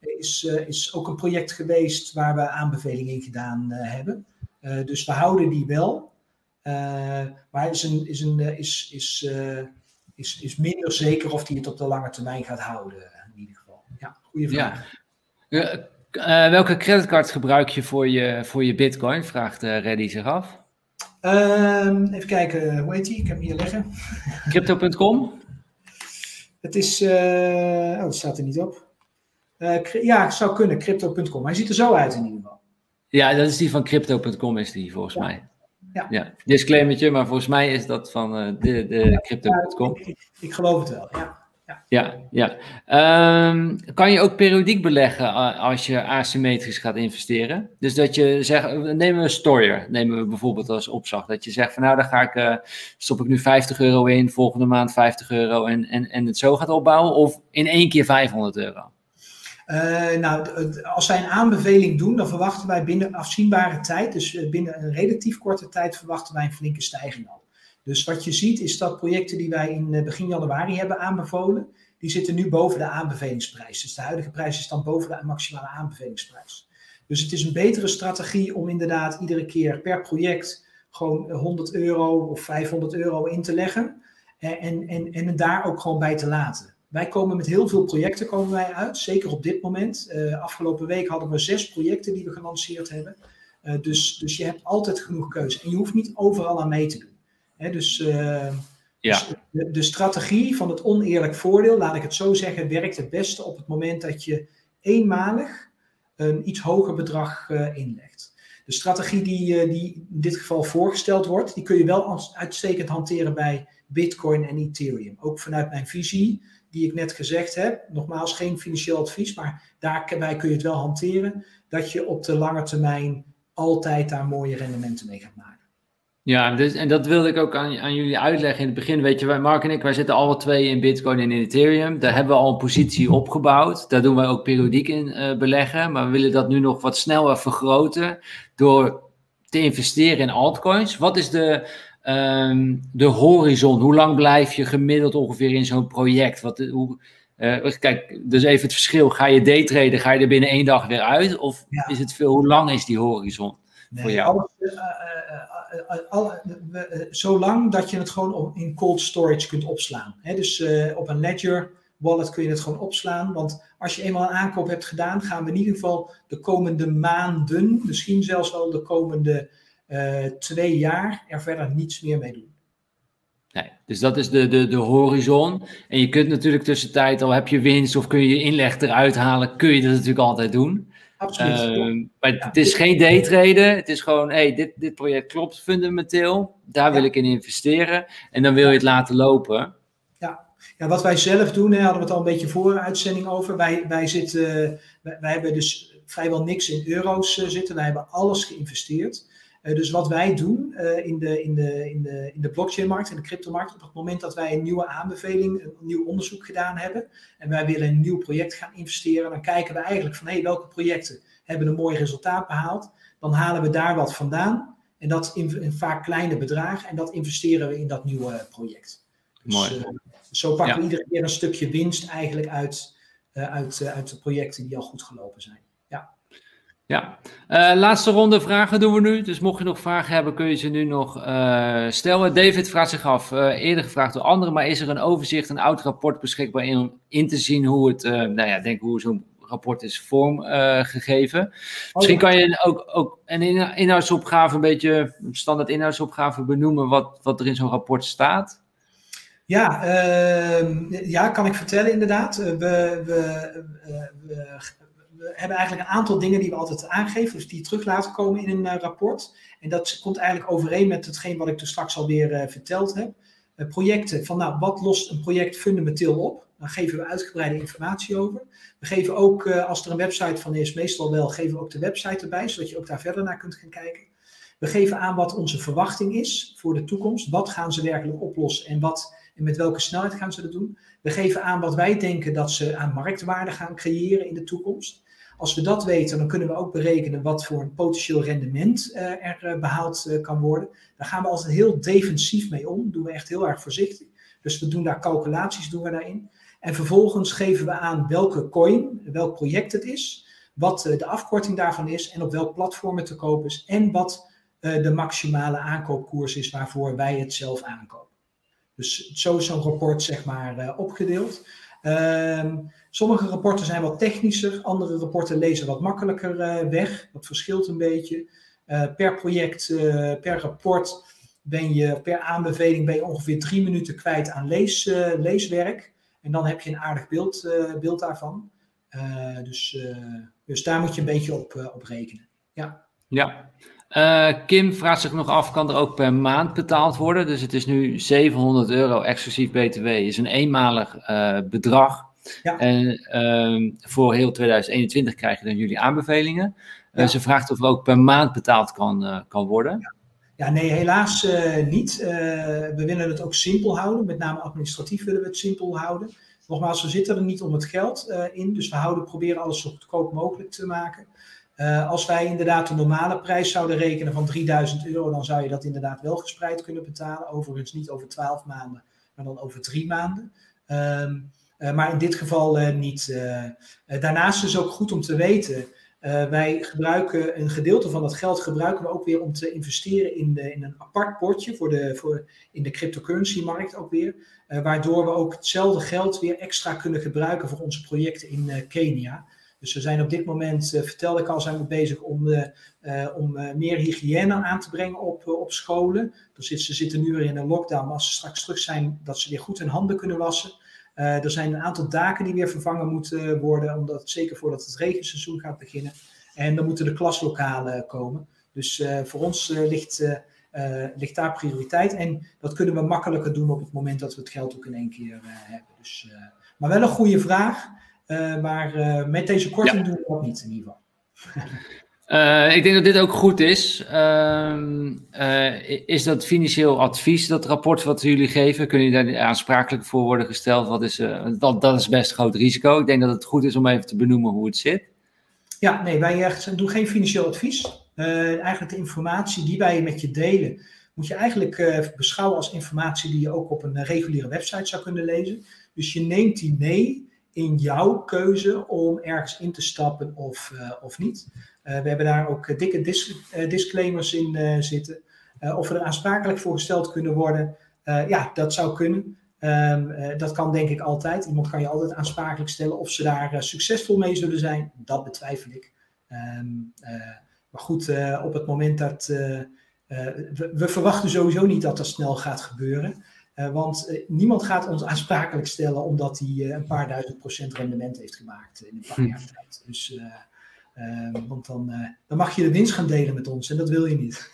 is, is ook een project geweest waar we aanbevelingen in gedaan hebben. dus we houden die wel. Maar het is, een, is, een, is, is, is, is minder zeker of die het op de lange termijn gaat houden. In ieder geval. Ja, goede vraag. Ja. Uh, welke creditcard gebruik je voor je, voor je Bitcoin? Vraagt uh, Reddy zich af. Um, even kijken, hoe heet die? Ik heb hem hier liggen. Crypto.com? Het is, uh, oh, staat er niet op. ja, het zou kunnen, crypto.com. Hij ziet er zo uit in ieder geval. Ja, dat is die van crypto.com, is die volgens ja. mij. Ja. ja. Disclaimertje, maar volgens mij is dat van de, de crypto.com. Ik, ik, ik geloof het wel, ja. Ja, ja. Um, kan je ook periodiek beleggen als je asymmetrisch gaat investeren? Dus dat je zegt, nemen we Stoyer, nemen we bijvoorbeeld als opslag. Dat je zegt van nou, dan ga ik, uh, stop ik nu 50 euro in, volgende maand 50 euro en, en, en het zo gaat opbouwen. Of in één keer 500 euro? Uh, nou, als wij een aanbeveling doen, dan verwachten wij binnen afzienbare tijd, dus binnen een relatief korte tijd, verwachten wij een flinke stijging al. Dus wat je ziet is dat projecten die wij in eh, begin januari hebben aanbevolen, die zitten nu boven de aanbevelingsprijs. Dus de huidige prijs is dan boven de maximale aanbevelingsprijs. Dus het is een betere strategie om inderdaad iedere keer per project gewoon 100 euro of 500 euro in te leggen en, en, en, en het daar ook gewoon bij te laten. Wij komen met heel veel projecten komen wij uit, zeker op dit moment. Uh, afgelopen week hadden we zes projecten die we gelanceerd hebben. Uh, dus, dus je hebt altijd genoeg keuze en je hoeft niet overal aan mee te doen dus, uh, ja. de, de, strategie van het oneerlijk voordeel, laat ik het zo zeggen, werkt het beste op het moment dat je eenmalig een iets hoger bedrag inlegt. De strategie die, die in dit geval voorgesteld wordt, die kun je wel uitstekend hanteren bij Bitcoin en Ethereum. Ook vanuit mijn visie, die ik net gezegd heb. Nogmaals, geen financieel advies, maar daarbij kun je het wel hanteren. Dat je op de lange termijn altijd daar mooie rendementen mee gaat maken. Ja, dus, en dat wilde ik ook aan, aan jullie uitleggen in het begin. Weet je, wij, Mark en ik, wij zitten alle twee in Bitcoin en in Ethereum. Daar hebben we al een positie opgebouwd. Daar doen wij ook periodiek in uh, beleggen. Maar we willen dat nu nog wat sneller vergroten door te investeren in altcoins. Wat is de, um, de horizon? Hoe lang blijf je gemiddeld ongeveer in zo'n project? Wat, hoe, uh, kijk, dus even het verschil. Ga je daytraden, ga je er binnen één dag weer uit? Of ja. is het veel, hoe lang is die horizon nee, voor jou? Alles, uh, alle, zolang dat je het gewoon in cold storage kunt opslaan. dus op een Ledger wallet kun je het gewoon opslaan. Want als je eenmaal een aankoop hebt gedaan, gaan we in ieder geval de komende maanden, misschien zelfs wel de komende uh, twee jaar, er verder niets meer mee doen. Nee, dus dat is de, de, de horizon. En je kunt natuurlijk tussentijd, al heb je winst of kun je je inleg eruit halen, kun je dat natuurlijk altijd doen. Absoluut. Uh, maar het is geen daytraden. Het is gewoon, hey, dit, dit project klopt fundamenteel. Daar wil ik in investeren. En dan wil je het laten lopen. Ja, ja wat wij zelf doen, hè, hadden we het al een beetje voor een uitzending over. Wij, wij, zitten, wij, wij hebben dus vrijwel niks in euro's uh, zitten. Wij hebben alles geïnvesteerd. Uh, dus wat wij doen uh, in de, in de, in de, in de blockchain-markt, in de cryptomarkt, op het moment dat wij een nieuwe aanbeveling, een nieuw onderzoek gedaan hebben en wij willen een nieuw project gaan investeren, dan kijken we eigenlijk van hey, welke projecten hebben een mooi resultaat behaald. Dan halen we daar wat vandaan en dat in, in vaak kleine bedragen en dat investeren we in dat nieuwe project. Dus, mooi. Uh, zo pakken ja. we iedere keer een stukje winst eigenlijk uit, uit, uit de projecten die al goed gelopen zijn. Ja. Uh, laatste ronde vragen doen we nu. Dus mocht je nog vragen hebben, kun je ze nu nog uh, stellen. David vraagt zich af, uh, eerder gevraagd door anderen, maar is er een overzicht, een oud rapport beschikbaar in, in te zien hoe het, nou ja, denk hoe zo'n rapport is vormgegeven? Oh, Misschien kan je ook, ook een inhoudsopgave, een beetje standaard inhoudsopgave benoemen wat, wat er in zo'n rapport staat. Ja, ehm, ja, kan ik vertellen inderdaad. We, we, we we hebben eigenlijk een aantal dingen die we altijd aangeven, dus die terug laten komen in een uh, rapport. En dat komt eigenlijk overeen met hetgeen wat ik toen straks alweer uh, verteld heb. Uh, projecten, van nou, wat lost een project fundamenteel op? Daar geven we uitgebreide informatie over. We geven ook, als er een website van is, meestal wel, geven we ook de website erbij, zodat je ook daar verder naar kunt gaan kijken. We geven aan wat onze verwachting is voor de toekomst. Wat gaan ze werkelijk oplossen en, wat, en met welke snelheid gaan ze dat doen? We geven aan wat wij denken dat ze aan marktwaarde gaan creëren in de toekomst. Als we dat weten, dan kunnen we ook berekenen wat voor een potentieel rendement uh, er uh, behaald uh, kan worden. Daar gaan we altijd heel defensief mee om. doen we echt heel erg voorzichtig. Dus we doen daar calculaties doen we daarin. En vervolgens geven we aan welke coin, welk project het is, wat de afkorting daarvan is en op welk platform het te koop is en wat de maximale aankoopkoers is waarvoor wij het zelf aankopen. Dus zo is zo'n rapport zeg maar opgedeeld. Ehm, sommige rapporten zijn wat technischer, andere rapporten lezen wat makkelijker uh, weg. Dat verschilt een beetje. Uh, per project, uh, per rapport ben je, per aanbeveling ben je ongeveer drie minuten kwijt aan lees, leeswerk. En dan heb je een aardig beeld, beeld daarvan. dus, dus daar moet je een beetje op, op rekenen. Ja. Ja. Kim vraagt zich nog af, kan er ook per maand betaald worden? Dus het is nu 700 euro exclusief BTW, is een eenmalig bedrag. Ja. En uh, voor heel 2021 krijg je dan jullie aanbevelingen. Uh, ja. Ze vraagt of het ook per maand betaald kan, kan worden. Ja. ja nee, helaas niet. we willen het ook simpel houden, met name administratief willen we het simpel houden. Nogmaals, we zitten er niet om het geld in, dus we houden, proberen alles zo goedkoop mogelijk te maken. Als wij inderdaad de normale prijs zouden rekenen van 3000 euro, dan zou je dat inderdaad wel gespreid kunnen betalen. Overigens niet over 12 maanden, maar dan over drie maanden. Um, uh, maar in dit geval uh, niet. daarnaast is het ook goed om te weten. wij gebruiken een gedeelte van dat geld gebruiken we ook weer om te investeren in, de, in een apart potje voor de, voor, in de cryptocurrency markt ook weer. waardoor we ook hetzelfde geld weer extra kunnen gebruiken voor onze projecten in Kenia. Dus we zijn op dit moment, uh, vertelde ik al, zijn we bezig om, om meer hygiëne aan te brengen op, op scholen. Dus ze zitten nu weer in een lockdown, maar als ze straks terug zijn, dat ze weer goed hun handen kunnen wassen. Er zijn een aantal daken die weer vervangen moeten worden, omdat, zeker voordat het regenseizoen gaat beginnen. En dan moeten de klaslokalen komen. Dus voor ons ligt, ligt daar prioriteit. En dat kunnen we makkelijker doen op het moment dat we het geld ook in één keer hebben. Dus, maar wel een goede vraag. Maar met deze korting ja. doen we dat niet in ieder geval. Uh, ik denk dat dit ook goed is. Ehm, is dat financieel advies, dat rapport wat jullie geven? Kunnen jullie daar aansprakelijk voor worden gesteld? Wat is, dat, dat is best een groot risico. Ik denk dat het goed is om even te benoemen hoe het zit. Ja, nee, wij doen geen financieel advies. eigenlijk de informatie die wij met je delen, moet je eigenlijk beschouwen als informatie die je ook op een reguliere website zou kunnen lezen. Dus je neemt die mee in jouw keuze om ergens in te stappen of, of niet. Uh, we hebben daar ook dikke dis uh, disclaimers in zitten. of we er aansprakelijk voor gesteld kunnen worden, ja, dat zou kunnen. Um, dat kan denk ik altijd. Iemand kan je altijd aansprakelijk stellen. Of ze daar succesvol mee zullen zijn, dat betwijfel ik. Um, maar goed, op het moment dat. We, we, verwachten sowieso niet dat dat snel gaat gebeuren. Want niemand gaat ons aansprakelijk stellen omdat hij een paar duizend procent rendement heeft gemaakt in een paar hm. jaar tijd. Dus, want dan, dan mag je de winst gaan delen met ons en dat wil je niet.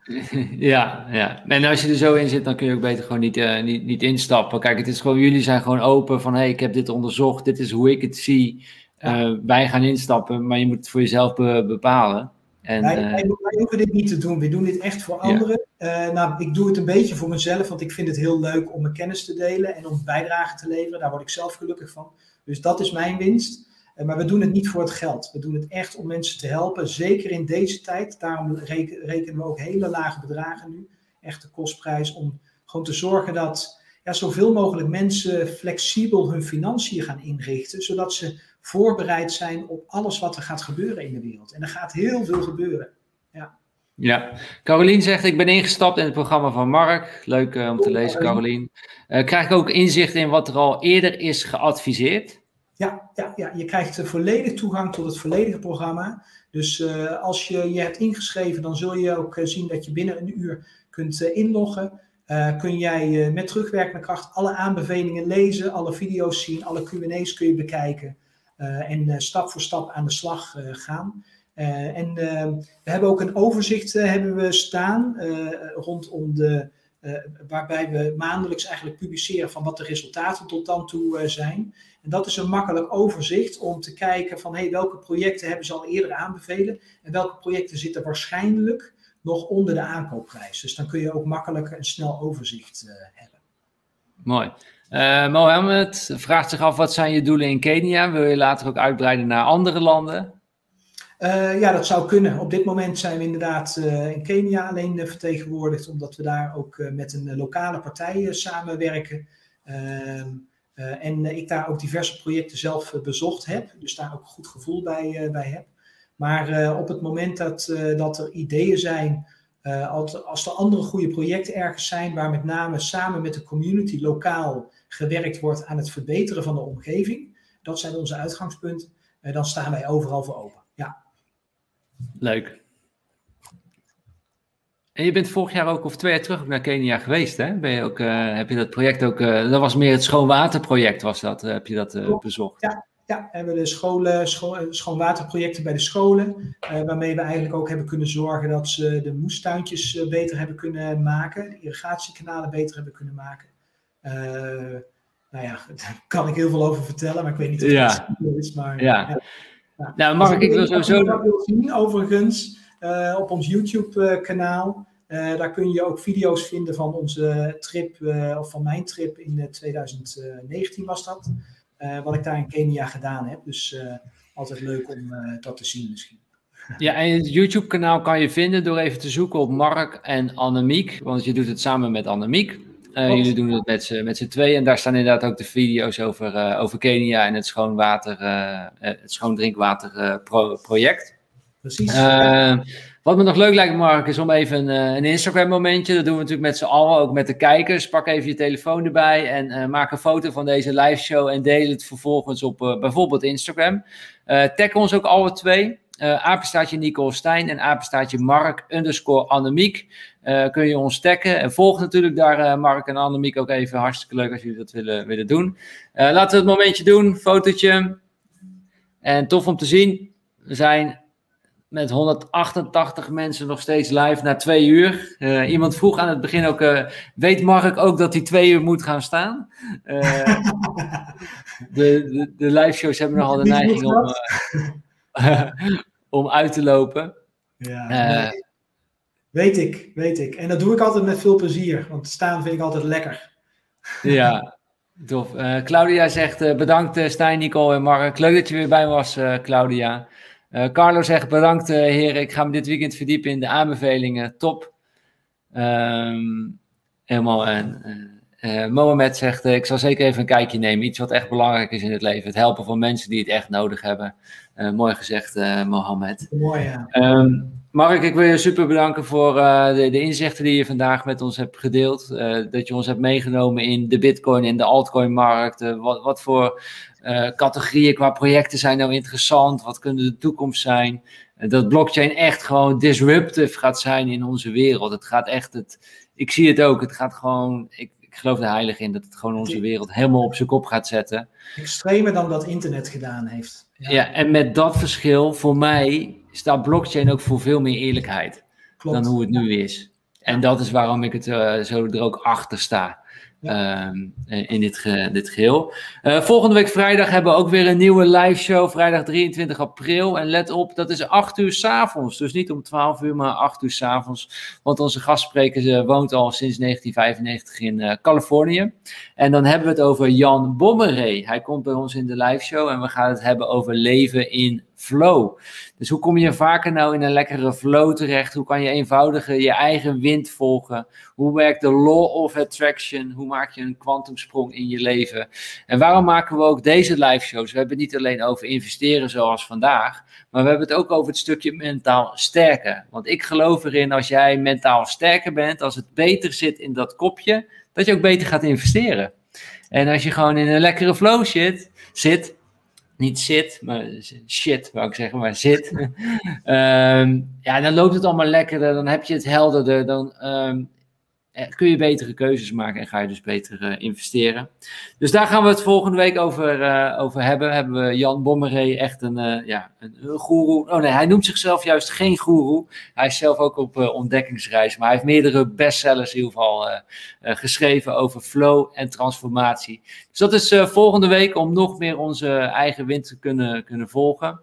ja, ja. En als je er zo in zit, dan kun je ook beter gewoon niet, niet, niet instappen. Kijk, het is gewoon, jullie zijn gewoon open van hé, hey, ik heb dit onderzocht, dit is hoe ik het zie. Ja. wij gaan instappen, maar je moet het voor jezelf be bepalen. En, wij, wij, wij, hoeven dit niet te doen. We doen dit echt voor anderen. Ja. Nou, ik doe het een beetje voor mezelf, want ik vind het heel leuk om mijn kennis te delen en om bijdrage te leveren. Daar word ik zelf gelukkig van. Dus dat is mijn winst. Uh, maar we doen het niet voor het geld. We doen het echt om mensen te helpen, zeker in deze tijd. Daarom rekenen we ook hele lage bedragen nu. Echte kostprijs om gewoon te zorgen dat ja, zoveel mogelijk mensen flexibel hun financiën gaan inrichten, zodat ze voorbereid zijn op alles wat er gaat gebeuren in de wereld. En er gaat heel veel gebeuren. Ja. Ja, Carolien zegt: Ik ben ingestapt in het programma van Mark. Leuk uh, om te lezen, Carolien. Uh, krijg ik ook inzicht in wat er al eerder is geadviseerd? Ja, ja, ja, je krijgt volledig toegang tot het volledige programma. Dus uh, als je je hebt ingeschreven, dan zul je ook zien dat je binnen een uur kunt inloggen. kun jij met terugwerkende kracht alle aanbevelingen lezen, alle video's zien, alle Q&A's kun je bekijken. en stap voor stap aan de slag gaan. En we hebben ook een overzicht hebben we staan rondom de, waarbij we maandelijks eigenlijk publiceren van wat de resultaten tot dan toe zijn. En dat is een makkelijk overzicht om te kijken van hey, welke projecten hebben ze al eerder aanbevelen en welke projecten zitten waarschijnlijk nog onder de aankoopprijs. Dus dan kun je ook makkelijk een snel overzicht hebben. Mooi. Mohammed vraagt zich af, wat zijn je doelen in Kenia? Wil je later ook uitbreiden naar andere landen? Uh, ja, dat zou kunnen. Op dit moment zijn we inderdaad uh, in Kenia alleen uh, vertegenwoordigd, omdat we daar ook met een lokale partij samenwerken. Ehm, en ik daar ook diverse projecten zelf bezocht heb, dus daar ook een goed gevoel bij, bij heb. Maar op het moment dat, dat er ideeën zijn, als, als er andere goede projecten ergens zijn, waar met name samen met de community lokaal gewerkt wordt aan het verbeteren van de omgeving, dat zijn onze uitgangspunten, dan staan wij overal voor open. Ja. Leuk. En je bent vorig jaar ook, of twee jaar terug, ook naar Kenia geweest, hè? Ben je ook, uh, heb je dat project ook, uh, dat was meer het schoonwaterproject, was dat, uh, heb je dat bezocht? Ja, ja, we hebben de scholen, scho schoonwaterprojecten bij de scholen, waarmee we eigenlijk ook hebben kunnen zorgen dat ze de moestuintjes beter hebben kunnen maken, de irrigatiekanalen beter hebben kunnen maken. nou ja, daar kan ik heel veel over vertellen, maar ik weet niet of ja. het is. Maar, ja. ja. Nou, Mark, ik wil sowieso... dat wil zien, overigens, uh, op ons YouTube-kanaal. Uh, daar kun je ook video's vinden van onze trip, uh, of van mijn trip in 2019 was dat. wat ik daar in Kenia gedaan heb. Dus altijd leuk om dat te zien misschien. Ja, en het YouTube-kanaal kan je vinden door even te zoeken op Mark en Annemiek. Want je doet het samen met Annemiek. Uh, jullie doen het met z'n, met z'n tweeën en daar staan inderdaad ook de video's over, uh, over Kenia en het schoonwater, uh, het schoondrinkwater pro project. Precies. wat me nog leuk lijkt, Mark, is om even een, een Instagram momentje. Dat doen we natuurlijk met z'n allen, ook met de kijkers. Pak even je telefoon erbij en maak een foto van deze live show en deel het vervolgens op bijvoorbeeld Instagram. tag ons ook alle twee. Uh, apenstaartje Nicole Stijn en apenstaartje Mark underscore Annemiek. Kun je ons taggen. En volg natuurlijk daar Mark en Annemiek ook even. Hartstikke leuk als jullie dat willen, willen doen. laten we het momentje doen. Fotootje. En tof om te zien. We zijn met 188 mensen nog steeds live na twee uur. iemand vroeg aan het begin ook, weet Mark ook dat hij twee uur moet gaan staan? de, de, de live shows hebben nogal de neiging om, om uit te lopen. Ja, weet ik, weet ik. En dat doe ik altijd met veel plezier, want staan vind ik altijd lekker. Ja, tof. Claudia zegt bedankt Stijn, Nicole en Mark. Leuk dat je weer bij was, Claudia. Carlo zegt bedankt heren, ik ga me dit weekend verdiepen in de aanbevelingen. Top. Um, helemaal en uh, Mohamed zegt, uh, ik zal zeker even een kijkje nemen. Iets wat echt belangrijk is in het leven. Het helpen van mensen die het echt nodig hebben. Uh, mooi gezegd, Mohamed. Mooi, ja. Um, Mark, ik wil je super bedanken voor de, de, inzichten die je vandaag met ons hebt gedeeld. dat je ons hebt meegenomen in de bitcoin en de altcoin markt. wat, wat voor categorieën qua projecten zijn nou interessant? Wat kunnen de toekomst zijn? dat blockchain echt gewoon disruptive gaat zijn in onze wereld. Het gaat echt, het, ik zie het ook, het gaat gewoon... Ik, ik geloof er heilig in dat het gewoon onze wereld helemaal op zijn kop gaat zetten. Extremer dan dat internet gedaan heeft. Ja, ja en met dat verschil, voor mij staat blockchain ook voor veel meer eerlijkheid Klopt. dan hoe het nu is. En dat is waarom ik het uh, zo er ook achter sta. Ehm, in dit, ge dit geheel. Uh, volgende week vrijdag hebben we ook weer een nieuwe live show. Vrijdag 23 april. En let op, dat is 8 uur s'avonds. Dus niet om 12 uur, maar 8 uur s'avonds. Want onze gastspreker uh, woont al sinds 1995 in uh, Californië. En dan hebben we het over Jan Bommeré. Hij komt bij ons in de live show. En we gaan het hebben over leven in flow. Dus hoe kom je vaker nou in een lekkere flow terecht? Hoe kan je eenvoudiger je eigen wind volgen? Hoe werkt de law of attraction? Hoe maak je een kwantumsprong in je leven? En waarom maken we ook deze live shows? We hebben het niet alleen over investeren zoals vandaag, maar we hebben het ook over het stukje mentaal sterker. Want ik geloof erin als jij mentaal sterker bent, als het beter zit in dat kopje, dat je ook beter gaat investeren. En als je gewoon in een lekkere flow zit, zit niet zit, maar shit, wou ik zeggen, maar zit. um, ja, dan loopt het allemaal lekkerder, dan heb je het helderder, dan um, eh, kun je betere keuzes maken en ga je dus beter uh, investeren. Dus daar gaan we het volgende week over, uh, over hebben. Hebben we Jan Bommeré echt een, uh, ja, een, een goeroe. Oh nee, hij noemt zichzelf juist geen goeroe. Hij is zelf ook op ontdekkingsreis, maar hij heeft meerdere bestsellers in ieder geval geschreven over flow en transformatie. Dus dat is volgende week om nog meer onze eigen wind te kunnen, kunnen volgen.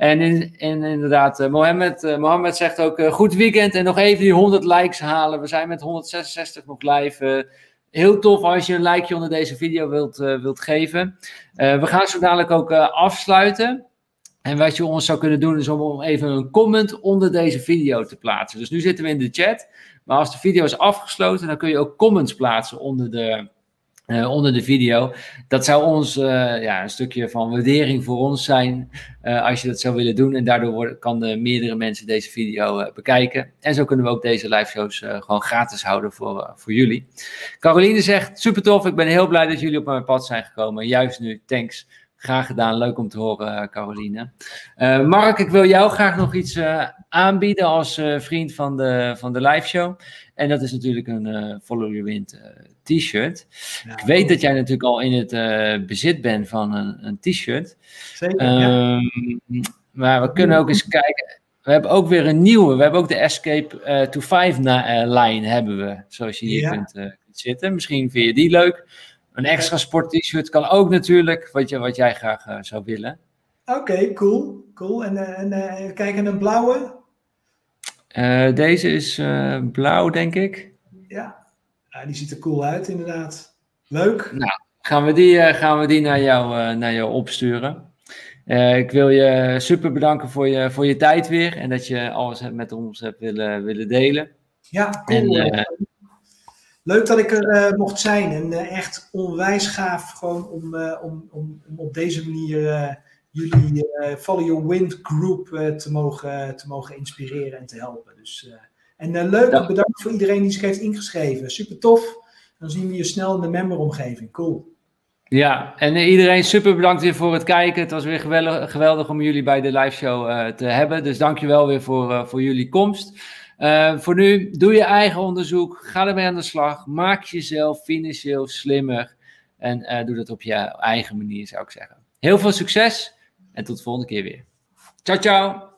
En, in, inderdaad, uh, Mohammed, uh, Mohammed zegt ook uh, goed weekend en nog even die 100 likes halen. We zijn met 166 nog live. heel tof als je een likeje onder deze video wilt, wilt geven. we gaan zo dadelijk ook afsluiten. En wat je ons zou kunnen doen is om even een comment onder deze video te plaatsen. Dus nu zitten we in de chat. Maar als de video is afgesloten, dan kun je ook comments plaatsen onder de, uh, onder de video. Dat zou ons uh, ja, een stukje van waardering voor ons zijn uh, als je dat zou willen doen. En daardoor worden, kan meerdere mensen deze video bekijken. En zo kunnen we ook deze live shows gewoon gratis houden voor, voor jullie. Caroline zegt, super tof, ik ben heel blij dat jullie op mijn pad zijn gekomen. Juist nu, thanks. Graag gedaan, leuk om te horen, Caroline. Mark, ik wil jou graag nog iets aanbieden als vriend van de, van de live show. En dat is natuurlijk een Follow Your Wind t-shirt. ik weet dat jij natuurlijk al in het bezit bent van een, een t-shirt. Zeker, um, Maar we kunnen ook eens kijken. We hebben ook weer een nieuwe. We hebben ook de Escape to 5 uh, line hebben we. Zoals je hier kunt, kunt, zitten. Misschien vind je die leuk. Een extra sport t-shirt kan ook natuurlijk. Wat, je, wat jij graag zou willen. Oké, cool. cool. En, en kijk, en een blauwe? Deze is blauw, denk ik. Ja, ja, die ziet er cool uit, inderdaad. Leuk. Nou, gaan we die, uh, gaan we die naar, jou, naar jou opsturen. Ik wil je super bedanken voor je, voor je tijd weer en dat je alles met ons hebt willen, willen delen. Ja, cool. En, Leuk dat ik er mocht zijn en echt onwijs gaaf gewoon om, om, om, om op deze manier jullie Follow Your Wind Group te, mogen, te mogen inspireren en te helpen. Dus en uh, leuk, ja. bedankt voor iedereen die zich heeft ingeschreven. Super tof. Dan zien we je snel in de memberomgeving. Cool. Ja, en iedereen super bedankt weer voor het kijken. Het was weer geweldig, geweldig om jullie bij de live show uh, te hebben. Dus dankjewel weer voor, uh, voor jullie komst. Uh, voor nu, doe je eigen onderzoek. Ga ermee aan de slag. Maak jezelf financieel slimmer. En doe dat op je eigen manier, zou ik zeggen. Heel veel succes en tot de volgende keer weer. Ciao, ciao.